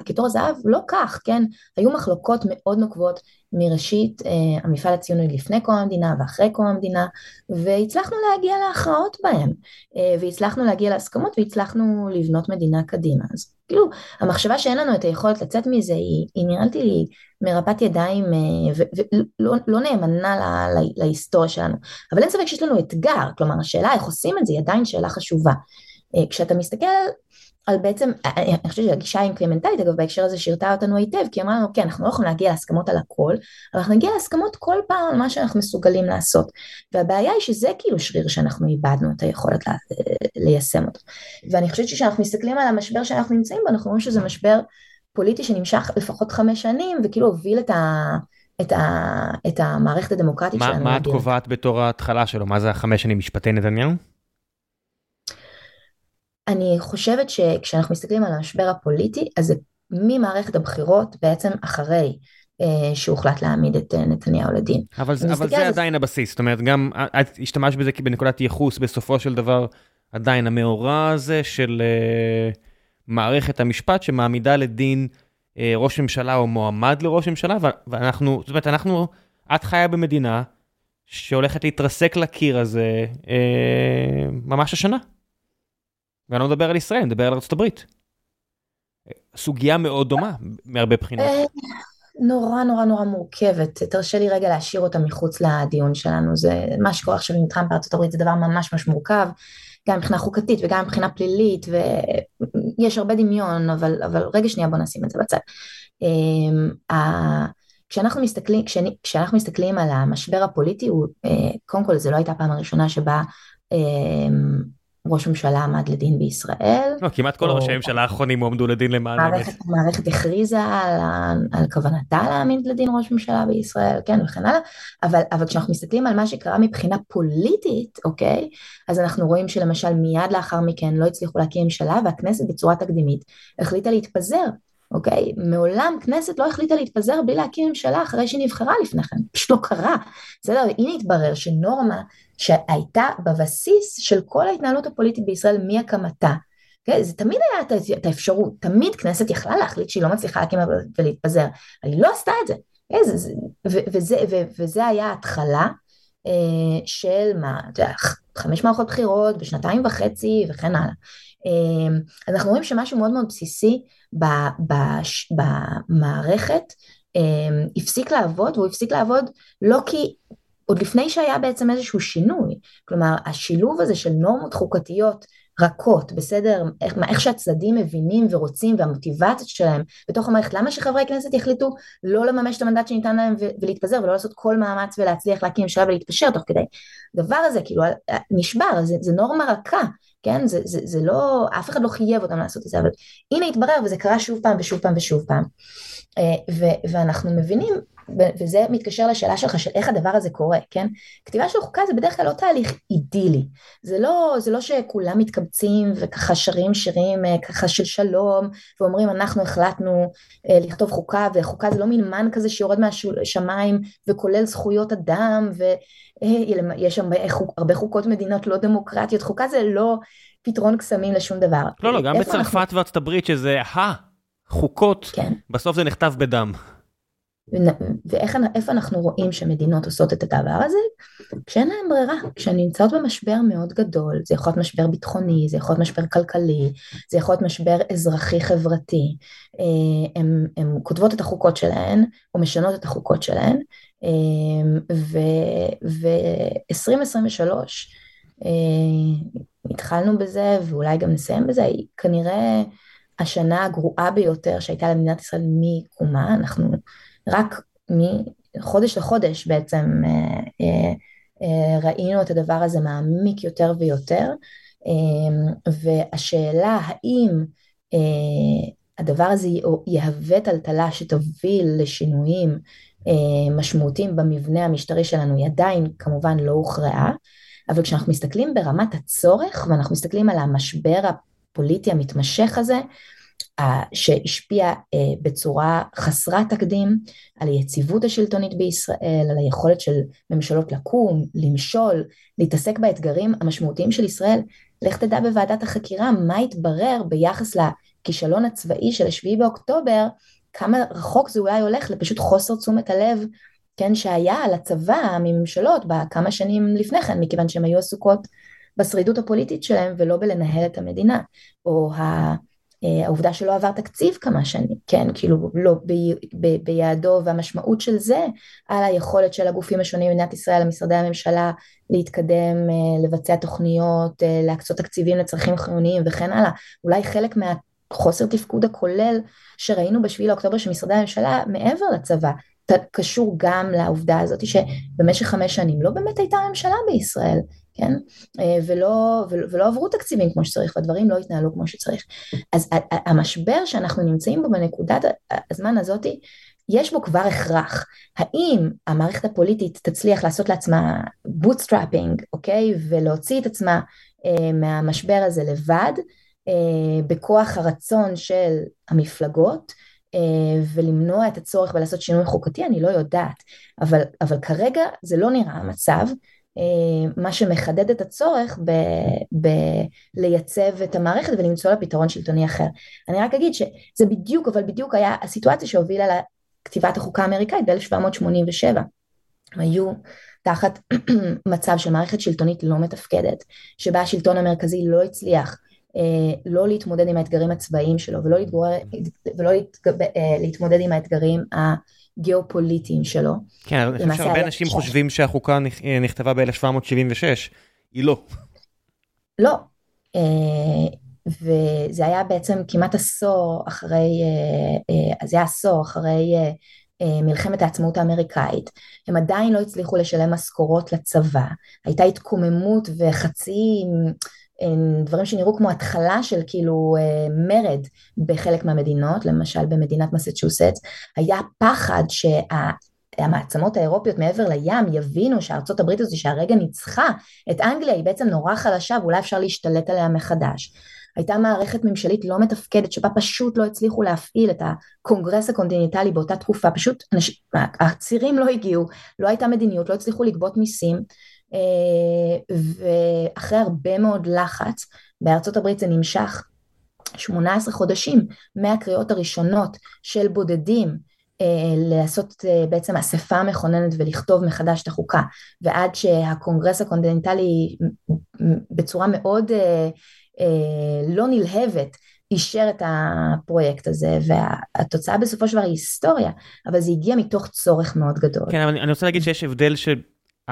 כתור הזהב, לא כך, כן? היו מחלוקות מאוד נוקבות מראשית אה, המפעל הציוני לפני קום המדינה ואחרי קום המדינה, והצלחנו להגיע להכרעות בהם, אה, והצלחנו להגיע להסכמות והצלחנו לבנות מדינה קדימה. אז כאילו, המחשבה שאין לנו את היכולת לצאת מזה היא, היא נראית לי מרפאת ידיים אה, ולא לא נאמנה לה, לה, להיסטוריה שלנו. אבל אין ספק שיש לנו אתגר, כלומר השאלה איך עושים את זה היא עדיין שאלה חשובה. כשאתה מסתכל על בעצם, אני חושבת שהגישה האינקרימנטלית אגב בהקשר הזה שירתה אותנו היטב, כי אמרנו כן אנחנו לא יכולים להגיע להסכמות על הכל, אבל אנחנו נגיע להסכמות כל פעם על מה שאנחנו מסוגלים לעשות. והבעיה היא שזה כאילו שריר שאנחנו איבדנו את היכולת לה, ליישם אותו. ואני חושבת שכשאנחנו מסתכלים על המשבר שאנחנו נמצאים בו, אנחנו רואים שזה משבר פוליטי שנמשך לפחות חמש שנים, וכאילו הוביל את ה... את, ה, את המערכת הדמוקרטית מה, שלנו. מה את קובעת בתור ההתחלה שלו? מה זה החמש שנים משפטי נתניהו? אני חושבת שכשאנחנו מסתכלים על המשבר הפוליטי, אז זה ממערכת הבחירות בעצם אחרי אה, שהוחלט להעמיד את אה, נתניהו לדין. אבל, אבל זה עדיין הבסיס, זאת אומרת, גם את השתמשת בזה בנקודת ייחוס, בסופו של דבר עדיין המאורע הזה של uh, מערכת המשפט שמעמידה לדין uh, ראש ממשלה או מועמד לראש ממשלה, ואנחנו, זאת אומרת, אנחנו, את חיה במדינה שהולכת להתרסק לקיר הזה uh, ממש השנה. ואני לא מדבר על ישראל, אני מדבר על ארה"ב. סוגיה מאוד דומה מהרבה בחינות. אה, נורא נורא נורא מורכבת, תרשה לי רגע להשאיר אותה מחוץ לדיון שלנו, זה מה שקורה עכשיו עם טראמפ בארצות הברית זה דבר ממש ממש מורכב, גם מבחינה חוקתית וגם מבחינה פלילית, ויש הרבה דמיון, אבל, אבל רגע שנייה בוא נשים את זה בצד. אמ, כשאנחנו מסתכלים, כשאני, כשאנחנו מסתכלים על המשבר הפוליטי, הוא, אה, קודם כל זו לא הייתה הפעם הראשונה שבה אמ, ראש ממשלה עמד לדין בישראל. לא, כמעט כל ראשי הממשלה האחרונים הועמדו לדין למען האמת. המערכת הכריזה על, על כוונתה להעמיד לדין ראש ממשלה בישראל, כן, וכן הלאה, אבל, אבל כשאנחנו מסתכלים על מה שקרה מבחינה פוליטית, אוקיי, אז אנחנו רואים שלמשל מיד לאחר מכן לא הצליחו להקים ממשלה והכנסת בצורה תקדימית החליטה להתפזר. אוקיי? מעולם כנסת לא החליטה להתפזר בלי להקים ממשלה אחרי שהיא נבחרה לפני כן, פשוט לא קרה. בסדר? הנה התברר שנורמה שהייתה בבסיס של כל ההתנהלות הפוליטית בישראל מהקמתה. כן? זה תמיד היה את האפשרות, תמיד כנסת יכלה להחליט שהיא לא מצליחה להקים ולהתפזר, אבל היא לא עשתה את זה. כן? זה, ו, וזה, ו, וזה היה ההתחלה אה, של מה, אתה יודע, חמש מערכות בחירות בשנתיים וחצי וכן הלאה. אה, אנחנו רואים שמשהו מאוד מאוד בסיסי במערכת אה, הפסיק לעבוד, והוא הפסיק לעבוד לא כי עוד לפני שהיה בעצם איזשהו שינוי. כלומר, השילוב הזה של נורמות חוקתיות רכות, בסדר? איך, איך שהצדדים מבינים ורוצים והמוטיבציות שלהם בתוך המערכת, למה שחברי כנסת יחליטו לא לממש את המנדט שניתן להם ולהתפזר ולא לעשות כל מאמץ ולהצליח להקים ממשלה ולהתפשר תוך כדי. הדבר הזה כאילו נשבר, זה, זה נורמה רכה, כן? זה, זה, זה לא, אף אחד לא חייב אותם לעשות את זה, אבל הנה התברר וזה קרה שוב פעם ושוב פעם ושוב פעם. אה, ו- ואנחנו מבינים וזה מתקשר לשאלה שלך של איך הדבר הזה קורה, כן? כתיבה של חוקה זה בדרך כלל לא תהליך אידילי, זה לא, זה לא שכולם מתקבצים וככה שרים שירים אה, ככה של שלום ואומרים אנחנו החלטנו אה, לכתוב חוקה וחוקה זה לא מין מן כזה שיורד מהשמיים וכולל זכויות אדם ויש שם הרבה חוקות מדינות לא דמוקרטיות, חוקה זה לא פתרון קסמים לשום דבר. לא, לא, גם בצרפת אנחנו... וארצות הברית שזה החוקות, כן. בסוף זה נכתב בדם. ואיפה אנחנו רואים שמדינות עושות את הדבר הזה? כשאין להן ברירה, כשהן נמצאות במשבר מאוד גדול, זה יכול להיות משבר ביטחוני, זה יכול להיות משבר כלכלי, זה יכול להיות משבר אזרחי חברתי, הן אה, כותבות את החוקות שלהן או משנות את החוקות שלהן, ו-2023 אה, התחלנו בזה ואולי גם נסיים בזה, היא כנראה השנה הגרועה ביותר שהייתה למדינת ישראל מקומה, אנחנו רק מחודש לחודש בעצם אה, אה, אה, ראינו את הדבר הזה מעמיק יותר ויותר, והשאלה האם הדבר הזה יהווה טלטלה שתוביל לשינויים משמעותיים במבנה המשטרי שלנו היא עדיין כמובן לא הוכרעה, אבל כשאנחנו מסתכלים ברמת הצורך ואנחנו מסתכלים על המשבר הפוליטי המתמשך הזה, שהשפיע בצורה חסרת תקדים על היציבות השלטונית בישראל, על היכולת של ממשלות לקום, למשול, להתעסק באתגרים המשמעותיים של ישראל. לך תדע בוועדת החקירה מה התברר ביחס לכישלון הצבאי של השביעי באוקטובר, כמה רחוק זה אולי הולך לפשוט חוסר תשומת הלב, כן, שהיה על הצבא מממשלות בכמה שנים לפני כן, מכיוון שהן היו עסוקות בשרידות הפוליטית שלהם ולא בלנהל את המדינה, או אה, העובדה שלא עבר תקציב כמה שנים, כן, כאילו לא ב, ב, ביעדו והמשמעות של זה על היכולת של הגופים השונים במדינת ישראל, למשרדי הממשלה, להתקדם, אה, לבצע תוכניות, אה, להקצות תקציבים לצרכים חיוניים וכן הלאה, אולי חלק מהחוסר תפקוד הכולל שראינו בשביעי לאוקטובר של משרדי הממשלה מעבר לצבא, קשור גם לעובדה הזאת שבמשך חמש שנים לא באמת הייתה ממשלה בישראל, כן? אה, ולא, ולא, ולא עברו תקציבים כמו שצריך והדברים לא התנהלו כמו שצריך. אז המשבר שאנחנו נמצאים בו בנקודת הזמן הזאתי, יש בו כבר הכרח. האם המערכת הפוליטית תצליח לעשות לעצמה bootstrapping, אוקיי? ולהוציא את עצמה אה, מהמשבר הזה לבד, אה, בכוח הרצון של המפלגות, אה, ולמנוע את הצורך בלעשות שינוי חוקתי, אני לא יודעת. אבל, אבל כרגע זה לא נראה המצב. אה, מה שמחדד את הצורך בלייצב את המערכת ולמצוא לה פתרון שלטוני אחר. אני רק אגיד שזה בדיוק, אבל בדיוק היה הסיטואציה שהובילה לכתיבת החוקה האמריקאית ב-1787. הם היו תחת מצב של מערכת שלטונית לא מתפקדת, שבה השלטון המרכזי לא הצליח אה, לא להתמודד עם האתגרים הצבאיים שלו ולא, להתגור, ולא להתגב, אה, להתמודד עם האתגרים הגיאופוליטיים שלו. כן, אני חושב שהרבה אנשים ש... חושבים שהחוקה אה, נכתבה ב-1776, היא לא. לא, וזה היה בעצם כמעט עשור אחרי, זה היה עשור אחרי מלחמת העצמאות האמריקאית, הם עדיין לא הצליחו לשלם משכורות לצבא, הייתה התקוממות וחצי דברים שנראו כמו התחלה של כאילו אה, מרד בחלק מהמדינות, למשל במדינת מסצ'וסטס, היה פחד שהמעצמות האירופיות מעבר לים יבינו שארצות הברית הזו שהרגע ניצחה את אנגליה היא בעצם נורא חלשה ואולי אפשר להשתלט עליה מחדש. הייתה מערכת ממשלית לא מתפקדת שבה פשוט לא הצליחו להפעיל את הקונגרס הקונטיננטלי באותה תקופה, פשוט הצירים לא הגיעו, לא הייתה מדיניות, לא הצליחו לגבות מיסים ואחרי הרבה מאוד לחץ, בארצות הברית זה נמשך 18 חודשים מהקריאות הראשונות של בודדים אה, לעשות אה, בעצם אספה מכוננת ולכתוב מחדש את החוקה ועד שהקונגרס הקונטיננטלי בצורה מאוד לא נלהבת אישר את הפרויקט הזה והתוצאה בסופו של דבר היא היסטוריה אבל זה הגיע מתוך צורך מאוד גדול. כן אבל אני רוצה להגיד שיש הבדל של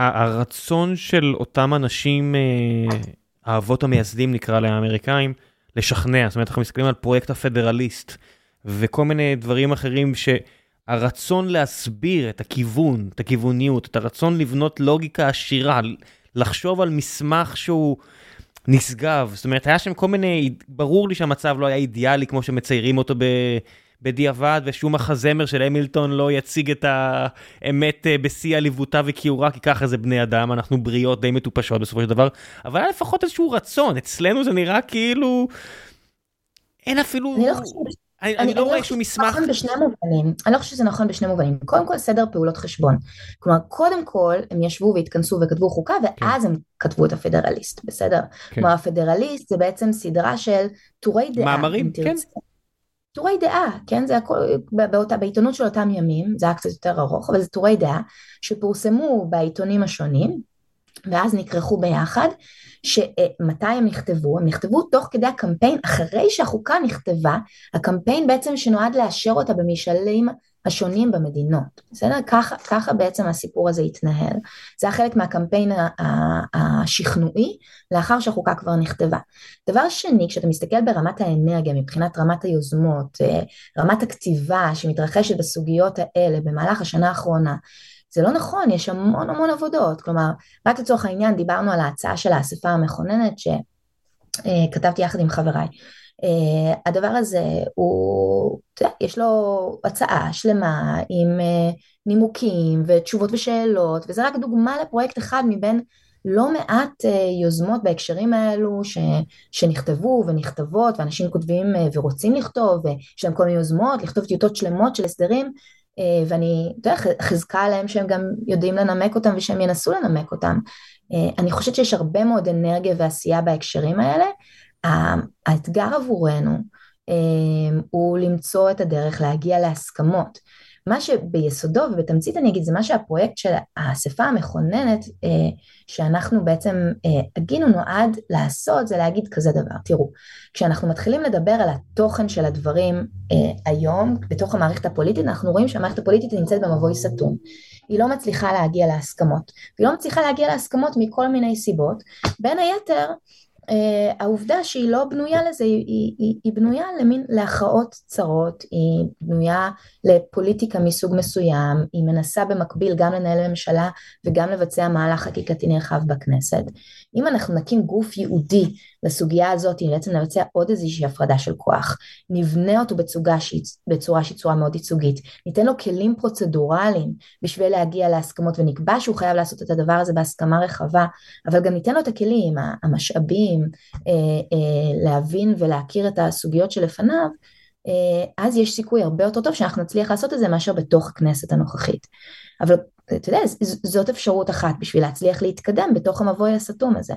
הרצון של אותם אנשים, אה, האבות המייסדים נקרא להם האמריקאים, לשכנע, זאת אומרת אנחנו מסתכלים על פרויקט הפדרליסט וכל מיני דברים אחרים שהרצון להסביר את הכיוון, את הכיווניות, את הרצון לבנות לוגיקה עשירה, לחשוב על מסמך שהוא נשגב, זאת אומרת היה שם כל מיני, ברור לי שהמצב לא היה אידיאלי כמו שמציירים אותו ב... בדיעבד, ושום מחזמר של המילטון לא יציג את האמת אה, בשיא עליבותה וכיעורה, כי ככה זה בני אדם, אנחנו בריאות די מטופשות בסופו של דבר, אבל היה לפחות איזשהו רצון, אצלנו זה נראה כאילו... אין אפילו... אני לא חושבת... אני, אני, אני לא רואה שום מסמך... נכון בשני מובנים, אני לא חושבת שזה נכון בשני מובנים. קודם כל סדר פעולות חשבון. כלומר, קודם כל הם ישבו והתכנסו וכתבו חוקה, כן. ואז כן. הם כתבו את הפדרליסט, בסדר? כן. כלומר, הפדרליסט זה בעצם סדרה של טורי דעה. מאמרים, כן. טורי דעה, כן? זה הכל, באותה, בעיתונות של אותם ימים, זה היה קצת יותר ארוך, אבל זה טורי דעה שפורסמו בעיתונים השונים, ואז נכרכו ביחד, שמתי הם נכתבו? הם נכתבו תוך כדי הקמפיין, אחרי שהחוקה נכתבה, הקמפיין בעצם שנועד לאשר אותה במשאלים השונים במדינות, בסדר? ככה, ככה בעצם הסיפור הזה התנהל. זה היה חלק מהקמפיין השכנועי לאחר שהחוקה כבר נכתבה. דבר שני, כשאתה מסתכל ברמת האנרגיה, מבחינת רמת היוזמות, אה, רמת הכתיבה שמתרחשת בסוגיות האלה במהלך השנה האחרונה, זה לא נכון, יש המון המון עבודות, כלומר, רק לצורך העניין דיברנו על ההצעה של האספה המכוננת שכתבתי יחד עם חבריי. Uh, הדבר הזה הוא, יש לו הצעה שלמה עם uh, נימוקים ותשובות ושאלות, וזה רק דוגמה לפרויקט אחד מבין לא מעט יוזמות בהקשרים האלו ש, שנכתבו ונכתבות ואנשים כותבים ורוצים לכתוב ויש להם כל מיני יוזמות לכתוב טיוטות שלמות של הסדרים ואני, אתה יודע, חזקה עליהם שהם גם יודעים לנמק אותם ושהם ינסו לנמק אותם. אני חושבת שיש הרבה מאוד אנרגיה ועשייה בהקשרים האלה. האתגר עבורנו הוא למצוא את הדרך להגיע להסכמות. מה שביסודו ובתמצית אני אגיד זה מה שהפרויקט של האספה המכוננת אה, שאנחנו בעצם אה, הגינו נועד לעשות זה להגיד כזה דבר. תראו כשאנחנו מתחילים לדבר על התוכן של הדברים אה, היום בתוך המערכת הפוליטית אנחנו רואים שהמערכת הפוליטית נמצאת במבוי סתום. היא לא מצליחה להגיע להסכמות. היא לא מצליחה להגיע להסכמות מכל מיני סיבות. בין היתר העובדה שהיא לא בנויה לזה, היא, היא, היא בנויה למין להכרעות צרות, היא בנויה לפוליטיקה מסוג מסוים, היא מנסה במקביל גם לנהל ממשלה וגם לבצע מהלך חקיקתי נרחב בכנסת. אם אנחנו נקים גוף ייעודי לסוגיה הזאת, בעצם נבצע עוד איזושהי הפרדה של כוח, נבנה אותו בצורה שהיא, בצורה צורה מאוד ייצוגית, ניתן לו כלים פרוצדורליים בשביל להגיע להסכמות ונקבע שהוא חייב לעשות את הדבר הזה בהסכמה רחבה, אבל גם ניתן לו את הכלים, המשאבים, אה, אה, להבין ולהכיר את הסוגיות שלפניו, אה, אז יש סיכוי הרבה יותר טוב שאנחנו נצליח לעשות את זה מאשר בתוך הכנסת הנוכחית. אבל אתה יודע, זאת אפשרות אחת בשביל להצליח להתקדם בתוך המבוי הסתום הזה.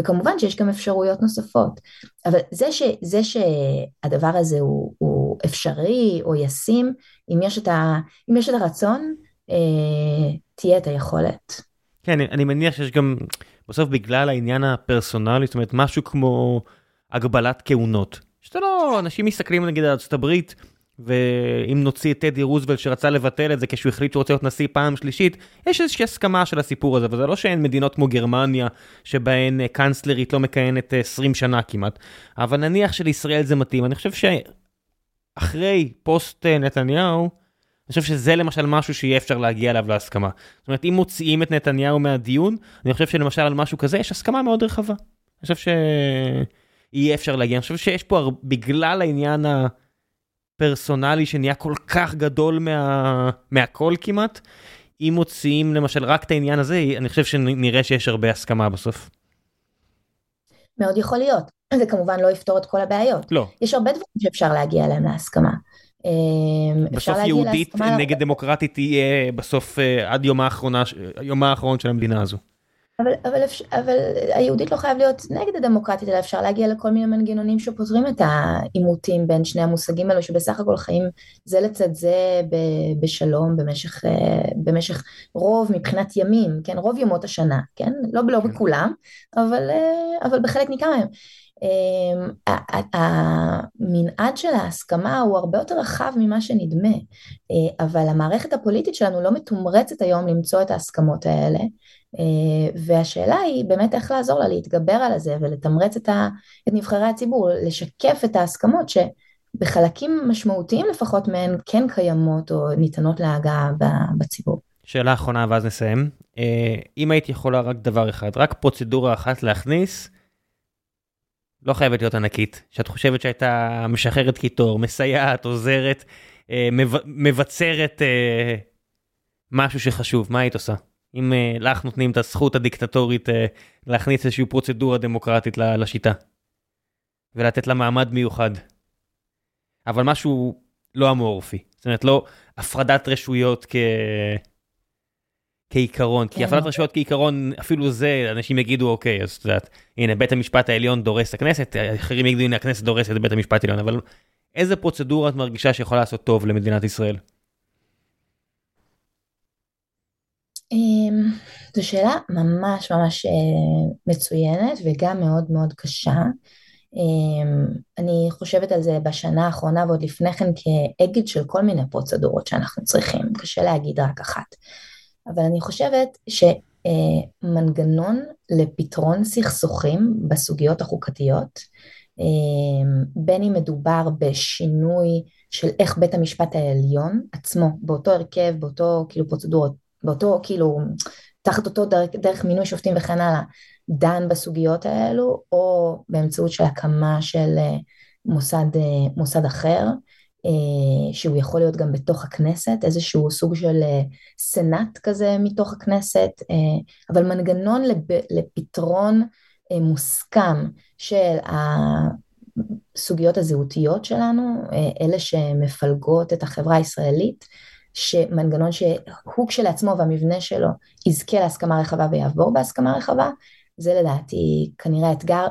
וכמובן שיש גם אפשרויות נוספות. אבל זה, ש, זה שהדבר הזה הוא, הוא אפשרי או ישים, אם יש את, ה, אם יש את הרצון, אה, תהיה את היכולת. כן, אני, אני מניח שיש גם, בסוף בגלל העניין הפרסונלי, זאת אומרת, משהו כמו הגבלת כהונות. שאתה לא, אנשים מסתכלים נגיד על ארצות הברית, ואם נוציא את טדי רוזוולט שרצה לבטל את זה כשהוא החליט שהוא רוצה להיות נשיא פעם שלישית, יש איזושהי הסכמה של הסיפור הזה, וזה לא שאין מדינות כמו גרמניה, שבהן אה, קאנצלרית לא מכהנת 20 אה, שנה כמעט, אבל נניח שלישראל זה מתאים, אני חושב שאחרי פוסט אה, נתניהו, אני חושב שזה למשל משהו שיהיה אפשר להגיע אליו להסכמה. זאת אומרת, אם מוציאים את נתניהו מהדיון, אני חושב שלמשל על משהו כזה יש הסכמה מאוד רחבה. אני חושב שיהיה אפשר להגיע, אני חושב שיש פה, בגלל העניין ה... פרסונלי שנהיה כל כך גדול מה... מהכל כמעט, אם מוציאים למשל רק את העניין הזה, אני חושב שנראה שיש הרבה הסכמה בסוף. מאוד יכול להיות. זה כמובן לא יפתור את כל הבעיות. לא. יש הרבה דברים שאפשר להגיע אליהם להסכמה. אמ, בסוף יהודית נגד דמוקרטית תהיה בסוף אה, עד יומה האחרון של המדינה הזו. אבל, אבל, אבל היהודית לא חייב להיות נגד הדמוקרטית, אלא אפשר להגיע לכל מיני מנגנונים שפותרים את העימותים בין שני המושגים האלו, שבסך הכל חיים זה לצד זה בשלום במשך, אה, במשך רוב מבחינת ימים, כן, רוב ימות השנה, כן, לא, לא כן. בכולם, אבל, אה, אבל בחלק ניכר מהם. אמ, המנעד של ההסכמה הוא הרבה יותר רחב ממה שנדמה, אה, אבל המערכת הפוליטית שלנו לא מתומרצת היום למצוא את ההסכמות האלה, והשאלה היא באמת איך לעזור לה להתגבר על זה ולתמרץ את, ה, את נבחרי הציבור, לשקף את ההסכמות שבחלקים משמעותיים לפחות מהן כן קיימות או ניתנות להגעה בציבור. שאלה אחרונה ואז נסיים. אה, אם היית יכולה רק דבר אחד, רק פרוצדורה אחת להכניס, לא חייבת להיות ענקית, שאת חושבת שהייתה משחררת קיטור, מסייעת, עוזרת, אה, מבצרת משהו שחשוב, מה היית עושה? אם uh, לך נותנים את הזכות הדיקטטורית uh, להכניס איזושהי פרוצדורה דמוקרטית לשיטה. ולתת לה מעמד מיוחד. אבל משהו לא אמורפי. זאת אומרת, לא הפרדת רשויות כ... כעיקרון, כן. כי הפרדת רשויות כעיקרון, אפילו זה, אנשים יגידו, אוקיי, אז את יודעת, הנה, בית המשפט העליון דורס את הכנסת, אחרים יגידו, הנה, הכנסת דורסת את בית המשפט העליון, אבל איזה פרוצדורה את מרגישה שיכולה לעשות טוב למדינת ישראל? אמ, זו שאלה ממש ממש אה, מצוינת וגם מאוד מאוד קשה. אמ, אני חושבת על זה בשנה האחרונה ועוד לפני כן כאגד של כל מיני פרוצדורות שאנחנו צריכים, קשה להגיד רק אחת. אבל אני חושבת שמנגנון לפתרון סכסוכים בסוגיות החוקתיות, אמ, בין אם מדובר בשינוי של איך בית המשפט העליון עצמו, באותו הרכב, באותו כאילו פרוצדורות, באותו כאילו, תחת אותו דרך, מינוי שופטים וכן הלאה, דן בסוגיות האלו, או באמצעות של הקמה של אה, מוסד, אה, מוסד אחר, שהוא יכול להיות גם בתוך הכנסת, איזשהו סוג של סנאט כזה מתוך הכנסת, אבל מנגנון לפתרון מוסכם של הסוגיות הזהותיות שלנו, אלה שמפלגות את החברה הישראלית, שמנגנון שהוא כשלעצמו והמבנה שלו יזכה להסכמה רחבה ויעבור בהסכמה רחבה, זה לדעתי כנראה האתגר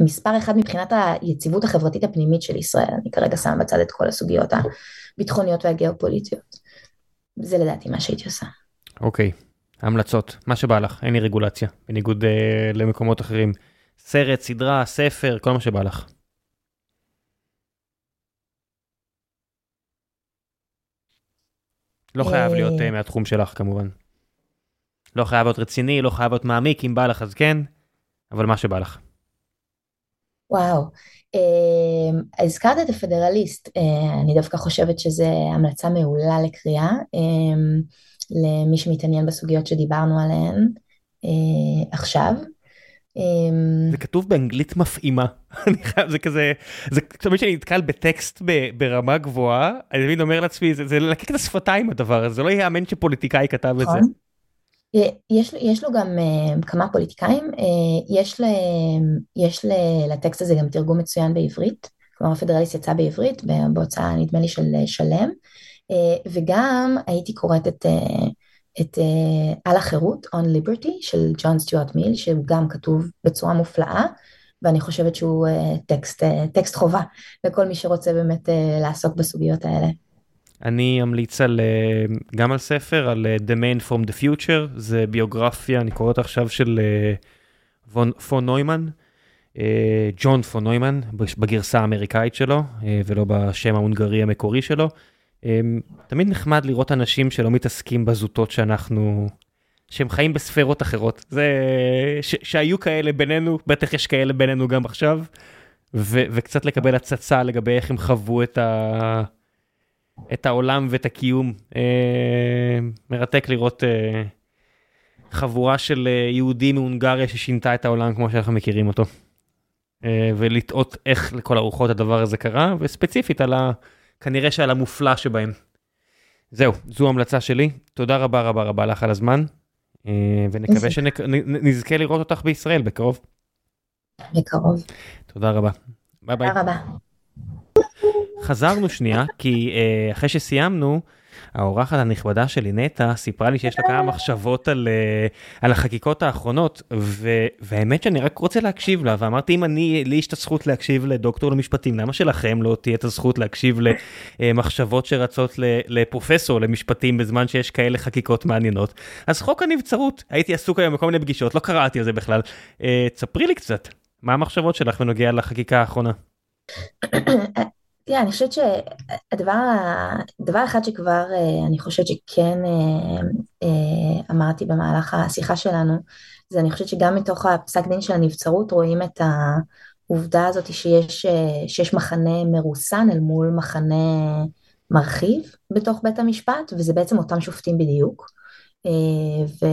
מספר אחד מבחינת היציבות החברתית הפנימית של ישראל, אני כרגע שם בצד את כל הסוגיות הביטחוניות והגיאופוליטיות. זה לדעתי מה שהייתי עושה. אוקיי, okay. המלצות, מה שבא לך, אין לי רגולציה, בניגוד uh, למקומות אחרים. סרט, סדרה, ספר, כל מה שבא לך. לא חייב להיות uh, מהתחום שלך כמובן. לא חייב להיות רציני, לא חייב להיות מעמיק, אם בא לך אז כן, אבל מה שבא לך. וואו, uh, הזכרת את הפדרליסט, uh, אני דווקא חושבת שזו המלצה מעולה לקריאה, uh, למי שמתעניין בסוגיות שדיברנו עליהן uh, עכשיו. אמ, זה כתוב באנגלית מפעימה, זה כזה, זה תמיד שאני נתקל בטקסט ברמה גבוהה, אני תמיד אומר לעצמי, זה ללקק את השפתיים הדבר הזה, זה לא ייאמן שפוליטיקאי כתב את זה. נכון. יש, יש לו גם uh, כמה פוליטיקאים, uh, יש, ל, יש ל, לטקסט הזה גם תרגום מצוין בעברית, כלומר הפדרליסט יצא בעברית בהוצאה נדמה לי של שלם, uh, וגם הייתי קוראת את uh, את uh, על החירות, On Liberty, של ג'ון סטיוארט מיל, שהוא גם כתוב בצורה מופלאה, ואני חושבת שהוא uh, טקסט, uh, טקסט חובה לכל מי שרוצה באמת לעסוק בסוגיות האלה. אני אמליץ על, גם על ספר, על The Man From The Future, זה ביוגרפיה, אני קורא אותה עכשיו של uh, פון נוימן, ג'ון פון נוימן, בגרסה האמריקאית שלו, ולא בשם ההונגרי המקורי שלו. אמ, תמיד נחמד לראות אנשים שלא מתעסקים בזוטות שאנחנו, שהם חיים בספרות אחרות. זה, ש, שהיו כאלה בינינו, בטח יש כאלה בינינו גם עכשיו, ו, וקצת לקבל הצצה לגבי איך הם חוו את, ה, את העולם ואת הקיום. אה, מרתק לראות אה, חבורה של אה, יהודים מהונגריה ששינתה את העולם כמו שאנחנו מכירים אותו. ולטעות איך לכל הרוחות הדבר הזה קרה, וספציפית על ה... כנראה שעל המופלא שבהם. זהו, זו המלצה שלי. תודה רבה רבה רבה לך על הזמן, אה, ונקווה שנזכה לראות אותך בישראל בקרוב. בקרוב. תודה רבה. ביי ביי. תודה רבה. חזרנו שנייה, כי uh, אחרי שסיימנו, האורחת הנכבדה שלי, נטע, סיפרה לי שיש לה כמה מחשבות על, uh, על החקיקות האחרונות, ו, והאמת שאני רק רוצה להקשיב לה, ואמרתי, אם אני, לי יש את הזכות להקשיב לדוקטור למשפטים, למה שלכם לא תהיה את הזכות להקשיב למחשבות שרצות לפרופסור למשפטים בזמן שיש כאלה חקיקות מעניינות? אז חוק הנבצרות, הייתי עסוק היום בכל מיני פגישות, לא קראתי על זה בכלל. Uh, תספרי לי קצת, מה המחשבות שלך בנוגע לחקיקה האחרונה? תראה, אני חושבת שהדבר, דבר אחד שכבר אה, אני חושבת שכן אה, אה, אמרתי במהלך השיחה שלנו, זה אני חושבת שגם מתוך הפסק דין של הנבצרות רואים את העובדה הזאת שיש, שיש מחנה מרוסן אל מול מחנה מרחיב בתוך בית המשפט, וזה בעצם אותם שופטים בדיוק. ו,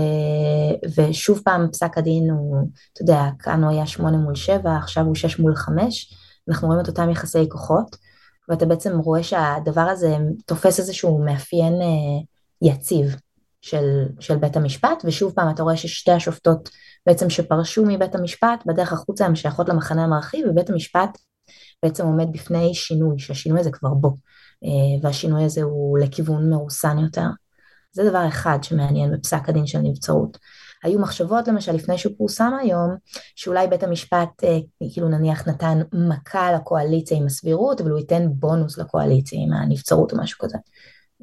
ושוב פעם פסק הדין הוא, אתה יודע, כאן הוא היה שמונה מול שבע, עכשיו הוא שש מול חמש, אנחנו רואים את אותם יחסי כוחות. ואתה בעצם רואה שהדבר הזה תופס איזשהו מאפיין אה, יציב של, של בית המשפט, ושוב פעם אתה רואה ששתי השופטות בעצם שפרשו מבית המשפט, בדרך החוצה הן שייכות למחנה המרחיב, ובית המשפט בעצם עומד בפני שינוי, שהשינוי הזה כבר בו, אה, והשינוי הזה הוא לכיוון מרוסן יותר. זה דבר אחד שמעניין בפסק הדין של נבצרות. היו מחשבות למשל לפני שהוא פורסם היום, שאולי בית המשפט אה, כאילו נניח נתן מכה לקואליציה עם הסבירות, אבל הוא ייתן בונוס לקואליציה עם הנבצרות או משהו כזה.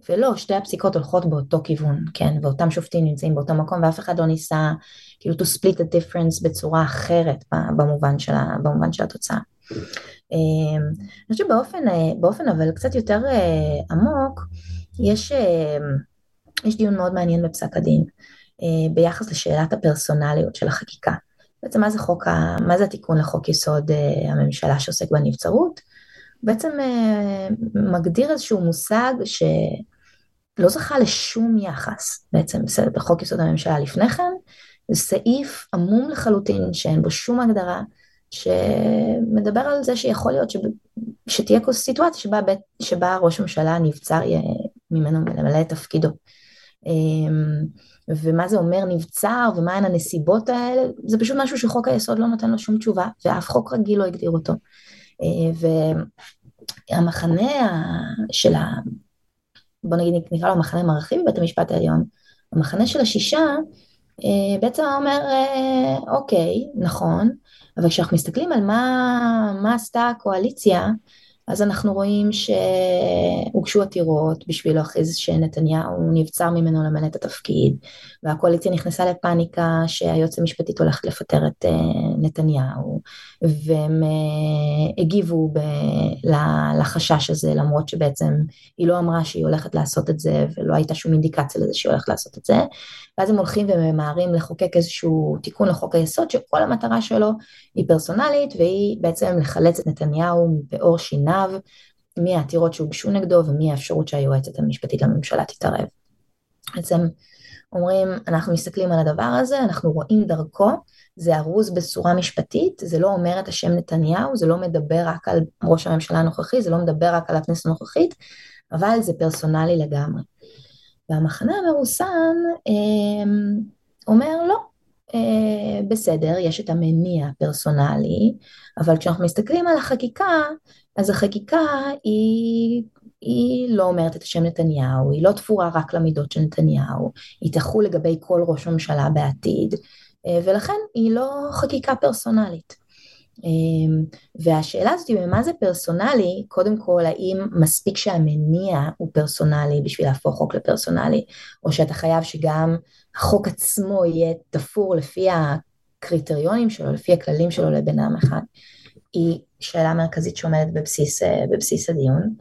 ולא, שתי הפסיקות הולכות באותו כיוון, כן, ואותם שופטים נמצאים באותו מקום, ואף אחד לא ניסה כאילו to split the difference בצורה אחרת במובן של, במובן של התוצאה. אה, אני חושבת שבאופן אה, אבל קצת יותר עמוק, יש, יש דיון מאוד מעניין בפסק הדין. אה, ביחס לשאלת הפרסונליות של החקיקה. בעצם מה זה חוק, ה... מה זה התיקון לחוק יסוד אה, הממשלה שעוסק בנבצרות? בעצם אה, מגדיר איזשהו מושג שלא זכה לשום יחס בעצם בחוק יסוד הממשלה לפני כן, זה סעיף עמום לחלוטין שאין בו שום הגדרה, שמדבר על זה שיכול להיות שתהיה סיטואציה שבה, שבה ראש הממשלה נבצר ממנו למלא את תפקידו. ומה זה אומר נבצר ומהן הנסיבות האלה, זה פשוט משהו שחוק היסוד לא נותן לו שום תשובה, ואף חוק רגיל לא הגדיר אותו. והמחנה של ה... בוא נגיד נקרא לו המחנה המרחיב בבית המשפט העליון, המחנה של השישה אה, בעצם אומר אה, אוקיי, נכון, אבל כשאנחנו מסתכלים על מה, מה עשתה הקואליציה, אז אנחנו רואים שהוגשו עתירות בשביל להכריז שנתניהו נבצר ממנו למלא את התפקיד והקואליציה נכנסה לפאניקה שהיועץ המשפטית הולכת לפטר את אה, נתניהו והם אה, הגיבו ב- לחשש הזה למרות שבעצם היא לא אמרה שהיא הולכת לעשות את זה ולא הייתה שום אינדיקציה לזה שהיא הולכת לעשות את זה ואז הם הולכים וממהרים לחוקק איזשהו תיקון לחוק היסוד שכל המטרה שלו היא פרסונלית והיא בעצם לחלץ את נתניהו בעור שיניו מהעתירות שהוגשו נגדו ומהאפשרות שהיועצת המשפטית לממשלה תתערב. בעצם אומרים אנחנו מסתכלים על הדבר הזה אנחנו רואים דרכו זה ארוז בצורה משפטית זה לא אומר את השם נתניהו זה לא מדבר רק על ראש הממשלה הנוכחי זה לא מדבר רק על הכנסת הנוכחית אבל זה פרסונלי לגמרי. והמחנה המרוסן אה, אומר לא, אה, בסדר, יש את המניע הפרסונלי, אבל כשאנחנו מסתכלים על החקיקה, אז החקיקה היא, היא לא אומרת את השם נתניהו, היא לא תפורה רק למידות של נתניהו, היא תחול לגבי כל ראש ממשלה בעתיד, אה, ולכן היא לא חקיקה פרסונלית. אמ, והשאלה הזאת היא מה זה פרסונלי, קודם כל האם מספיק שהמניע הוא פרסונלי בשביל להפוך חוק לפרסונלי, או שאתה חייב שגם החוק עצמו יהיה תפור לפי הקריטריונים שלו, לפי הכללים שלו לבן אדם אחד, היא שאלה מרכזית שעומדת בבסיס, אה, בבסיס הדיון.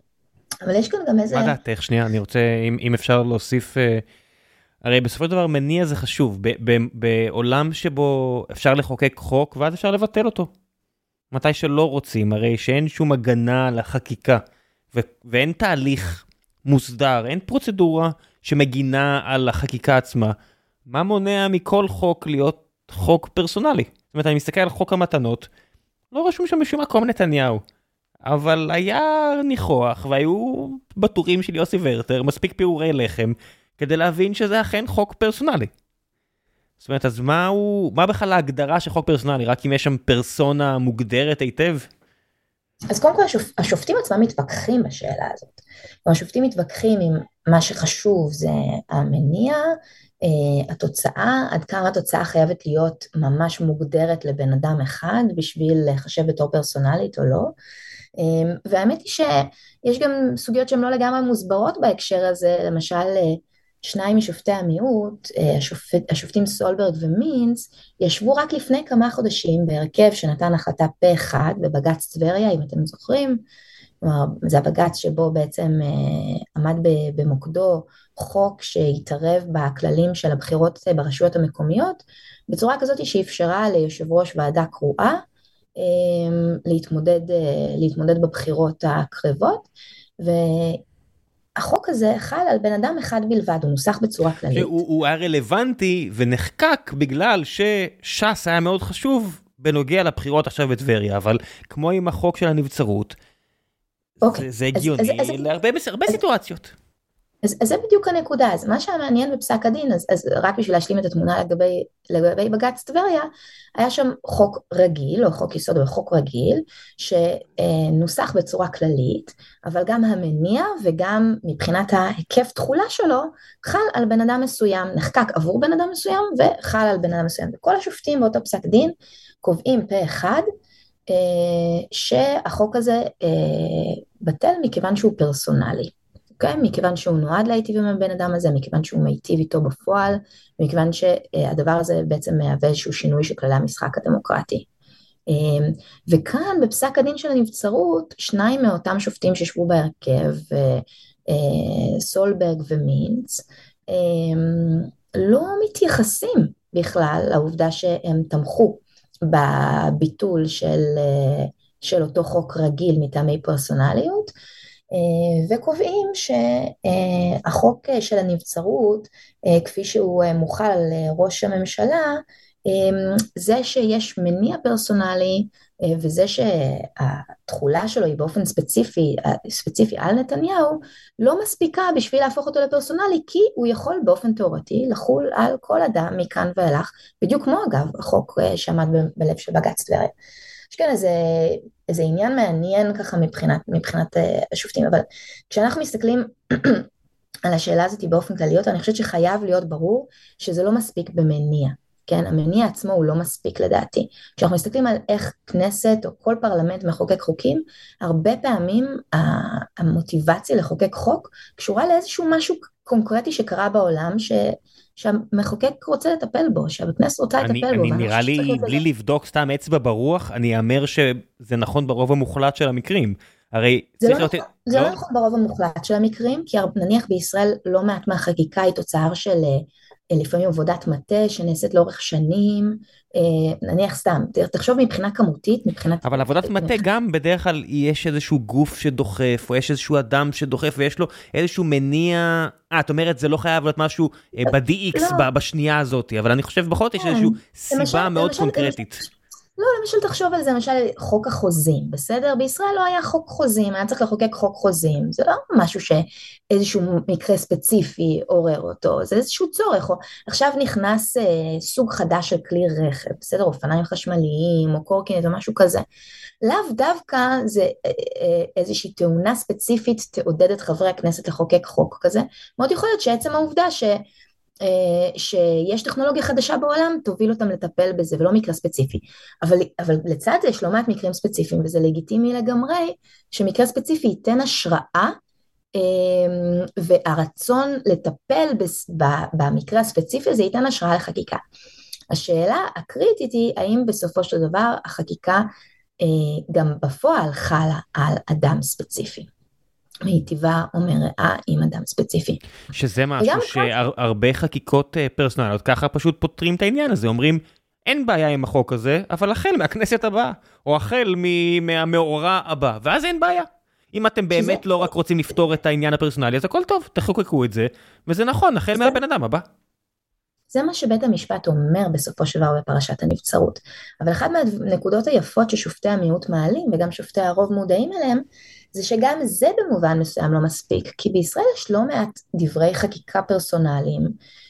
אבל יש כאן גם איזה... מה דעתך? שנייה, אני רוצה, אם, אם אפשר להוסיף... אה, הרי בסופו של דבר מניע זה חשוב, בעולם שבו אפשר לחוקק חוק ואז אפשר לבטל אותו. מתי שלא רוצים, הרי שאין שום הגנה לחקיקה, ו- ואין תהליך מוסדר, אין פרוצדורה שמגינה על החקיקה עצמה. מה מונע מכל חוק להיות חוק פרסונלי? זאת אומרת, אני מסתכל על חוק המתנות, לא רשום שם משום מקום נתניהו. אבל היה ניחוח והיו בטורים של יוסי ורטר מספיק פירורי לחם כדי להבין שזה אכן חוק פרסונלי. זאת אומרת, אז מה הוא, מה בכלל ההגדרה של חוק פרסונלי? רק אם יש שם פרסונה מוגדרת היטב? אז קודם כל השופ, השופטים עצמם מתווכחים בשאלה הזאת. השופטים מתווכחים אם מה שחשוב זה המניע, אה, התוצאה, עד כמה התוצאה חייבת להיות ממש מוגדרת לבן אדם אחד בשביל לחשב בתור פרסונלית או לא. אה, והאמת היא שיש גם סוגיות שהן לא לגמרי מוסברות בהקשר הזה, למשל אה, שניים משופטי המיעוט, אה, השופט, השופטים סולברג ומינץ, ישבו רק לפני כמה חודשים בהרכב שנתן החלטה פה אחד בבג"ץ טבריה, אם אתם זוכרים, כלומר זה הבג"ץ שבו בעצם אה, עמד במוקדו חוק שהתערב בכללים של הבחירות ברשויות המקומיות, בצורה כזאת שאפשרה ליושב ראש ועדה קרואה אה, להתמודד, להתמודד בבחירות הקרבות, החוק הזה חל על בן אדם אחד בלבד, הוא נוסח בצורה כללית. הוא, הוא היה רלוונטי ונחקק בגלל שש"ס היה מאוד חשוב בנוגע לבחירות עכשיו בטבריה, אבל כמו עם החוק של הנבצרות, אוקיי. זה, זה הגיוני אז, אז, להרבה אז, סיטואציות. אז, אז זה בדיוק הנקודה, אז מה שמעניין בפסק הדין, אז, אז רק בשביל להשלים את התמונה לגבי, לגבי בג"ץ טבריה, היה שם חוק רגיל, או חוק יסוד או חוק רגיל, שנוסח בצורה כללית, אבל גם המניע וגם מבחינת ההיקף תכולה שלו, חל על בן אדם מסוים, נחקק עבור בן אדם מסוים וחל על בן אדם מסוים. וכל השופטים באותו פסק דין קובעים פה אחד, אה, שהחוק הזה אה, בטל מכיוון שהוא פרסונלי. אוקיי? מכיוון שהוא נועד להיטיב עם הבן אדם הזה, מכיוון שהוא מיטיב איתו בפועל, מכיוון שהדבר הזה בעצם מהווה איזשהו שינוי של כללי המשחק הדמוקרטי. אמ, וכאן בפסק הדין של הנבצרות, שניים מאותם שופטים שישבו בהרכב, אה, סולברג ומינץ, אמ, לא מתייחסים בכלל לעובדה שהם תמכו בביטול של, אה, של אותו חוק רגיל מטעמי פרסונליות, אה, וקובעים שהחוק של הנבצרות, אה, כפי שהוא אה, מוחל על ראש הממשלה, זה שיש מניע פרסונלי וזה שהתכולה שלו היא באופן ספציפי, ספציפי על נתניהו, לא מספיקה בשביל להפוך אותו לפרסונלי, כי הוא יכול באופן תיאורטי לחול על כל אדם מכאן ואילך, בדיוק כמו אגב החוק שעמד בלב של בג"ץ טבריה. יש כאן איזה, איזה עניין מעניין ככה מבחינת, מבחינת השופטים, אבל כשאנחנו מסתכלים על השאלה הזאת באופן כללי, אני חושבת שחייב להיות ברור שזה לא מספיק במניע. כן, המניע עצמו הוא לא מספיק לדעתי. כשאנחנו מסתכלים על איך כנסת או כל פרלמנט מחוקק חוקים, הרבה פעמים המוטיבציה לחוקק חוק קשורה לאיזשהו משהו קונקרטי שקרה בעולם, ש... שהמחוקק רוצה לטפל בו, שהכנסת רוצה אני, לטפל אני בו. אני נראה לי, בלי לבדוק סתם אצבע ברוח, אני אאמר שזה נכון ברוב המוחלט של המקרים. הרי זה לא, להיות... נכון, זה לא? לא נכון ברוב המוחלט של המקרים, כי נניח בישראל לא מעט מהחקיקה היא תוצר של אה, לפעמים עבודת מטה שנעשית לאורך שנים, אה, נניח סתם, תחשוב מבחינה כמותית, מבחינת... אבל עבודת מטה גם בדרך כלל יש איזשהו גוף שדוחף, או יש איזשהו אדם שדוחף ויש לו איזשהו מניע... אה, את אומרת זה לא חייב להיות משהו אה, ב-DX לא. בשנייה הזאת, אבל אני חושב בכל זאת יש איזושהי כן. סיבה מאוד קונקרטית. לא, למשל תחשוב על זה, למשל חוק החוזים, בסדר? בישראל לא היה חוק חוזים, היה צריך לחוקק חוק חוזים, זה לא משהו שאיזשהו מקרה ספציפי עורר אותו, זה איזשהו צורך, עכשיו נכנס אה, סוג חדש של כלי רכב, בסדר? אופניים חשמליים או קורקינט או משהו כזה. לאו דווקא זה אה, אה, איזושהי תאונה ספציפית תעודד את חברי הכנסת לחוקק חוק כזה, מאוד יכול להיות שעצם העובדה ש... אה, שיש טכנולוגיה חדשה בעולם, תוביל אותם לטפל בזה, ולא מקרה ספציפי. אבל, אבל לצד זה יש לא מעט מקרים ספציפיים, וזה לגיטימי לגמרי, שמקרה ספציפי ייתן השראה, אה, והרצון לטפל במקרה הספציפי הזה ייתן השראה לחקיקה. השאלה הקריטית היא, האם בסופו של דבר החקיקה אה, גם בפועל חלה על אדם ספציפי. מיטיבה או מרעה עם אדם ספציפי. שזה משהו שהרבה חקיקות אה, פרסונליות ככה פשוט פותרים את העניין הזה, אומרים אין בעיה עם החוק הזה, אבל החל מהכנסת הבאה, או החל מהמאורע הבא, ואז אין בעיה. אם אתם באמת שזה... לא רק רוצים לפתור את העניין הפרסונלי, אז הכל טוב, תחוקקו את זה, וזה נכון, החל מהבן אדם הבא. זה מה שבית המשפט אומר בסופו של דבר בפרשת הנבצרות. אבל אחת מהנקודות היפות ששופטי המיעוט מעלים, וגם שופטי הרוב מודעים אליהם, זה שגם זה במובן מסוים לא מספיק, כי בישראל יש לא מעט דברי חקיקה פרסונליים,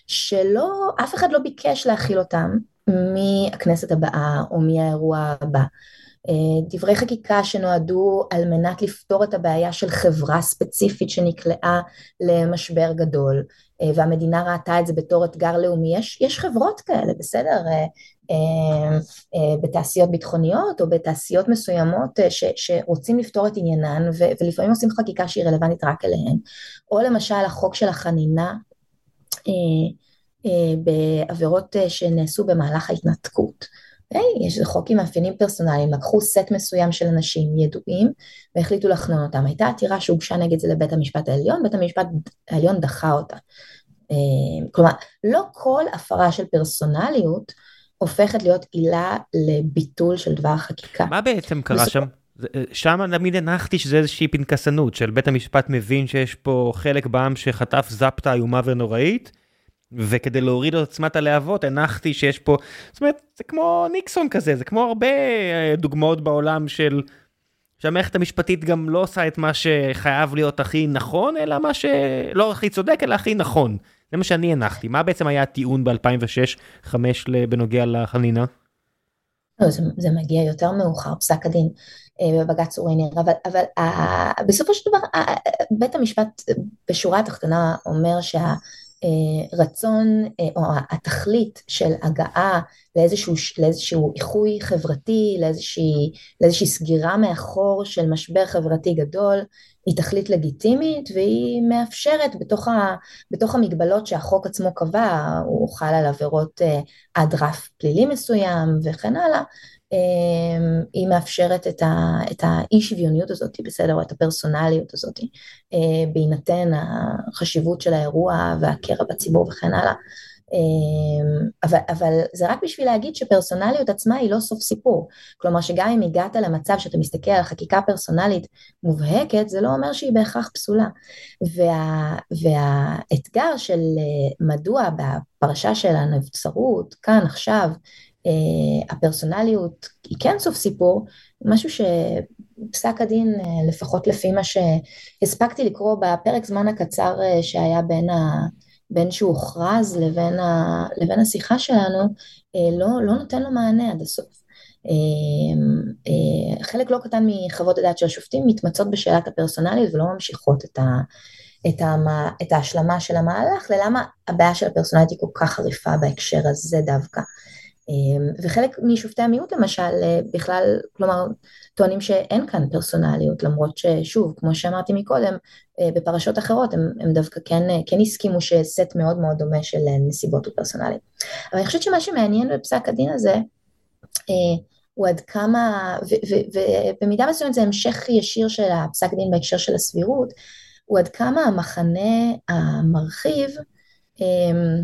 שלא, אף אחד לא ביקש להכיל אותם מהכנסת הבאה או מהאירוע הבא. אה, דברי חקיקה שנועדו על מנת לפתור את הבעיה של חברה ספציפית שנקלעה למשבר גדול, אה, והמדינה ראתה את זה בתור אתגר לאומי, יש, יש חברות כאלה, בסדר? אה, בתעשיות ביטחוניות או בתעשיות מסוימות ש, שרוצים לפתור את עניינן ולפעמים עושים חקיקה שהיא רלוונטית רק אליהן, או למשל החוק של החנינה בעבירות שנעשו במהלך ההתנתקות. היי, יש חוק עם מאפיינים פרסונליים, לקחו סט מסוים של אנשים ידועים והחליטו לחנון אותם. הייתה עתירה שהוגשה נגד זה לבית המשפט העליון, בית המשפט העליון דחה אותה. אה, כלומר, לא כל הפרה של פרסונליות הופכת להיות עילה לביטול של דבר חקיקה. מה בעצם קרה שם? אה, שם תמיד הנחתי שזה איזושהי פנקסנות של בית המשפט מבין שיש פה חלק בעם שחטף זפטה איומה ונוראית. וכדי להוריד את עוצמת הלהבות הנחתי שיש פה, זאת אומרת זה כמו ניקסון כזה, זה כמו הרבה אה, דוגמאות בעולם של שהמערכת המשפטית גם לא עושה את מה שחייב להיות הכי נכון, אלא מה שלא הכי צודק, אלא הכי נכון. זה מה שאני הנחתי. מה בעצם היה הטיעון ב-2006-2005 בנוגע לחנינה? לא, זה, זה מגיע יותר מאוחר, פסק הדין אה, בבג"ץ אורי ניר, אבל, אבל uh, בסופו של דבר uh, בית המשפט בשורה התחתונה אומר שה... אה, רצון אה, או התכלית של הגעה לאיזשהו, לאיזשהו איחוי חברתי, לאיזושהי, לאיזושהי סגירה מאחור של משבר חברתי גדול, היא תכלית לגיטימית והיא מאפשרת בתוך, ה, בתוך המגבלות שהחוק עצמו קבע, הוא חל על עבירות אה, עד רף פלילי מסוים וכן הלאה, אמ, היא מאפשרת את, ה, את האי שוויוניות הזאת, בסדר, או את הפרסונליות הזאת, אה, בהינתן החשיבות של האירוע והקרע בציבור וכן הלאה. אמ, אבל, אבל זה רק בשביל להגיד שפרסונליות עצמה היא לא סוף סיפור. כלומר שגם אם הגעת למצב שאתה מסתכל על חקיקה פרסונלית מובהקת, זה לא אומר שהיא בהכרח פסולה. וה, והאתגר של אה, מדוע בפרשה של הנבצרות, כאן עכשיו, הפרסונליות היא כן סוף סיפור, משהו שפסק הדין, לפחות לפי מה שהספקתי לקרוא בפרק זמן הקצר שהיה בין, ה, בין שהוכרז לבין, ה, לבין השיחה שלנו, לא, לא נותן לו מענה עד הסוף. חלק לא קטן מחוות הדעת של השופטים מתמצות בשאלת הפרסונליות ולא ממשיכות את, ה, את, המה, את ההשלמה של המהלך ללמה הבעיה של הפרסונלית היא כל כך חריפה בהקשר הזה דווקא. וחלק משופטי המיעוט למשל אה, בכלל, כלומר, טוענים שאין כאן פרסונליות, למרות ששוב, כמו שאמרתי מקודם, אה, בפרשות אחרות הם, הם דווקא כן, אה, כן הסכימו שסט מאוד מאוד דומה של נסיבות ופרסונליות. אבל אני חושבת שמה שמעניין בפסק הדין הזה, הוא עד כמה, ובמידה מסוימת זה המשך ישיר של הפסק דין בהקשר של הסבירות, הוא עד כמה המחנה המרחיב אמ,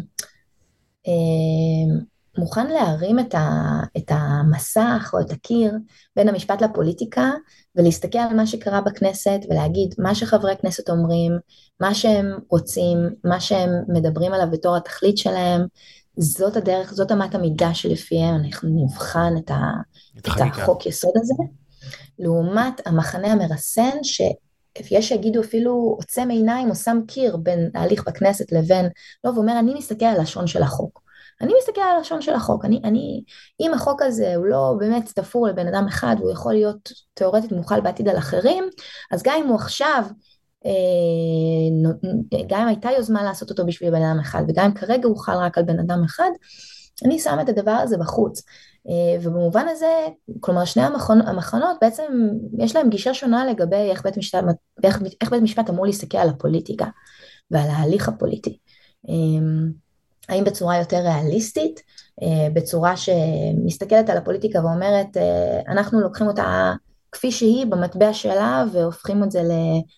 אמ, מוכן להרים את, ה, את המסך או את הקיר בין המשפט לפוליטיקה ולהסתכל על מה שקרה בכנסת ולהגיד מה שחברי כנסת אומרים, מה שהם רוצים, מה שהם מדברים עליו בתור התכלית שלהם, זאת הדרך, זאת אמת המידה שלפיהם אנחנו נבחן את, ה, את, את החוק יסוד הזה, לעומת המחנה המרסן ש... יש שיגידו אפילו עוצם עיניים או שם קיר בין ההליך בכנסת לבין, לא, ואומר אני מסתכל על לשון של החוק. אני מסתכל על הלשון של החוק, אני, אני, אם החוק הזה הוא לא באמת תפור לבן אדם אחד והוא יכול להיות תאורטית מוכל בעתיד על אחרים, אז גם אם הוא עכשיו, אה, גם אם הייתה יוזמה לעשות אותו בשביל בן אדם אחד וגם אם כרגע הוא חל רק על בן אדם אחד, אני שמה את הדבר הזה בחוץ. אה, ובמובן הזה, כלומר שני המכונות, המכונות בעצם יש להם גישה שונה לגבי איך בית משפט, איך, איך בית משפט אמור להסתכל על הפוליטיקה ועל ההליך הפוליטי. האם בצורה יותר ריאליסטית, אה, בצורה שמסתכלת על הפוליטיקה ואומרת אה, אנחנו לוקחים אותה כפי שהיא במטבע שלה והופכים את זה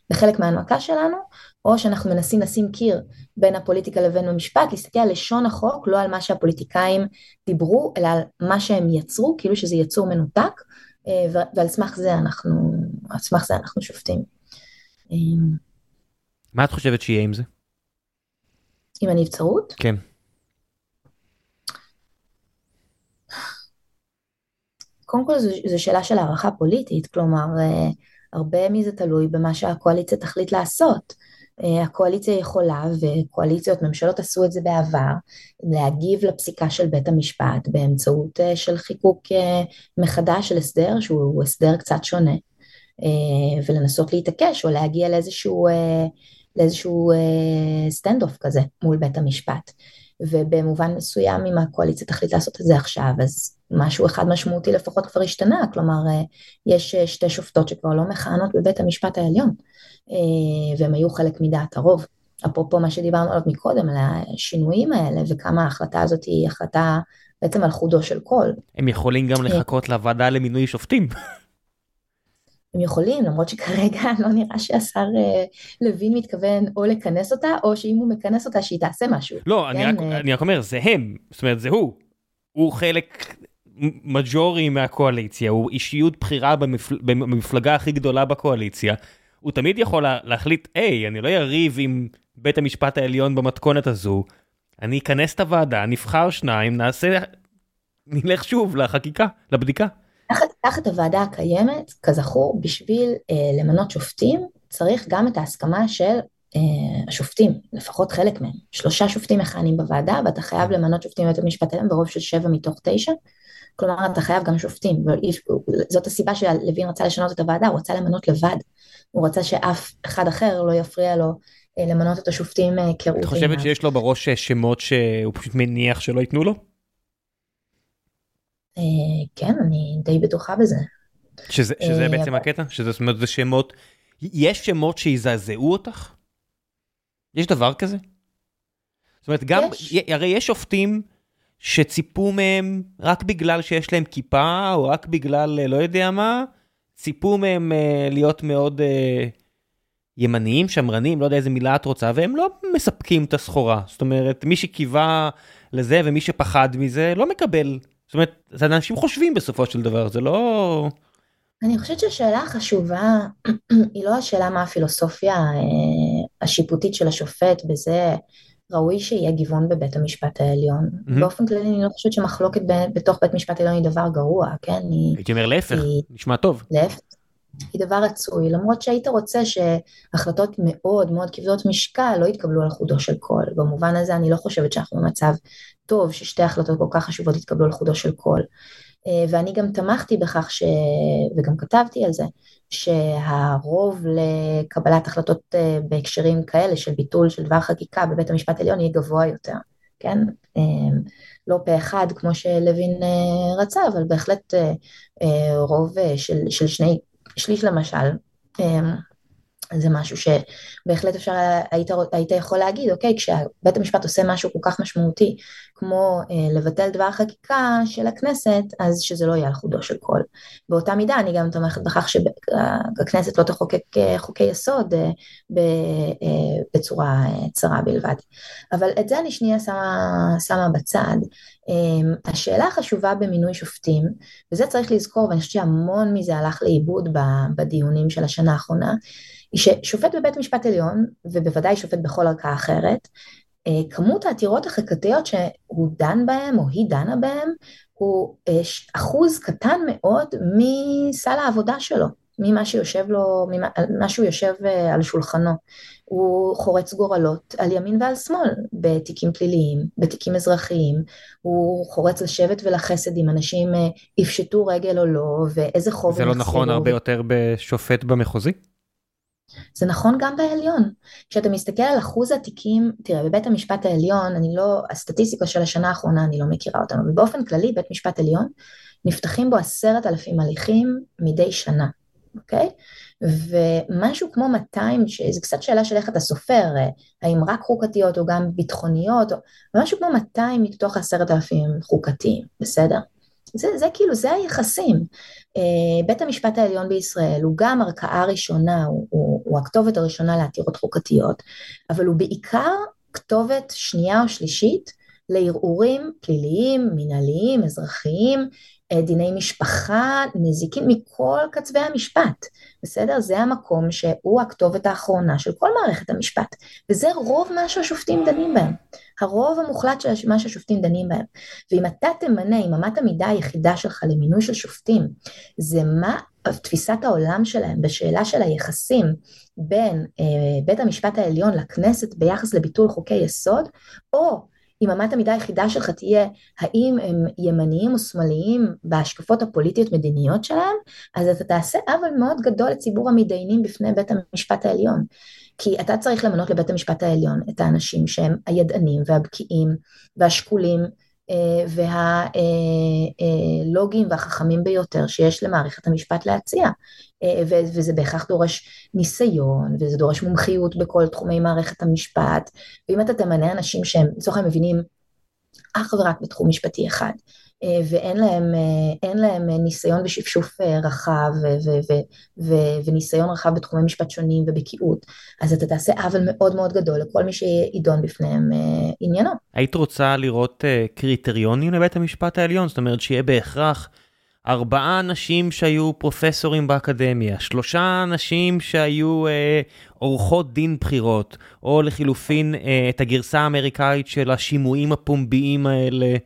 לחלק מההנמקה שלנו, או שאנחנו מנסים לשים קיר בין הפוליטיקה לבין המשפט, להסתכל על לשון החוק, לא על מה שהפוליטיקאים דיברו, אלא על מה שהם יצרו, כאילו שזה יצור מנותק, אה, ועל סמך זה אנחנו, על סמך זה אנחנו שופטים. מה את חושבת שיהיה עם זה? עם הנבצרות? כן. קודם כל זו שאלה של הערכה פוליטית, כלומר אה, הרבה מזה תלוי במה שהקואליציה תחליט לעשות. אה, הקואליציה יכולה, וקואליציות, ממשלות עשו את זה בעבר, להגיב לפסיקה של בית המשפט באמצעות אה, של חיקוק מחדש של הסדר שהוא הסדר קצת שונה, ולנסות להתעקש או להגיע לאיזשהו, לאיזשהו standoff כזה מול בית המשפט. ובמובן מסוים אם הקואליציה תחליט לעשות את זה עכשיו אז משהו אחד משמעותי לפחות כבר השתנה, כלומר אה, יש אה, שתי שופטות שכבר לא מכהנות בבית המשפט העליון אה, והם היו חלק מדעת הרוב. אפרופו מה שדיברנו עליו מקודם, על השינויים האלה וכמה ההחלטה הזאת היא החלטה בעצם על חודו של קול. הם יכולים גם לחכות לוועדה למינוי שופטים. הם יכולים, למרות שכרגע לא נראה שהשר לוין מתכוון או לכנס אותה, או שאם הוא מכנס אותה שהיא תעשה משהו. לא, כן? אני, רק, אני רק אומר, זה הם, זאת אומרת, זה הוא. הוא חלק מג'ורי מהקואליציה, הוא אישיות בכירה במפל... במפלגה הכי גדולה בקואליציה, הוא תמיד יכול לה... להחליט, היי, אני לא אריב עם בית המשפט העליון במתכונת הזו, אני אכנס את הוועדה, נבחר שניים, נעשה, נלך שוב לחקיקה, לבדיקה. תחת, תחת הוועדה הקיימת, כזכור, בשביל אה, למנות שופטים, צריך גם את ההסכמה של אה, השופטים, לפחות חלק מהם. שלושה שופטים מכהנים בוועדה, ואתה חייב למנות שופטים בבית המשפט העליון ברוב של שבע מתוך תשע. כלומר אתה חייב גם שופטים, זאת הסיבה שלוין רצה לשנות את הוועדה, הוא רצה למנות לבד, הוא רצה שאף אחד אחר לא יפריע לו אה, למנות את השופטים אה, כראות את חושבת שיש לו בראש אה, שמות שהוא פשוט מניח שלא ייתנו לו? כן, אני די בטוחה בזה. שזה, שזה בעצם הקטע? שזה זאת אומרת, זה שמות, יש שמות שיזעזעו אותך? יש דבר כזה? זאת אומרת, גם, יש. הרי יש שופטים שציפו מהם רק בגלל שיש להם כיפה, או רק בגלל אה, לא יודע מה, ציפו מהם uh, להיות מאוד uh, ימניים, שמרנים, לא יודע איזה מילה את רוצה, והם לא מספקים את הסחורה. זאת אומרת, מי שקיווה לזה ומי שפחד מזה, לא מקבל. זאת אומרת, זה אנשים חושבים בסופו של דבר, זה לא... אני חושבת שהשאלה החשובה היא לא השאלה מה הפילוסופיה השיפוטית של השופט בזה ראוי שיהיה גיוון בבית המשפט העליון. Mm-hmm. באופן כללי אני לא חושבת שמחלוקת ב- בתוך בית משפט העליון היא דבר גרוע, כן? הייתי אומר להפך, היא, נשמע טוב. להפך. היא דבר רצוי, למרות שהיית רוצה שהחלטות מאוד מאוד כבדות משקל לא יתקבלו על חודו של קול. במובן הזה אני לא חושבת שאנחנו במצב טוב ששתי החלטות כל כך חשובות יתקבלו על חודו של קול. אה, ואני גם תמכתי בכך, ש... וגם כתבתי על זה, שהרוב לקבלת החלטות אה, בהקשרים כאלה של ביטול של דבר חקיקה בבית המשפט העליון יהיה גבוה יותר, כן? אה, לא פה אחד כמו שלוין רצה, אבל בהחלט רוב של, של שני, שליש למשל, זה משהו שבהחלט אפשר, היית, היית יכול להגיד, אוקיי, כשבית המשפט עושה משהו כל כך משמעותי, כמו אה, לבטל דבר חקיקה של הכנסת, אז שזה לא יהיה על חודו של קול. באותה מידה אני גם תומכת בכך שהכנסת לא תחוקק אה, חוקי יסוד אה, ב, אה, בצורה אה, צרה בלבד. אבל את זה אני שנייה שמה, שמה בצד. אה, השאלה החשובה במינוי שופטים, וזה צריך לזכור, ואני חושבת שהמון מזה הלך לאיבוד בדיונים של השנה האחרונה, היא ששופט בבית משפט עליון, ובוודאי שופט בכל ערכאה אחרת, אה, כמות העתירות החקתיות שהוא דן בהם או היא דנה בהם הוא אה, אחוז קטן מאוד מסל העבודה שלו, ממה שיושב לו, ממה שהוא יושב אה, על שולחנו. הוא חורץ גורלות על ימין ועל שמאל, בתיקים פליליים, בתיקים אזרחיים, הוא חורץ לשבט ולחסד אם אנשים יפשטו רגל או לא, ואיזה חוב... זה לא נכון הרבה יותר בשופט במחוזי? זה נכון גם בעליון. כשאתה מסתכל על אחוז התיקים, תראה, בבית המשפט העליון, אני לא, הסטטיסטיקה של השנה האחרונה, אני לא מכירה אותם, אבל באופן כללי, בית משפט עליון, נפתחים בו עשרת אלפים הליכים מדי שנה, אוקיי? ומשהו כמו 200, שזה קצת שאלה של איך אתה סופר, האם רק חוקתיות או גם ביטחוניות, או משהו כמו 200 מתוך עשרת אלפים חוקתיים, בסדר? זה, זה כאילו, זה היחסים. אה, בית המשפט העליון בישראל הוא גם ערכאה ראשונה, הוא, הוא, הוא הכתובת הראשונה לעתירות חוקתיות, אבל הוא בעיקר כתובת שנייה או שלישית לערעורים פליליים, מנהליים, אזרחיים, אה, דיני משפחה, נזיקים מכל קצווי המשפט, בסדר? זה המקום שהוא הכתובת האחרונה של כל מערכת המשפט, וזה רוב מה שהשופטים דנים בהם, הרוב המוחלט של מה שהשופטים דנים בהם. ואם אתה תמנה, אם אמת המידה היחידה שלך למינוי של שופטים, זה מה תפיסת העולם שלהם בשאלה של היחסים בין אה, בית המשפט העליון לכנסת ביחס לביטול חוקי יסוד, או אם אמת המידה היחידה שלך תהיה האם הם ימניים או שמאליים בהשקפות הפוליטיות מדיניות שלהם, אז אתה תעשה עוול מאוד גדול לציבור המתדיינים בפני בית המשפט העליון. כי אתה צריך למנות לבית המשפט העליון את האנשים שהם הידענים והבקיאים והשקולים אה, והלוגיים והחכמים ביותר שיש למערכת המשפט להציע. אה, וזה בהכרח דורש ניסיון, וזה דורש מומחיות בכל תחומי מערכת המשפט, ואם אתה תמנה אנשים שהם לצורך מבינים אך ורק בתחום משפטי אחד, אה, ואין להם, להם ניסיון ושפשוף רחב ו- ו- ו- וניסיון רחב בתחומי משפט שונים ובקיאות, אז אתה תעשה עוול מאוד מאוד גדול לכל מי שידון בפניהם עניינו. היית רוצה לראות קריטריונים לבית המשפט העליון? זאת אומרת שיהיה בהכרח ארבעה אנשים שהיו פרופסורים באקדמיה, שלושה אנשים שהיו אה, עורכות דין בחירות, או לחילופין אה, את הגרסה האמריקאית של השימועים הפומביים האלה אה,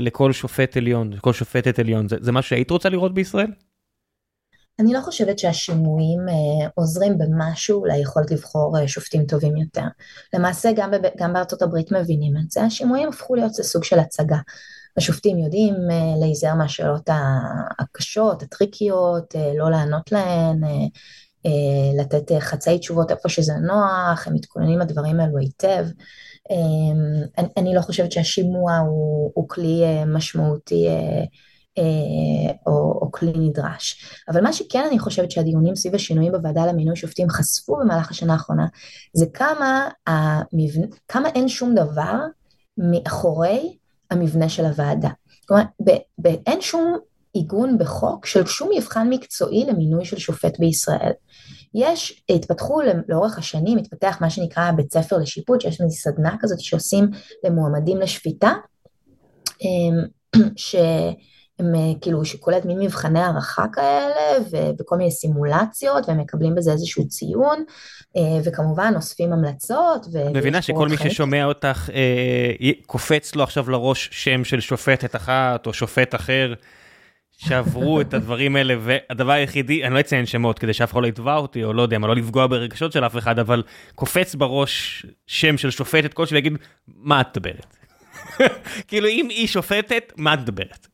לכל שופט עליון, לכל שופטת עליון. זה, זה מה שהיית רוצה לראות בישראל? אני לא חושבת שהשימועים אה, עוזרים במשהו ליכולת לבחור אה, שופטים טובים יותר. למעשה גם, בב, גם בארצות הברית מבינים את זה, השימועים הפכו להיות סוג של הצגה. השופטים יודעים אה, להיזהר מהשאלות הקשות, הטריקיות, אה, לא לענות להן, אה, לתת חצאי תשובות איפה שזה נוח, הם מתכוננים לדברים האלו היטב. אני, אני לא חושבת שהשימוע הוא, הוא כלי משמעותי או, או כלי נדרש. אבל מה שכן אני חושבת שהדיונים סביב השינויים בוועדה למינוי שופטים חשפו במהלך השנה האחרונה, זה כמה, המבנ... כמה אין שום דבר מאחורי המבנה של הוועדה. כלומר, אין שום עיגון בחוק של שום מבחן מקצועי למינוי של שופט בישראל. יש, התפתחו לאורך השנים, התפתח מה שנקרא בית ספר לשיפוט, שיש איזו סדנה כזאת שעושים למועמדים לשפיטה, אמ, שהם הם כאילו שכוללת מין מבחני הערכה כאלה וכל מיני סימולציות והם מקבלים בזה איזשהו ציון וכמובן אוספים המלצות. את מבינה שכל מי ששומע אותך קופץ לו עכשיו לראש שם של שופטת אחת או שופט אחר שעברו את הדברים האלה והדבר היחידי אני לא אציין שמות כדי שאף אחד לא יתבע אותי או לא יודע מה לא לפגוע ברגשות של אף אחד אבל קופץ בראש שם של שופטת כלשהי ויגיד מה את מדברת. כאילו אם היא שופטת מה את מדברת.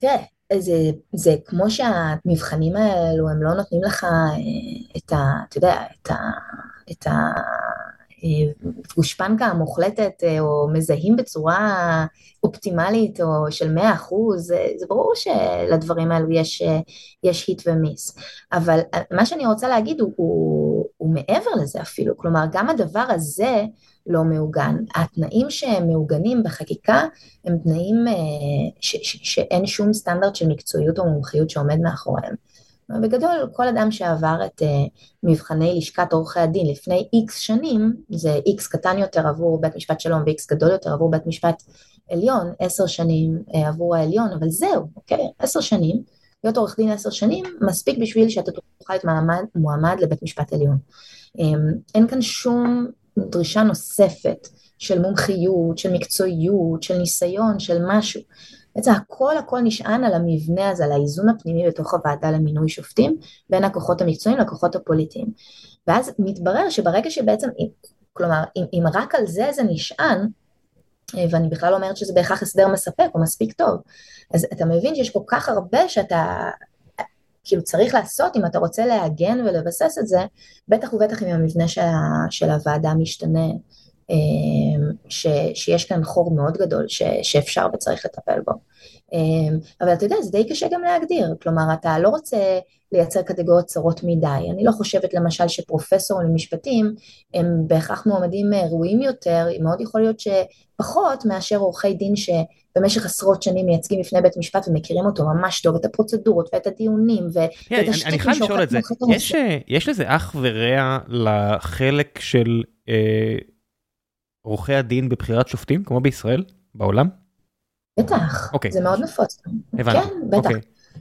תראה, זה, זה כמו שהמבחנים האלו הם לא נותנים לך אה, את ה... אתה יודע, את ה... את ה גושפנקה המוחלטת אה, או מזהים בצורה אופטימלית או של 100 אחוז, זה, זה ברור שלדברים האלו יש, אה, יש היט ומיס. אבל מה שאני רוצה להגיד הוא, הוא, הוא מעבר לזה אפילו, כלומר גם הדבר הזה לא מעוגן. התנאים שהם מעוגנים בחקיקה הם תנאים אה, ש, ש, שאין שום סטנדרט של מקצועיות או מומחיות שעומד מאחוריהם. בגדול, כל אדם שעבר את uh, מבחני לשכת עורכי הדין לפני איקס שנים, זה איקס קטן יותר עבור בית משפט שלום ואיקס גדול יותר עבור בית משפט עליון, עשר שנים uh, עבור העליון, אבל זהו, אוקיי? עשר שנים, להיות עורך דין עשר שנים, מספיק בשביל שאתה תוכל להיות מועמד, מועמד לבית משפט עליון. Um, אין כאן שום דרישה נוספת של מומחיות, של מקצועיות, של ניסיון, של משהו. בעצם הכל הכל נשען על המבנה הזה, על האיזון הפנימי בתוך הוועדה למינוי שופטים, בין הכוחות המקצועיים לכוחות הפוליטיים. ואז מתברר שברגע שבעצם, כלומר, אם, אם רק על זה זה נשען, אה, ואני בכלל לא אומרת שזה בהכרח הסדר מספק או מספיק טוב, אז אתה מבין שיש כל כך הרבה שאתה כאילו צריך לעשות אם אתה רוצה להגן ולבסס את זה, בטח ובטח אם המבנה של, של הוועדה משתנה ש, שיש כאן חור מאוד גדול ש, שאפשר וצריך לטפל בו. אמ, אבל אתה יודע, זה די קשה גם להגדיר, כלומר אתה לא רוצה לייצר קטגוריות צרות מדי. אני לא חושבת למשל שפרופסורים למשפטים הם בהכרח מועמדים אה, ראויים יותר, מאוד יכול להיות שפחות מאשר עורכי דין שבמשך עשרות שנים מייצגים בפני בית משפט ומכירים אותו ממש טוב, את הפרוצדורות ואת הדיונים ואת yeah, השטיקים חייב לשאול את זה, יש, אה, יש לזה אח ורע לחלק של... אה... עורכי הדין בבחירת שופטים כמו בישראל בעולם? בטח, okay. אוקיי. זה מאוד נפוץ. הבנתי, כן, בטח. Okay. אוקיי.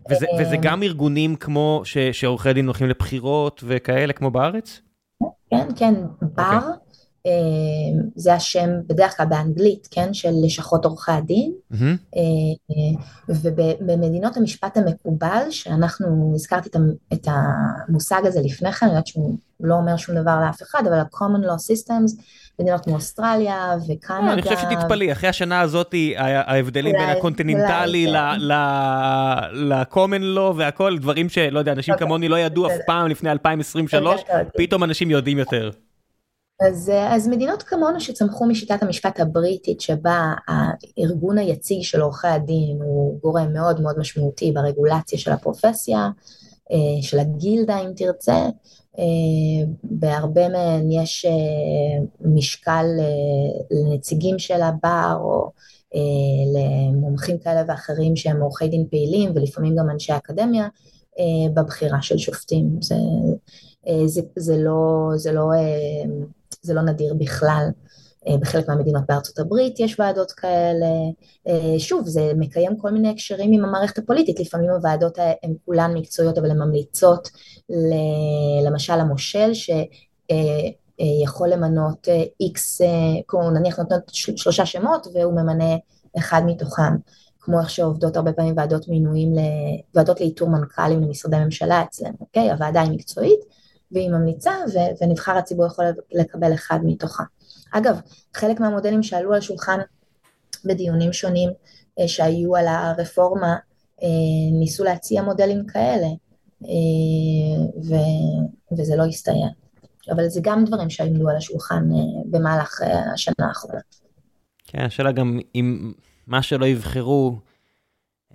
וזה, אה, וזה גם ארגונים כמו ש, שעורכי דין הולכים לבחירות וכאלה כמו בארץ? כן, כן, בר. Okay. אה, זה השם בדרך כלל באנגלית, כן, של לשכות עורכי הדין, mm-hmm. ובמדינות המשפט המקובל, שאנחנו, הזכרתי את המושג הזה לפני כן, אני יודעת שהוא לא אומר שום דבר לאף אחד, אבל ה-common law systems, מדינות כמו אוסטרליה וקנדה. אני חושב שתתפלאי, אחרי השנה הזאת ההבדלים בין הקונטיננטלי ל-common law והכל, דברים שלא יודע, אנשים אוקיי, כמוני לא ידעו אף פעם לפני 2023, פתאום אנשים יודעים יותר. אז, אז מדינות כמונו שצמחו משיטת המשפט הבריטית שבה הארגון היציג של עורכי הדין הוא גורם מאוד מאוד משמעותי ברגולציה של הפרופסיה, אה, של הגילדה אם תרצה, אה, בהרבה מהן יש אה, משקל לנציגים של הבר או למומחים כאלה ואחרים שהם עורכי דין פעילים ולפעמים גם אנשי אקדמיה בבחירה של שופטים. זה, זה, זה לא, זה לא זה לא נדיר בכלל. אה, בחלק מהמדינות בארצות הברית יש ועדות כאלה. אה, שוב, זה מקיים כל מיני הקשרים עם המערכת הפוליטית, לפעמים הוועדות הן כולן מקצועיות, אבל הן ממליצות למשל המושל, שיכול אה, למנות איקס, נניח נותנות שלושה שמות והוא ממנה אחד מתוכם. כמו איך שעובדות הרבה פעמים ועדות מינויים, ועדות לאיתור מנכ"לים למשרדי ממשלה אצלנו, אוקיי? הוועדה היא מקצועית, והיא ממליצה ו- ונבחר הציבור יכול לקבל אחד מתוכה. אגב, חלק מהמודלים שעלו על שולחן בדיונים שונים אה, שהיו על הרפורמה, אה, ניסו להציע מודלים כאלה, אה, ו- וזה לא הסתיים. אבל זה גם דברים שעמדו על השולחן במהלך השנה האחרונה. כן, השאלה גם אם מה שלא יבחרו,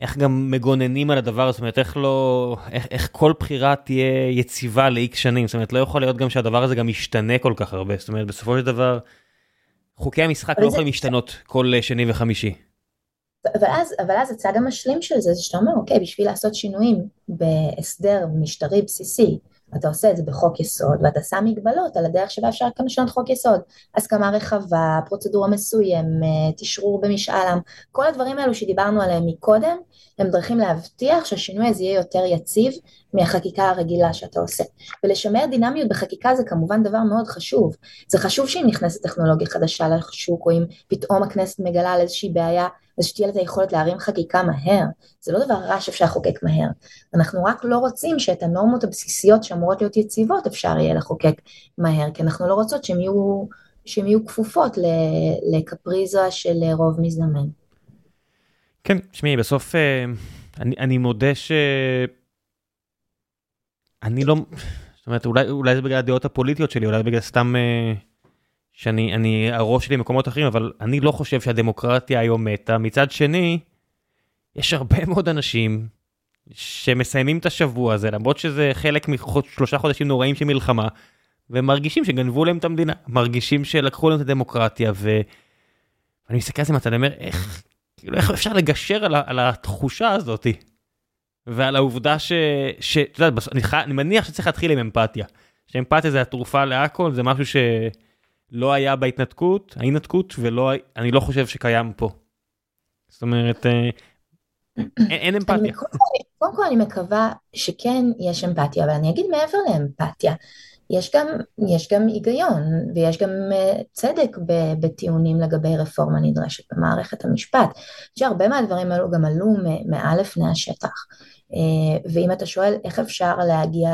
איך גם מגוננים על הדבר, זאת אומרת, איך לא, איך, איך כל בחירה תהיה יציבה לאיקס שנים, זאת אומרת, לא יכול להיות גם שהדבר הזה גם ישתנה כל כך הרבה, זאת אומרת, בסופו של דבר, חוקי המשחק לא יכולים להשתנות כל שני וחמישי. אבל אז, אבל אז הצד המשלים של זה, זה שאתה אומר, אוקיי, בשביל לעשות שינויים בהסדר משטרי בסיסי, אתה עושה את זה בחוק יסוד ואתה שם מגבלות על הדרך שבה אפשר לשנות חוק יסוד, הסכמה רחבה, פרוצדורה מסוימת, אשרור במשאל עם, כל הדברים האלו שדיברנו עליהם מקודם הם דרכים להבטיח שהשינוי הזה יהיה יותר יציב מהחקיקה הרגילה שאתה עושה. ולשמר דינמיות בחקיקה זה כמובן דבר מאוד חשוב. זה חשוב שאם נכנסת טכנולוגיה חדשה לשוק, או אם פתאום הכנסת מגלה על איזושהי בעיה, אז שתהיה לה את היכולת להרים חקיקה מהר. זה לא דבר רע שאפשר לחוקק מהר. אנחנו רק לא רוצים שאת הנורמות הבסיסיות שאמורות להיות יציבות אפשר יהיה לחוקק מהר, כי אנחנו לא רוצות שהן יהיו, שהן יהיו כפופות לקפריזה של רוב מזדמן. כן, תשמעי, בסוף אה, אני, אני מודה ש... אני לא, זאת אומרת, אולי, אולי זה בגלל הדעות הפוליטיות שלי, אולי זה בגלל סתם אה, שאני, אני, הראש שלי במקומות אחרים, אבל אני לא חושב שהדמוקרטיה היום מתה. מצד שני, יש הרבה מאוד אנשים שמסיימים את השבוע הזה, למרות שזה חלק משלושה חודשים נוראים של מלחמה, ומרגישים שגנבו להם את המדינה, מרגישים שלקחו להם את הדמוקרטיה, ואני מסתכל על זה ואתה אומר, איך, כאילו, איך אפשר לגשר על, על התחושה הזאתי? ועל העובדה ש... ש... אתה יודע, אני, ח... אני מניח שצריך להתחיל עם אמפתיה. שאמפתיה זה התרופה להכל, זה משהו שלא היה בהתנתקות, ההינתקות, ולא, אני לא חושב שקיים פה. זאת אומרת, אה, אין, אין אמפתיה. קודם כל אני מקווה שכן יש אמפתיה, אבל אני אגיד מעבר לאמפתיה. יש גם, יש גם היגיון ויש גם uh, צדק בטיעונים לגבי רפורמה נדרשת במערכת המשפט. שהרבה מהדברים האלו גם עלו מעל לפני השטח. אה, ואם אתה שואל איך אפשר להגיע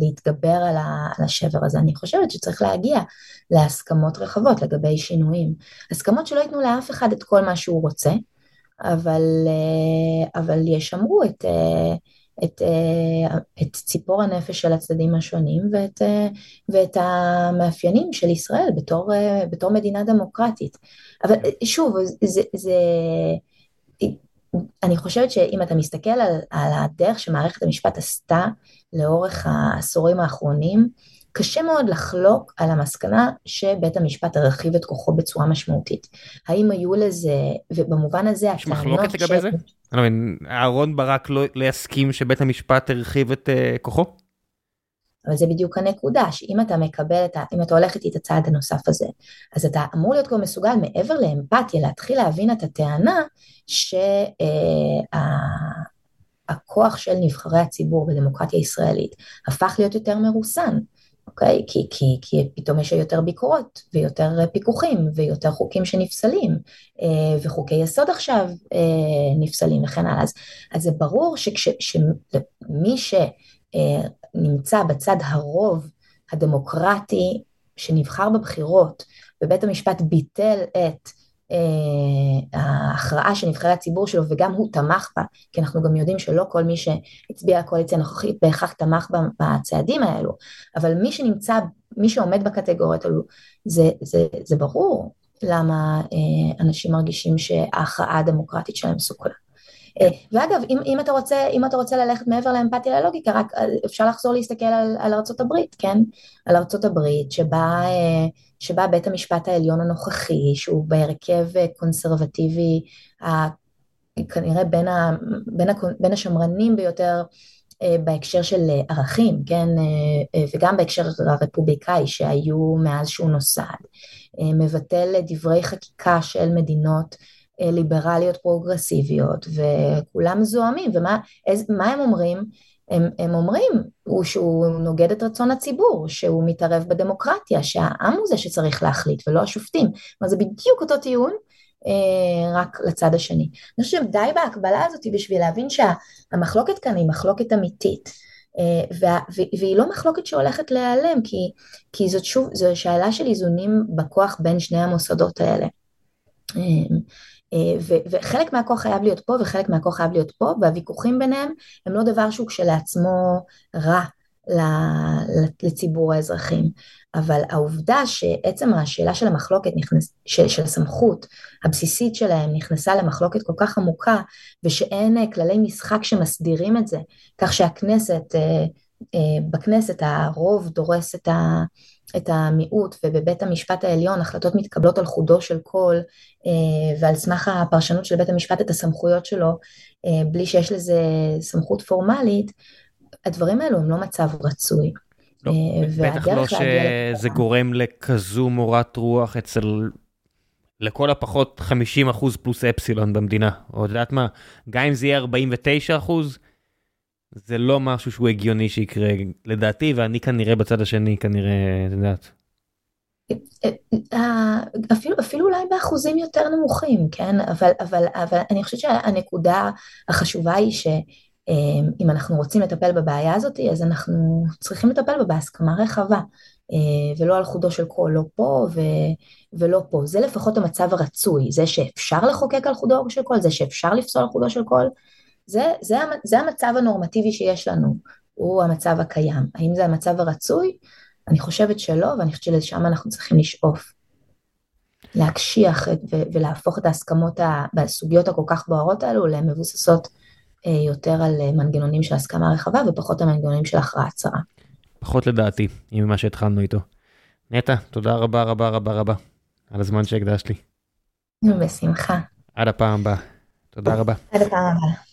להתגבר על השבר הזה, אני חושבת שצריך להגיע להסכמות רחבות לגבי שינויים. הסכמות שלא ייתנו לאף אחד את כל מה שהוא רוצה, אבל, אה, אבל ישמרו את, אה, את, את ציפור הנפש של הצדדים השונים ואת, ואת המאפיינים של ישראל בתור, בתור מדינה דמוקרטית. אבל שוב, זה, זה אני חושבת שאם אתה מסתכל על, על הדרך שמערכת המשפט עשתה לאורך העשורים האחרונים, קשה מאוד לחלוק על המסקנה שבית המשפט הרחיב את כוחו בצורה משמעותית. האם היו לזה, ובמובן הזה הטענות... יש מחלוקת לגבי ש... זה? אני לא מבין, אהרון ברק לא, לא יסכים שבית המשפט הרחיב את uh, כוחו? אבל זה בדיוק הנקודה, שאם אתה מקבל את ה... אם אתה הולך איתי את הצעד הנוסף הזה, אז אתה אמור להיות כבר מסוגל מעבר לאמפתיה, להתחיל להבין את הטענה שהכוח של נבחרי הציבור בדמוקרטיה הישראלית הפך להיות יותר מרוסן. אוקיי? כי, כי, כי פתאום יש יותר ביקורות ויותר פיקוחים ויותר חוקים שנפסלים אה, וחוקי יסוד עכשיו אה, נפסלים וכן הלאה. אז, אז זה ברור שמי ש... נמצא בצד הרוב הדמוקרטי שנבחר בבחירות, ובית המשפט ביטל את אה, ההכרעה של נבחרי הציבור שלו וגם הוא תמך בה, כי אנחנו גם יודעים שלא כל מי שהצביע לקואליציה הנוכחית בהכרח תמך בצעדים האלו, אבל מי שנמצא, מי שעומד בקטגוריות האלו, זה, זה, זה ברור למה אה, אנשים מרגישים שההכרעה הדמוקרטית שלהם סוכלה. אה, ואגב, אם, אם, אתה רוצה, אם אתה רוצה ללכת מעבר לאמפתיה ללוגיקה, רק אה, אפשר לחזור להסתכל על, על הברית, כן? על הברית, שבה, אה, שבה בית המשפט העליון הנוכחי, שהוא בהרכב קונסרבטיבי, כנראה בין, ה, בין, ה, בין השמרנים ביותר בהקשר של ערכים, כן? וגם בהקשר הרפובליקאי שהיו מאז שהוא נוסד, מבטל דברי חקיקה של מדינות ליברליות פרוגרסיביות וכולם זועמים ומה איז, הם אומרים? הם, הם אומרים הוא שהוא נוגד את רצון הציבור, שהוא מתערב בדמוקרטיה, שהעם הוא זה שצריך להחליט ולא השופטים. כלומר זה בדיוק אותו טיעון, אה, רק לצד השני. אני חושבת שדי בהקבלה הזאת בשביל להבין שהמחלוקת כאן היא מחלוקת אמיתית. אה, וה, והיא לא מחלוקת שהולכת להיעלם, כי, כי זאת שוב, זו שאלה של איזונים בכוח בין שני המוסדות האלה. אה, אה, וחלק מהכוח חייב להיות פה וחלק מהכוח חייב להיות פה, והוויכוחים ביניהם הם לא דבר שהוא כשלעצמו רע לציבור האזרחים. אבל העובדה שעצם השאלה של המחלוקת, נכנס, של, של הסמכות הבסיסית שלהם נכנסה למחלוקת כל כך עמוקה, ושאין אה, כללי משחק שמסדירים את זה, כך שהכנסת, אה, בכנסת הרוב דורס את ה... את המיעוט ובבית המשפט העליון החלטות מתקבלות על חודו של קול אה, ועל סמך הפרשנות של בית המשפט את הסמכויות שלו אה, בלי שיש לזה סמכות פורמלית, הדברים האלו הם לא מצב רצוי. לא, בטח לא שזה גורם לכזו מורת רוח אצל לכל הפחות 50 אחוז פלוס אפסילון במדינה, או את יודעת מה, גם אם זה יהיה 49 אחוז, זה לא משהו שהוא הגיוני שיקרה לדעתי, ואני כנראה בצד השני, כנראה, את יודעת. אפילו, אפילו אולי באחוזים יותר נמוכים, כן? אבל, אבל, אבל אני חושבת שהנקודה החשובה היא שאם אנחנו רוצים לטפל בבעיה הזאת, אז אנחנו צריכים לטפל בה בהסכמה רחבה. אה, ולא על חודו של קול, לא פה ו, ולא פה. זה לפחות המצב הרצוי, זה שאפשר לחוקק על חודו של קול, זה שאפשר לפסול על חודו של קול, זה, זה, זה המצב הנורמטיבי שיש לנו, הוא המצב הקיים. האם זה המצב הרצוי? אני חושבת שלא, ואני חושבת שלשם אנחנו צריכים לשאוף. להקשיח את, ו, ולהפוך את ההסכמות בסוגיות הכל כך בוערות האלו למבוססות אה, יותר על אה, מנגנונים של הסכמה רחבה ופחות על מנגנונים של הכרעה צרה. פחות לדעתי, עם מה שהתחלנו איתו. נטע, תודה רבה רבה רבה רבה על הזמן שהקדשת לי. בשמחה. עד הפעם הבאה. תודה רבה. עד הפעם הבאה.